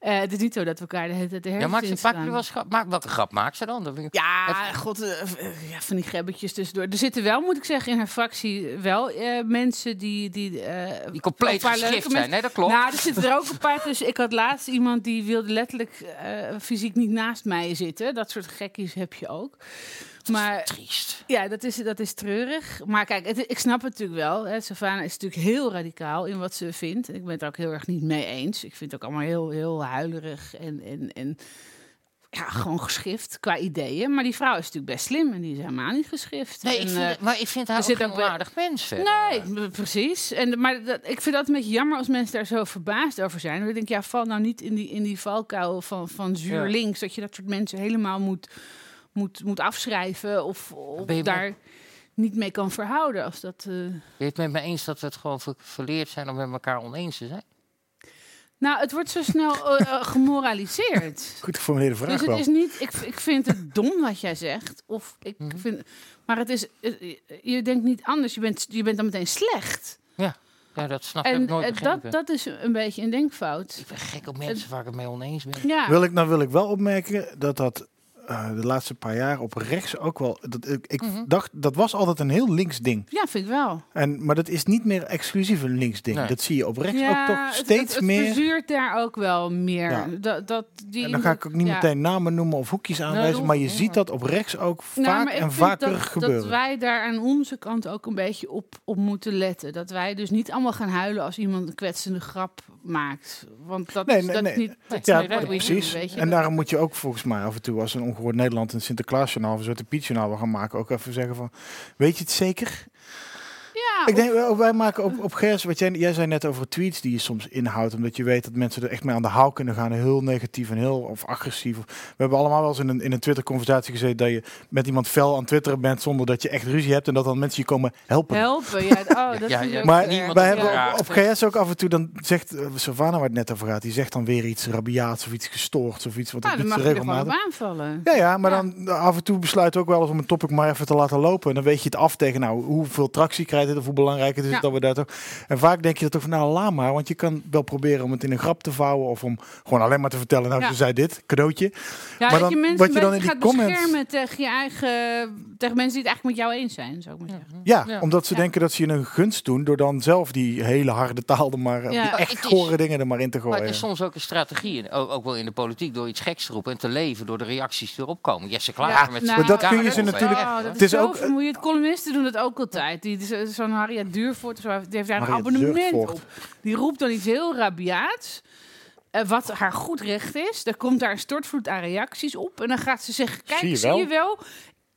Eh, het is niet zo dat we elkaar de hele tijd de Ja, herfst maak, je- je wel eens grap? Maak, welke grap maakt ze dan? Ja, god, eh, eh, ja, van die gebbetjes tussendoor. Er zitten wel, moet ik zeggen, in haar fractie wel eh, mensen die... Die, eh, Die compleet geschift zijn. Nee, dat klopt. Nou, er zitten er ook een paar tussen. Ik had laatst iemand die wilde letterlijk eh, fysiek niet naast mij zitten. Dat soort gekkies heb je ook. Maar, triest. Ja, dat is, dat is treurig. Maar kijk, het, ik snap het natuurlijk wel. Hè. Savannah is natuurlijk heel radicaal in wat ze vindt. Ik ben het er ook heel erg niet mee eens. Ik vind het ook allemaal heel, heel huilerig en, en, en ja, gewoon geschift qua ideeën. Maar die vrouw is natuurlijk best slim en die is helemaal niet geschift. Nee, ik En, vind, eh, maar ik vind haar ook wel- onaardig mens. Nee, precies. En, maar dat, ik vind dat een beetje jammer als mensen daar zo verbaasd over zijn. Ik denk, ja, val nou niet in die, in die valkuil van, van zuur Ja. links. Dat je dat soort mensen helemaal moet, moet, moet afschrijven of, daar niet mee kan verhouden. Als dat, Ben je het met me eens dat we het gewoon ver- verleerd zijn om met elkaar oneens te zijn? Nou, het wordt zo snel eh, eh, gemoraliseerd. Goed geformuleerde vraag Dus het wel. is niet, ik, ik vind het dom wat jij zegt. Of ik Mhm. vind, maar het is, eh, je denkt niet anders. Je bent, je bent dan meteen slecht. Ja, ja dat snap ik En nooit begrepen. dat, dat is een beetje een denkfout. Ik ben gek op mensen waar ik het mee oneens ben. Ja. Wil ik, nou wil ik wel opmerken dat dat eh, de laatste paar jaar op rechts ook wel... Dat, ik ik Mhm. dacht, dat was altijd een heel links ding. Ja, vind ik wel. En, maar dat is niet meer exclusief een links ding. Nee. Dat zie je op rechts ja, ook toch het- steeds het, het, meer. verzuurt daar ook wel meer. Ja. Dat, dat, die, En dan ga ik ook niet ja. meteen namen noemen of hoekjes aanwijzen, dat maar je ziet dat op rechts ook Nou, vaak maar ik en vaker dat, gebeuren. Dat wij daar aan onze kant ook een beetje op, op moeten letten. Dat wij dus niet allemaal gaan huilen als iemand een kwetsende grap maakt. Want dat Nee, is nee, dat nee. is niet. dat is ja, niet we precies. En daarom moet je ook volgens mij af en toe, als een ongehoord Nederland een Sinterklaasjournaal of een Zwarte Pietjournaal wil gaan maken, ook even zeggen van, weet je het zeker? Ja, Ik denk, wel, wij maken op, op Gers, wat jij, jij zei net over tweets die je soms inhoudt, omdat je weet dat mensen er echt mee aan de haal kunnen gaan, heel negatief en heel of agressief. We hebben allemaal wel eens in een, in een Twitter-conversatie gezeten dat je met iemand fel aan twitteren bent zonder dat je echt ruzie hebt en dat dan mensen je komen helpen. Helpen, ja. Oh, dat Ja, is ja. ook- Maar wij op hebben op, op GS ook af en toe, dan zegt uh, Savannah waar het net over gaat, die zegt dan weer iets rabiaats of iets gestoord of iets wat Nou, dat dan mag je er regelmatig. aanvallen. Ja, ja, maar dan af en toe besluit ook wel eens om een topic maar even te laten lopen. En dan weet je het af tegen, nou, hoeveel tractie krijgt het of hoe belangrijk het is Ja. dat we daar toch... En vaak denk je dat toch van, nou, laat maar. Want je kan wel proberen om het in een grap te vouwen of om gewoon alleen maar te vertellen, nou, Ja. ze zei dit, cadeautje. Ja, maar dat dan, je mensen wat je dan in die gaat comments... beschermen tegen je eigen... tegen mensen die het eigenlijk met jou eens zijn, zou ik maar zeggen. Ja, Ja. omdat ze Ja. denken dat ze je een gunst doen door dan zelf die hele harde taal er maar, Ja. die Maar echt het is- gore dingen er maar in te Maar gooien. het is soms ook een strategie, en ook, ook wel in de politiek, door iets geks te roepen en te leven door de reacties die erop komen. Jesse Klaver Ja, met nou, zijn Maar dat kun je ze natuurlijk- Oh, Het is is zo ook- vermoeiend. Columnisten doen dat ook altijd. Die, zo- Zo'n Harriet Duurvoort, zo, die heeft daar een abonnement op. Die roept dan iets heel rabiaats. eh, wat haar goed recht is. Er komt daar een stortvloed aan reacties op. En dan gaat ze zeggen, kijk, Zie je wel.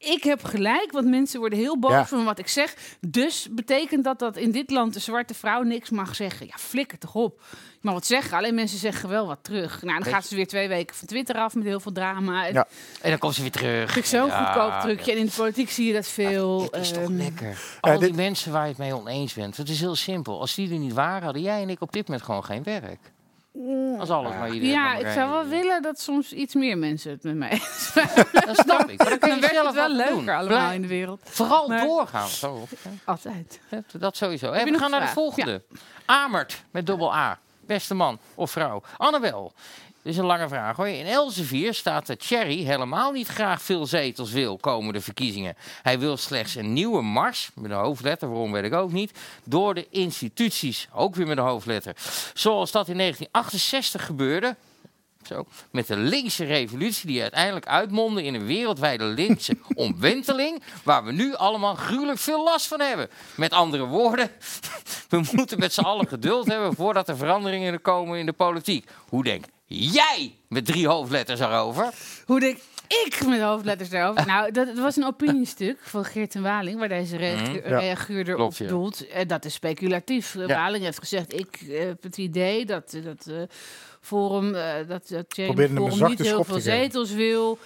Ik heb gelijk, want mensen worden heel boos Ja. van wat ik zeg. Dus betekent dat dat in dit land de zwarte vrouw niks mag zeggen? Ja, flikker toch op. Je mag wat zeggen, alleen mensen zeggen wel wat terug. Nou, dan gaat ze weer twee weken van Twitter af met heel veel drama. En En dan komt ze weer terug. Ik zo'n Ja, goedkoop trucje. En in de politiek zie je dat veel. Het is toch ehm, lekker. Al die mensen waar je het mee oneens bent. Het is heel simpel. Als die er niet waren, hadden jij en ik op dit moment gewoon geen werk. Als alles maar iedereen Ja, ik zou wel willen dat soms iets meer mensen het met mij eens Dat snap ik. Maar dan kun je het wel leuker doen. allemaal in de wereld. Vooral Maar- doorgaan. Zo. Altijd. Dat, dat sowieso. Je we gaan naar de volgende. Amert met dubbel A. Beste man of vrouw. Annabel. Dit is een lange vraag hoor. In Elsevier staat dat Thierry helemaal niet graag veel zetels wil komende verkiezingen. Hij wil slechts een nieuwe mars, met een hoofdletter, waarom weet ik ook niet, door de instituties, ook weer met een hoofdletter. Zoals dat in 1968 gebeurde, zo, met de linkse revolutie die uiteindelijk uitmondde in een wereldwijde linkse omwenteling, waar we nu allemaal gruwelijk veel last van hebben. Met andere woorden, we moeten met z'n allen geduld hebben voordat er veranderingen er komen in de politiek. Hoe denk jij met drie hoofdletters erover? Hoe denk ik met hoofdletters daarover? nou, dat, dat was een opiniestuk van Geert en Waling, waar deze Mhm. Ja. reaguurder Klopt, op ja. doelt. En dat is speculatief. Ja. Waling heeft gezegd, ik eh, heb het idee dat, dat eh, Forum, eh, dat, dat Forum niet heel veel zetels wil.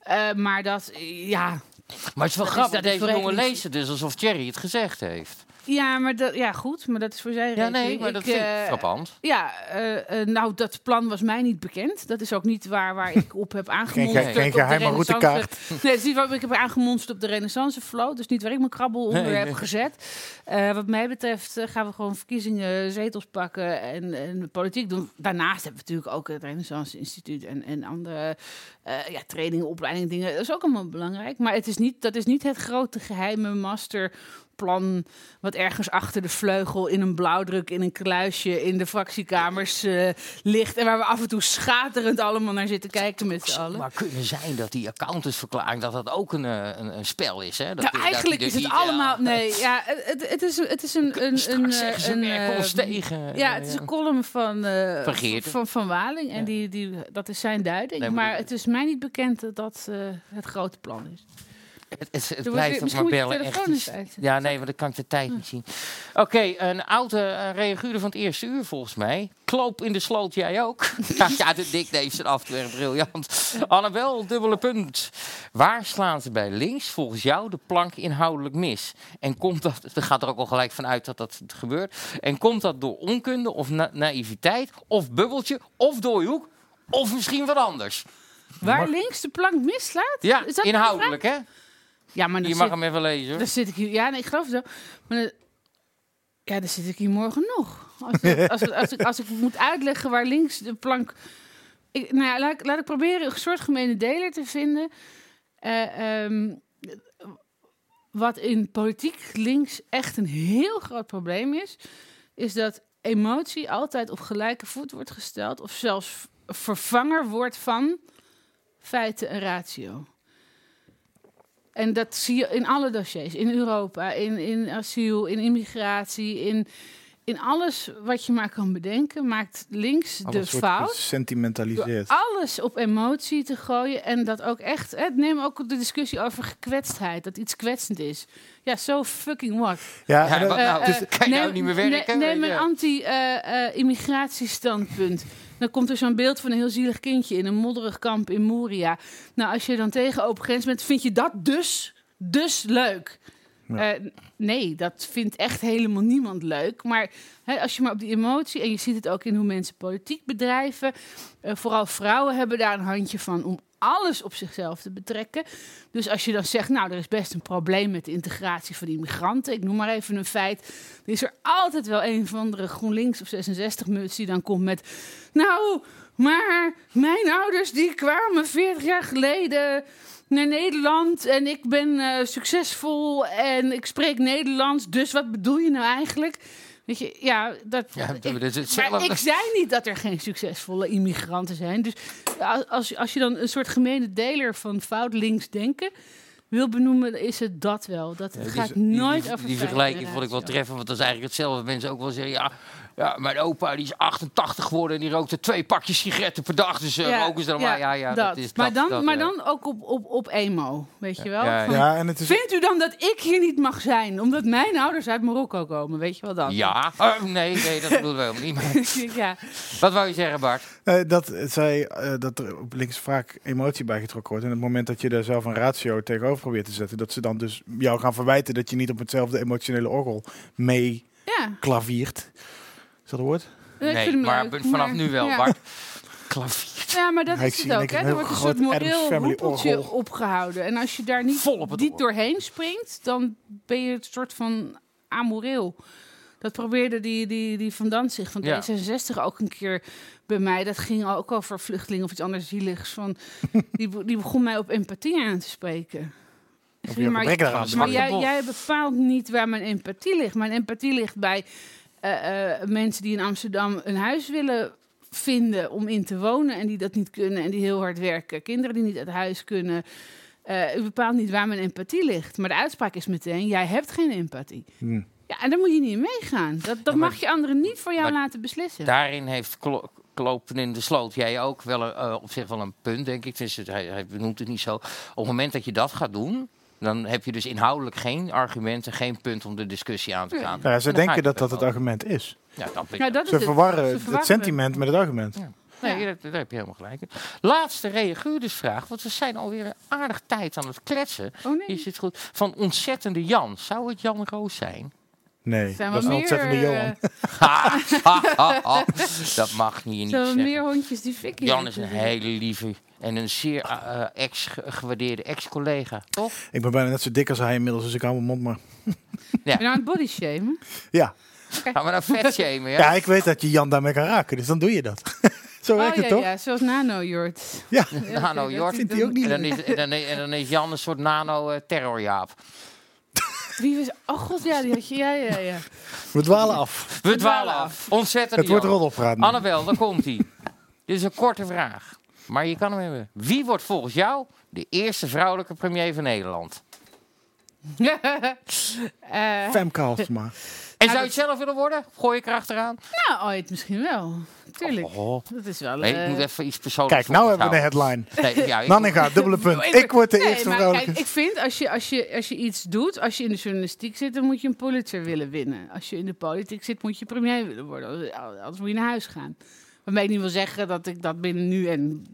Eh, maar dat, eh, ja... Maar het is wel Dat grappig, dat deze jongen het dus alsof Thierry het gezegd heeft. Ja, maar dat, ja, goed, maar dat is voor zijn Ja, rekening. nee, maar dat vind ik eh, frappant. Ja, eh, eh, nou, dat plan was mij niet bekend. Dat is ook niet waar, waar ik op heb aangemonsterd. Geen ge- geen geheime routekaart. Nee, dat is niet waar ik heb aangemonsterd op de Renaissance Flow. Dus niet waar ik mijn krabbel onder Nee, heb nee. gezet. Wat mij betreft gaan we gewoon verkiezingen, zetels pakken en, en politiek doen. Daarnaast hebben we natuurlijk ook het Renaissance Instituut en, en andere ja, trainingen, opleidingen, dingen. Dat is ook allemaal belangrijk. Maar het is niet, dat is niet het grote geheime masterplan wat ergens achter de vleugel in een blauwdruk in een kluisje in de fractiekamers eh, ligt. En waar we af en toe schaterend allemaal naar zitten kijken met z'n allen. Maar kunnen zijn dat die accountantsverklaring dat dat ook een, eh, een, een spel is, hè? Dat, Nou, eigenlijk is het niet, allemaal. ja. Nee, ja, het, het, is, het is een. een, een, eh, een eh, tegen. Ja, het is een column van, eh, Van van, van Waling. En die, die, dat is zijn duiding. Nee, maar het is mij niet bekend dat dat eh, het grote plan is. Het, het, het Doe blijft het- maar bellen. Echt. Ja, nee, want dan kan ik de tijd niet zien. Oké, een oude uh, reaguurder van het eerste uur volgens mij. Kloop in de sloot, jij ook? ja, de Dick heeft zijn af en toe erg briljant. Annabel, dubbele punt. Waar slaan ze bij links volgens jou de plank inhoudelijk mis? En komt dat, er gaat er ook al gelijk vanuit dat dat gebeurt. En komt dat door onkunde of na naïviteit of bubbeltje of dooihoek of misschien wat anders? Waar links de plank mislaat? Ja, Is dat de inhoudelijk hè? Ja, maar dan Je mag zit- hem even lezen hoor. Dan zit ik hier. Ja, nee, ik geloof het wel. Maar dan, ja, dan zit ik hier morgen nog. Als, als, als, ik, als ik moet uitleggen waar links de plank. Ik, nou ja, laat, ik- laat ik proberen een soort gemene deler te vinden. Eh, ehm, wat in politiek links echt een heel groot probleem is, is dat emotie altijd op gelijke voet wordt gesteld, of zelfs vervanger wordt van feiten en ratio. En dat zie je in alle dossiers. In Europa, in, in asiel, in immigratie, in, in alles wat je maar kan bedenken, maakt links de Alles fout. gesentimentaliseerd. Door alles op emotie te gooien en dat ook echt. Hè, neem ook de discussie over gekwetstheid, dat iets kwetsend is. Ja, zo fucking what. Ja, Ja, wat nou? Eh, Dus- eh, kan je nou neem- niet meer werken, ne- Neem weet een anti-immigratiestandpunt. Dan komt er zo'n beeld van een heel zielig kindje in een modderig kamp in Moria. Nou, als je dan tegen open grens bent, vind je dat dus, dus leuk. Ja. Eh, nee, dat vindt echt helemaal niemand leuk. Maar hè, als je maar op die emotie, en je ziet het ook in hoe mensen politiek bedrijven, eh, vooral vrouwen hebben daar een handje van om alles op zichzelf te betrekken. Dus als je dan zegt, nou, er is best een probleem met de integratie van immigranten, ik noem maar even een feit, dan is er altijd wel een van andere GroenLinks of 66-muts die dan komt met, nou, maar mijn ouders die kwamen 40 jaar geleden naar Nederland en ik ben eh, succesvol en ik spreek Nederlands, dus wat bedoel je nou eigenlijk? Weet je, ja, dat, Ja, ik, dat is maar ik zei niet dat er geen succesvolle immigranten zijn. Dus als, als, je- dan een soort gemene deler van fout links denken wil benoemen, is het dat wel. Dat het Ja, gaat die, nooit die, over die vergelijking vond ik wel treffend, want dat is eigenlijk hetzelfde. Mensen ook wel zeggen, ja, ja, mijn opa die is 88 geworden en die rookte twee pakjes sigaretten per dag. Dus uh, roken ze dan maar. Ja, ja, dat, is maar dat, dan, dat, maar ja. dan ook op, op, op emo, weet je wel? Ja, ja. Van, Ja, en het is- Vindt u dan dat ik hier niet mag zijn, omdat mijn ouders uit Marokko komen? Weet je wel dat? Ja, Oh, nee, nee, dat bedoel ik helemaal niet. Maar, ja. wat wou je zeggen, Bart? Eh, dat zij eh, dat er op links vaak emotie bij getrokken wordt. En op het moment dat je daar zelf een ratio tegenover probeert te zetten, dat ze dan dus jou gaan verwijten dat je niet op hetzelfde emotionele orgel mee Ja. klaviert. Is dat een woord? Nee, hem maar leuk, vanaf maar- nu wel, ja. Bart. Klavier. Ja, maar dat Ja, is het ook. Hè? Er een wordt een heel soort moreel opgehouden. En als je daar niet, niet doorheen springt, dan ben je het soort van amoreel. Dat probeerde die, die, die Van Danzig van Ja. D66 ook een keer bij mij. Dat ging ook over vluchtelingen of iets anders zieligs. Van, die, be- die begon mij op empathie aan te spreken. Zeg, je maar maar jij, jij bepaalt niet waar mijn empathie ligt. Mijn empathie ligt bij eh, eh, mensen die in Amsterdam een huis willen vinden om in te wonen en die dat niet kunnen en die heel hard werken. Kinderen die niet uit huis kunnen. Eh, u bepaalt niet waar mijn empathie ligt. Maar de uitspraak is meteen, jij hebt geen empathie. Hm. Ja, en daar moet je niet in meegaan. Dat, dat maar- mag je anderen niet voor jou laten beslissen. Daarin heeft Klo- Klopen in de sloot jij ook wel op zich wel een punt, denk ik. Dus het, hij, hij benoemt het niet zo. Op het moment dat je dat gaat doen, dan heb je dus inhoudelijk geen argumenten, geen punt om de discussie aan te gaan. Nou ja, ze denken dat dat het argument is. Ja, dat weet Ja, ik. dat is Ze het. verwarren Ze het sentiment met het argument. Nee, daar, daar heb je helemaal gelijk in. Laatste reaguurdersvraag, want we zijn alweer een aardig tijd aan het kletsen. Oh nee. Is het goed? Van ontzettende Jan. Zou het Jan Roos zijn? Nee, Zijn dat is een meer, ontzettende eh, Johan. Ha, ha, ha, ha. Dat mag je niet Zo zeggen. meer hondjes die fikkie. Jan is een hele lieve en een zeer eh, ex gewaardeerde ex-collega, toch? Ik ben bijna net zo dik als hij inmiddels, dus ik hou mijn mond maar. Ja. Ben je nou aan het body shamen? Ja. Gaan we nou vet shamen, ja? ja, ik weet dat je Jan daarmee kan raken, dus dan doe je dat. Zo werkt oh, het ja, toch? ja, zoals nano-jord. Ja. Nano Jort. vindt hij ook niet en, dan leuk. is, en, dan is, en dan is Jan een soort nano-terrorjaap. Wie was... Oh god, ja, die had je... Ja, ja, ja. We dwalen af. We dwalen af. Ontzettend. Het wordt roddelpraat nu. Annabel, daar komt hij. Dit is een korte vraag. Maar je kan hem hebben. Wie wordt volgens jou de eerste vrouwelijke premier van Nederland? Eh, Femke Halsema. En zou je het zelf willen worden? Gooi ik erachteraan? nou, ooit misschien wel. Tuurlijk. Oh. Dat is wel... Nee, eh, ik moet even iets persoonlijks Kijk, nou hebben we de headline. Nee, ja, Nanninga, dubbele punt. Ik- word de nee, eerste maar. Kijk, ik vind als je, als, je, als je iets doet, als je in de journalistiek zit, dan moet je een Pulitzer willen winnen. Als je in de politiek zit, moet je premier willen worden. Anders moet je naar huis gaan. Waarmee ik niet wil zeggen dat ik dat binnen nu en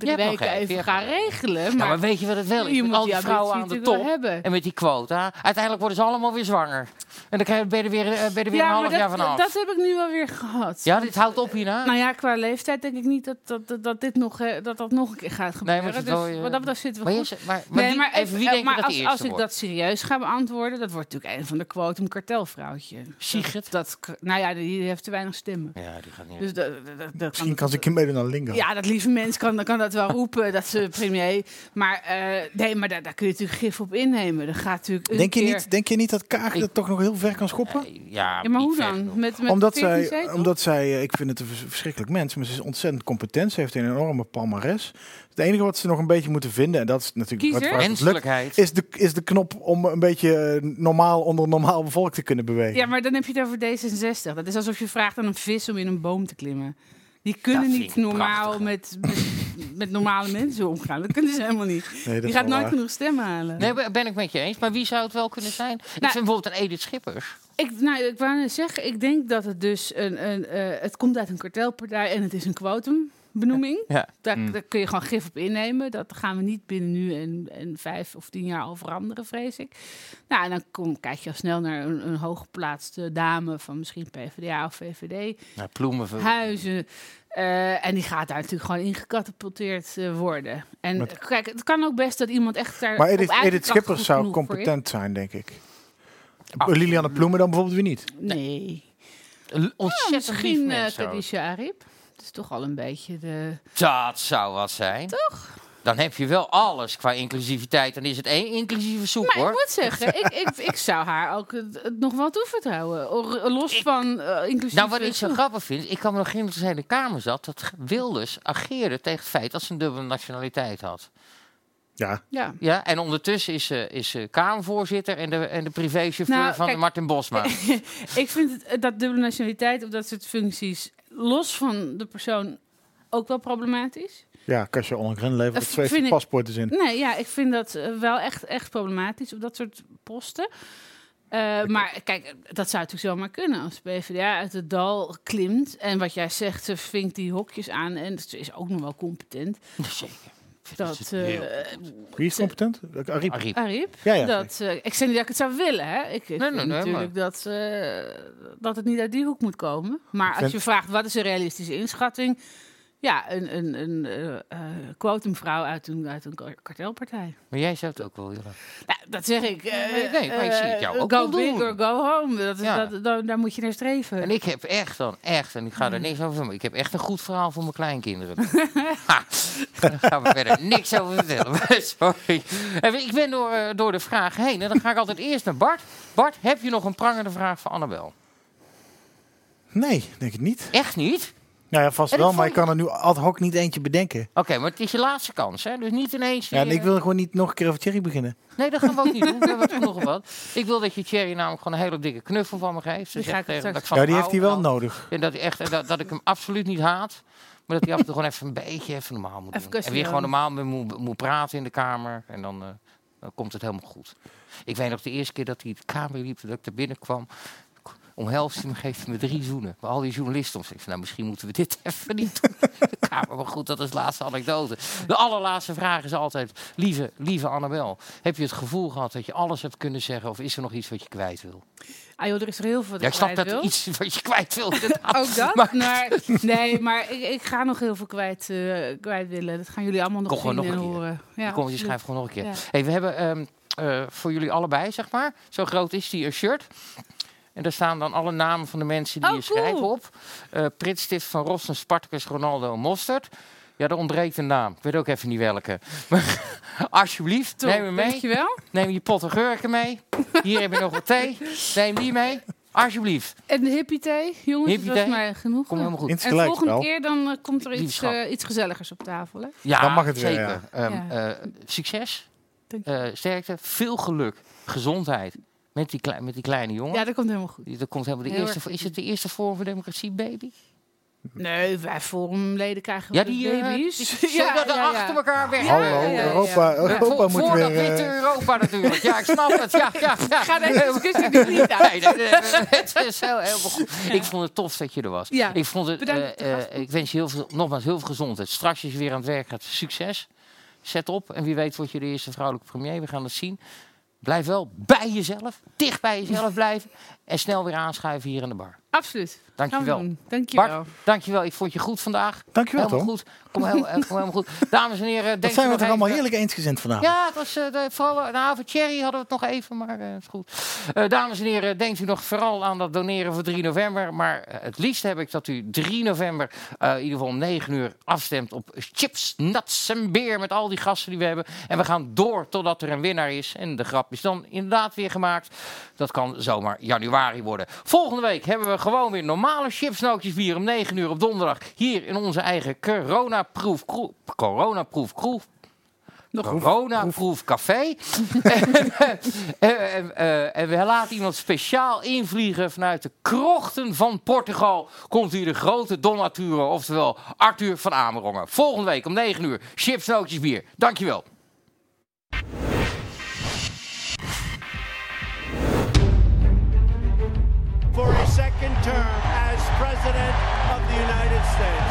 drie weken even, even hebt ga nog even. regelen. Ja, Maar, maar weet je wat het wel is? Je Met moet al die vrouwen aan de top hebben. en met die quota. Uiteindelijk worden ze allemaal weer zwanger. En dan krijg je- ben je er weer, eh, ben je er weer een ja, half maar jaar dat, vanaf. dat heb ik nu wel weer gehad. Ja, dit houdt op hierna. Nou ja, qua leeftijd denk ik niet dat dat, dat, dat dit nog, eh, dat, dat nog een keer gaat gebeuren. maar het is dus wel, eh, wat dat betreft zitten we maar goed. maar- maar wie- even, wie denk je maar dat als, de eerste als ik dat serieus ga beantwoorden, dat wordt natuurlijk een van de quotum kartelvrouwtje. Sigrid? Dat, nou ja, die heeft te weinig stemmen. Ja, die gaat niet. Dus dat, dat, dat- dat Misschien kan ze een keer meedoen aan Lingo. ja, dat lieve mens kan, kan dat wel roepen, dat ze premier. Maar eh, nee, maar daar, daar kun je natuurlijk gif op innemen. Dat gaat natuurlijk een Denk je, keer- niet, denk je niet dat Kaag dat toch nog heel ver kan schoppen? Ja, Ja, maar hoe dan? Met, met omdat 14 zij, zetels? omdat zij, eh, ik vind het een vers- verschrikkelijk mens, maar ze is ontzettend competent. Ze heeft een enorme palmares. Het enige wat ze nog een beetje moeten vinden, en dat is natuurlijk wat, Kiezer? waar het lukt, Menselijkheid. is de, is de knop om een beetje eh, normaal onder normaal volk te kunnen bewegen. Ja, maar dan heb je het over D66. Dat is alsof je vraagt aan een vis om in een boom te klimmen. Die kunnen Dat niet normaal prachtig. met, met, met normale mensen omgaan. Dat kunnen ze helemaal niet. Nee, Die gaat nooit waar. genoeg stemmen halen. Nee, ben- ik met je eens. Maar wie zou het wel kunnen zijn? ik Nou- vind bijvoorbeeld een Edith Schippers. Ik, nou, ik wou net zeggen, ik denk dat het dus een, een eh, het komt uit een kartelpartij en het is een quotumbenoeming. Ja. Daar, Mm. daar kun je gewoon gif op innemen. Dat gaan we niet binnen nu en, en vijf of tien jaar al veranderen, vrees ik. Nou, en dan kom, kijk je al snel naar een, een hooggeplaatste dame van misschien PvdA of VVD. Nou, Ploemen. Huizen. Eh, en die gaat daar natuurlijk gewoon ingecatapulteerd eh, worden. En Met- kijk, het kan ook best dat iemand echt daar. maar op Edith, eigen Edith kracht Schippers goed zou genoeg voor is. competent zijn, denk ik. Ah. Liliane Ploemen dan bijvoorbeeld weer niet. Nee. Ontzettend Ja, misschien. Khadija Arib. Het is toch al een beetje de... Dat zou wat zijn. Toch? Dan heb je wel alles qua inclusiviteit. Dan is het één inclusieve soep, Maar ik moet zeggen, ik, ik, ik zou haar ook het, nog wel toevertrouwen. Los van eh, inclusief... Nou, wat ik zo grappig vind, ik kan me nog herinneren dat zij in de Kamer zat, dat Wilders ageerde tegen het feit dat ze een dubbele nationaliteit had. Ja. Ja. Ja, en ondertussen is, ze is Kamervoorzitter en de, en de privéchauffeur Nou, van kijk, Martin Bosma. ik vind het, eh, dat dubbele nationaliteit op dat soort functies, los van de persoon, ook wel problematisch. Ja, je Ollengren levert Dat het zweeft vind ik- paspoort is in. Nee, ja, ik vind dat eh, wel echt, echt problematisch op dat soort posten. Eh, maar kijk, dat zou natuurlijk zomaar kunnen als PvdA uit het dal klimt. En wat jij zegt, ze vinkt die hokjes aan en ze is ook nog wel competent. Zeker. Dat, eh, Wie is competent? Ariep. Ariep. Ariep. Ja, ja. Dat, eh, ik zeg niet dat ik het zou willen. Hè. Ik vind nee, nee, natuurlijk dat, dat het niet uit die hoek moet komen. Maar als vind- je vraagt wat is een realistische inschatting... Ja, een, een, een eh, eh, quotumvrouw uit een, uit een kar- kartelpartij. Maar jij zou het ook wel willen. Nou, dat zeg ik. eh, Nee, nee, maar ik zie het jou eh, ook Go wel doen. big or go home. Dat is, Ja. dat, daar, daar moet je naar streven. En ik heb echt dan, echt, en ik ga er Hmm. niks over zeggen, maar ik heb echt een goed verhaal voor mijn kleinkinderen. ha, daar gaan we verder niks over vertellen. Sorry. En Ik ben door, eh, door de vraag heen en dan ga ik altijd eerst naar Bart. Bart, heb je nog een prangende vraag voor Annabel? Nee, denk ik niet. Echt niet? Nou ja, vast En wel, maar ik kan er nu ad hoc niet eentje bedenken. Oké, maar het is je laatste kans, hè? Dus niet ineens... Ja, en ik wil gewoon niet nog een keer over Thierry beginnen. Nee, dat gaan we ook niet doen. We hebben op wat. Ik wil dat je Thierry namelijk gewoon een hele dikke knuffel van me geeft. Die Dus ga tegen- straks- dat ik van Ja, die heeft hij wel nodig. En dat, hij echt, dat, dat ik hem absoluut niet haat. Maar dat hij af en toe gewoon even een beetje even normaal moet Even doen. En weer gewoon normaal met moet, moet praten in de kamer. En dan, eh, dan komt het helemaal goed. Ik weet nog de eerste keer dat hij de kamer liep, dat ik er binnenkwam. Omhelst me, geeft me drie zoenen. Bij al die journalisten om. Zei, nou, misschien moeten we dit even niet doen. Kamer, maar goed, dat is de laatste anekdote. De allerlaatste vraag is altijd, lieve, lieve Annabel. Heb je het gevoel gehad dat je alles hebt kunnen zeggen? Of is er nog iets wat je kwijt wil? Ah joh, er is er heel veel Ja, ik snap dat wil. iets wat je kwijt wil. Ook dat? Maar- Maar, nee, maar ik, ik ga nog heel veel kwijt, eh, kwijt willen. Dat gaan jullie allemaal nog nog en een keer. horen. Ja, Kom, je schrijft gewoon nog een keer. Ja. Hey, we hebben ehm, eh, voor jullie allebei, zeg maar, zo groot is die, een shirt. En daar staan dan alle namen van de mensen die Oh, je schrijven cool. op. Eh Pritstift van Rossen, Spartacus, Ronaldo en Mosterd. Ja, er ontbreekt een naam. Ik weet ook even niet welke. Maar alsjeblieft, Top, neem hem mee. dankjewel. Neem je potten gurken mee. Hier heb je nog wat thee. Neem die mee. Alsjeblieft. En de hippie thee, jongens, Hippie dat was thee? mij genoeg. Kom helemaal goed. En volgende wel. keer dan eh, komt er iets, eh, iets gezelligers op tafel. Hè? Ja, Dan mag het weer, zeker. ja. Ehm, Ja. eh, succes, eh, sterkte, veel geluk, gezondheid met die, klei- met die kleine jongen. Ja, dat komt helemaal goed. Dat komt helemaal de Heel eerste, is het de eerste vorm van democratie, baby? Nee, wij forumleden krijgen Ja, wel die eh, baby's. zo dat er achter elkaar weg. Hallo, ja, ja. Europa, Europa voor, moet voor weer... dat witte eh, Europa natuurlijk. Ja, ik snap het. Ja, ja, ja. Ga deze discussie niet. Nee, nee, nee, het is heel, heel goed. Ik vond het tof dat je er was. Ja, Ik, vond het, voor gast. ik wens je heel veel, nogmaals heel veel gezondheid. Straks als je weer aan het werk gaat, succes. Zet op en wie weet word je de eerste vrouwelijke premier. We gaan het zien. Blijf wel bij jezelf, dicht bij jezelf blijven. En snel weer aanschuiven hier in de bar. Absoluut. Dankjewel. Dankjewel. Bart, dankjewel. Ik vond je goed vandaag. Dankjewel, helemaal Tom. goed. Kom, heel, eh, kom helemaal goed. Dames en heren, Dat denk zijn we toch allemaal even- heerlijk eensgezind vanavond. ja, het was eh, de, vooral nou, voor Thierry hadden we het nog even, maar eh is goed. Eh, dames en heren, denkt u nog vooral aan dat doneren voor 3 november. Maar eh, het liefst heb ik dat u 3 november eh, in ieder geval om 9 uur afstemt op chips, nuts en beer met al die gasten die we hebben. En we gaan door totdat er een winnaar is. En de grap is dan inderdaad weer gemaakt. Dat kan zomaar januari worden. Volgende week hebben we gewoon weer normale chipsnootjes bier om 9 uur op donderdag. Hier in onze eigen coronaproof kroeg. Coronaproof kroeg. Corona-proof café. en, eh, en, eh, en we laten iemand speciaal invliegen vanuit de krochten van Portugal. Komt hier de grote donature, oftewel Arthur van Amerongen. Volgende week om 9 uur. Chips, nootjes, bier. Dankjewel. for a second term as President of the United States.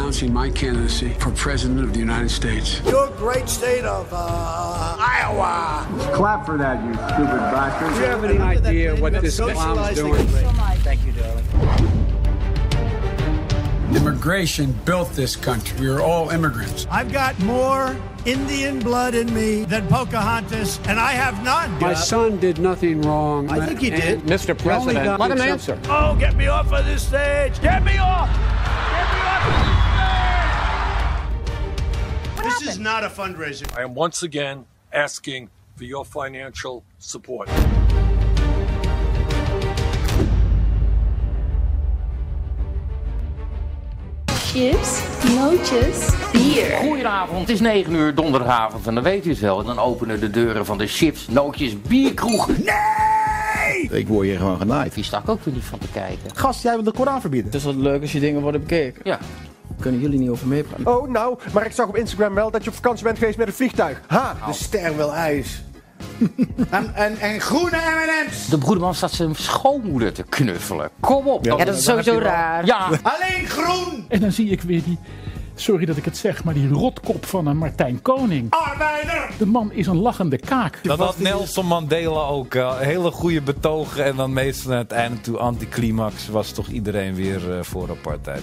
I am announcing my candidacy for President of the United States. Your great state of uh, Iowa. Clap for that, you stupid bastard. Do you have any idea what this clown's doing? Thank you, darling. Immigration built this country. We are all immigrants. I've got more Indian blood in me than Pocahontas, and I have none. My son did nothing wrong. I think he did. Mr. President, let him answer. Oh, get me off of this stage! Get me off! Get me off this is not a fundraiser. I am once again asking for your financial support. chips, nootjes, bier. Goedenavond, het is 9 uur donderdagavond en dan weet u het wel. En dan openen de deuren van de chips, nootjes, bierkroeg. Nee! Ik word hier gewoon genaaid. Die sta ik ook weer niet van te kijken. Gast, jij wil de Koran verbieden. Het is wat leuk als je dingen worden bekeken. Ja. Kunnen jullie niet over meepraten? Oh, nou, maar ik zag op Instagram wel dat je op vakantie bent geweest met een vliegtuig. Ha! De ster wil ijs. en, en, en groene M&M's. De broederman staat zijn schoonmoeder te knuffelen. Kom op. Ja, dat is sowieso raar. Ja. Alleen groen. En dan zie ik weer die, sorry dat ik het zeg, maar die rotkop van een Martijn Koning. Arbeider. De man is een lachende kaak. Dan had Nelson Mandela ook uh, hele goede betogen. En dan meestal aan het einde toe anticlimax was toch iedereen weer uh, voor apartheid.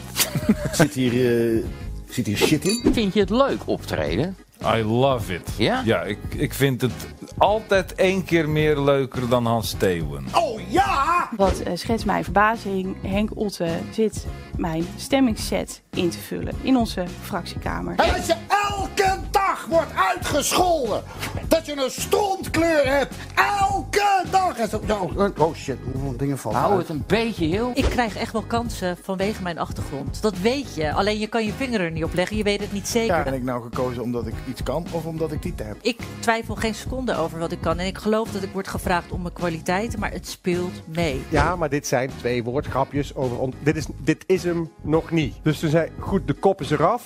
Zit hier, uh, zit hier shit in? Vind je het leuk optreden? I love it. Ja? Ja, ik, ik vind het altijd één keer meer leuker dan Hans Steeuwen. Oh ja! Wat uh, schetst mijn verbazing. Henk Otte zit mijn stemmingsset in te vullen in onze fractiekamer. En als je elke dag wordt uitgescholden dat je een strontkleur hebt. Elke dag. En zo, oh, oh shit, hoeveel dingen vallen Hou uit. het een beetje heel. Ik krijg echt wel kansen vanwege mijn achtergrond. Dat weet je. Alleen je kan je vinger er niet op leggen. Je weet het niet zeker. Ben ik nou gekozen omdat ik iets kan of omdat ik titel heb? Ik twijfel geen seconde over wat ik kan. En ik geloof dat ik word gevraagd om mijn kwaliteiten. Maar het speelt mee. Ja, maar dit zijn twee woordgrapjes over... On dit, is, dit is hem nog niet. Dus toen zei goed, de kop is eraf.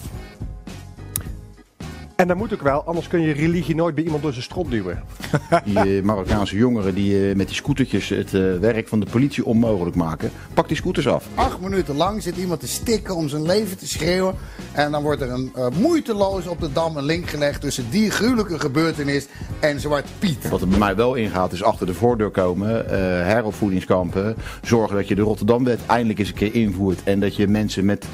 En dat moet ook wel, anders kun je religie nooit bij iemand door zijn strot duwen. Die uh, Marokkaanse jongeren die uh, met die scootertjes het uh, werk van de politie onmogelijk maken. Pak die scooters af. Acht minuten lang zit iemand te stikken om zijn leven te schreeuwen. En dan wordt er een moeiteloos op de Dam een link gelegd tussen die gruwelijke gebeurtenis en Zwart Piet. Wat er bij mij wel ingaat is achter de voordeur komen, heropvoedingskampen. Zorgen dat je de Rotterdamwet eindelijk eens een keer invoert. En dat je mensen met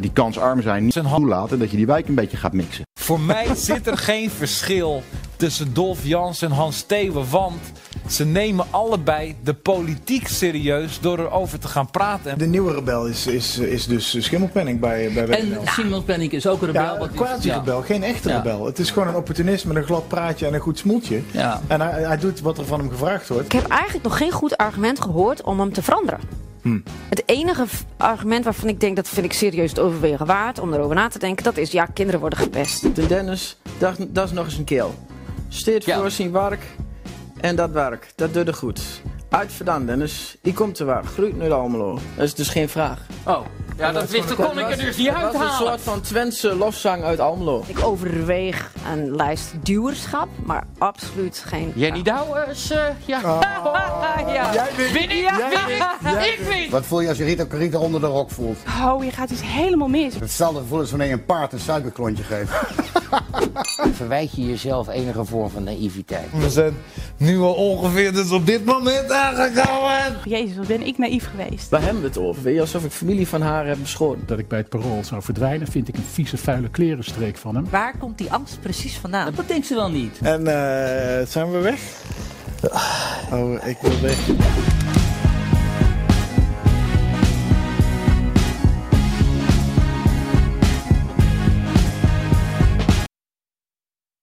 die kansarm zijn niet toelaat. En dat je die wijk een beetje gaat mixen. Voor mij zit er geen verschil tussen Dolf Jans en Hans Steeuwen. Want ze nemen allebei de politiek serieus door erover te gaan praten. De nieuwe rebel is, is, is dus Schimmelpenning bij, bij En Schimmelpenning is ook een rebel. Ja, een quasi-rebel, geen echte ja. rebel. Het is gewoon een opportunist met een glad praatje en een goed smoeltje. Ja. En hij, hij doet wat er van hem gevraagd wordt. Ik heb eigenlijk nog geen goed argument gehoord om hem te veranderen. Hm. Het enige argument waarvan ik denk dat vind ik serieus het overwegen waard om erover na te denken, dat is ja, kinderen worden gepest. De Dennis, dat, dat is nog eens een keel. Steed ja. voor zijn werk en dat werk, dat doet er goed. Uit Dennis, ik kom te waar, groeit nu Almelo. Dat is dus geen vraag. Oh, ja, dat, dat kon ik er dus niet uithalen. Dat is een soort van Twentse lofzang uit Almelo. Ik overweeg een lijst duwerschap, maar absoluut geen... Jenny Douwers, uh, ja. Oh. ja. Jij wint. Win ik, Jij win ik, Jij ik win. Wat voel je als je Rita Carita onder de rok voelt? Oh, je gaat dus helemaal mis. Hetzelfde gevoel als wanneer je een paard een suikerklontje geeft. Verwijt je jezelf enige vorm van naïviteit? We zijn nu al ongeveer dus op dit moment aangekomen. Jezus, wat ben ik naïef geweest. Waar hebben we het over? Weet je, alsof ik familie van haar heb beschoten. Dat ik bij het parool zou verdwijnen, vind ik een vieze, vuile klerenstreek van hem. Waar komt die angst precies vandaan? Dat denkt ze wel niet. En uh, zijn we weg? Oh, ik wil weg.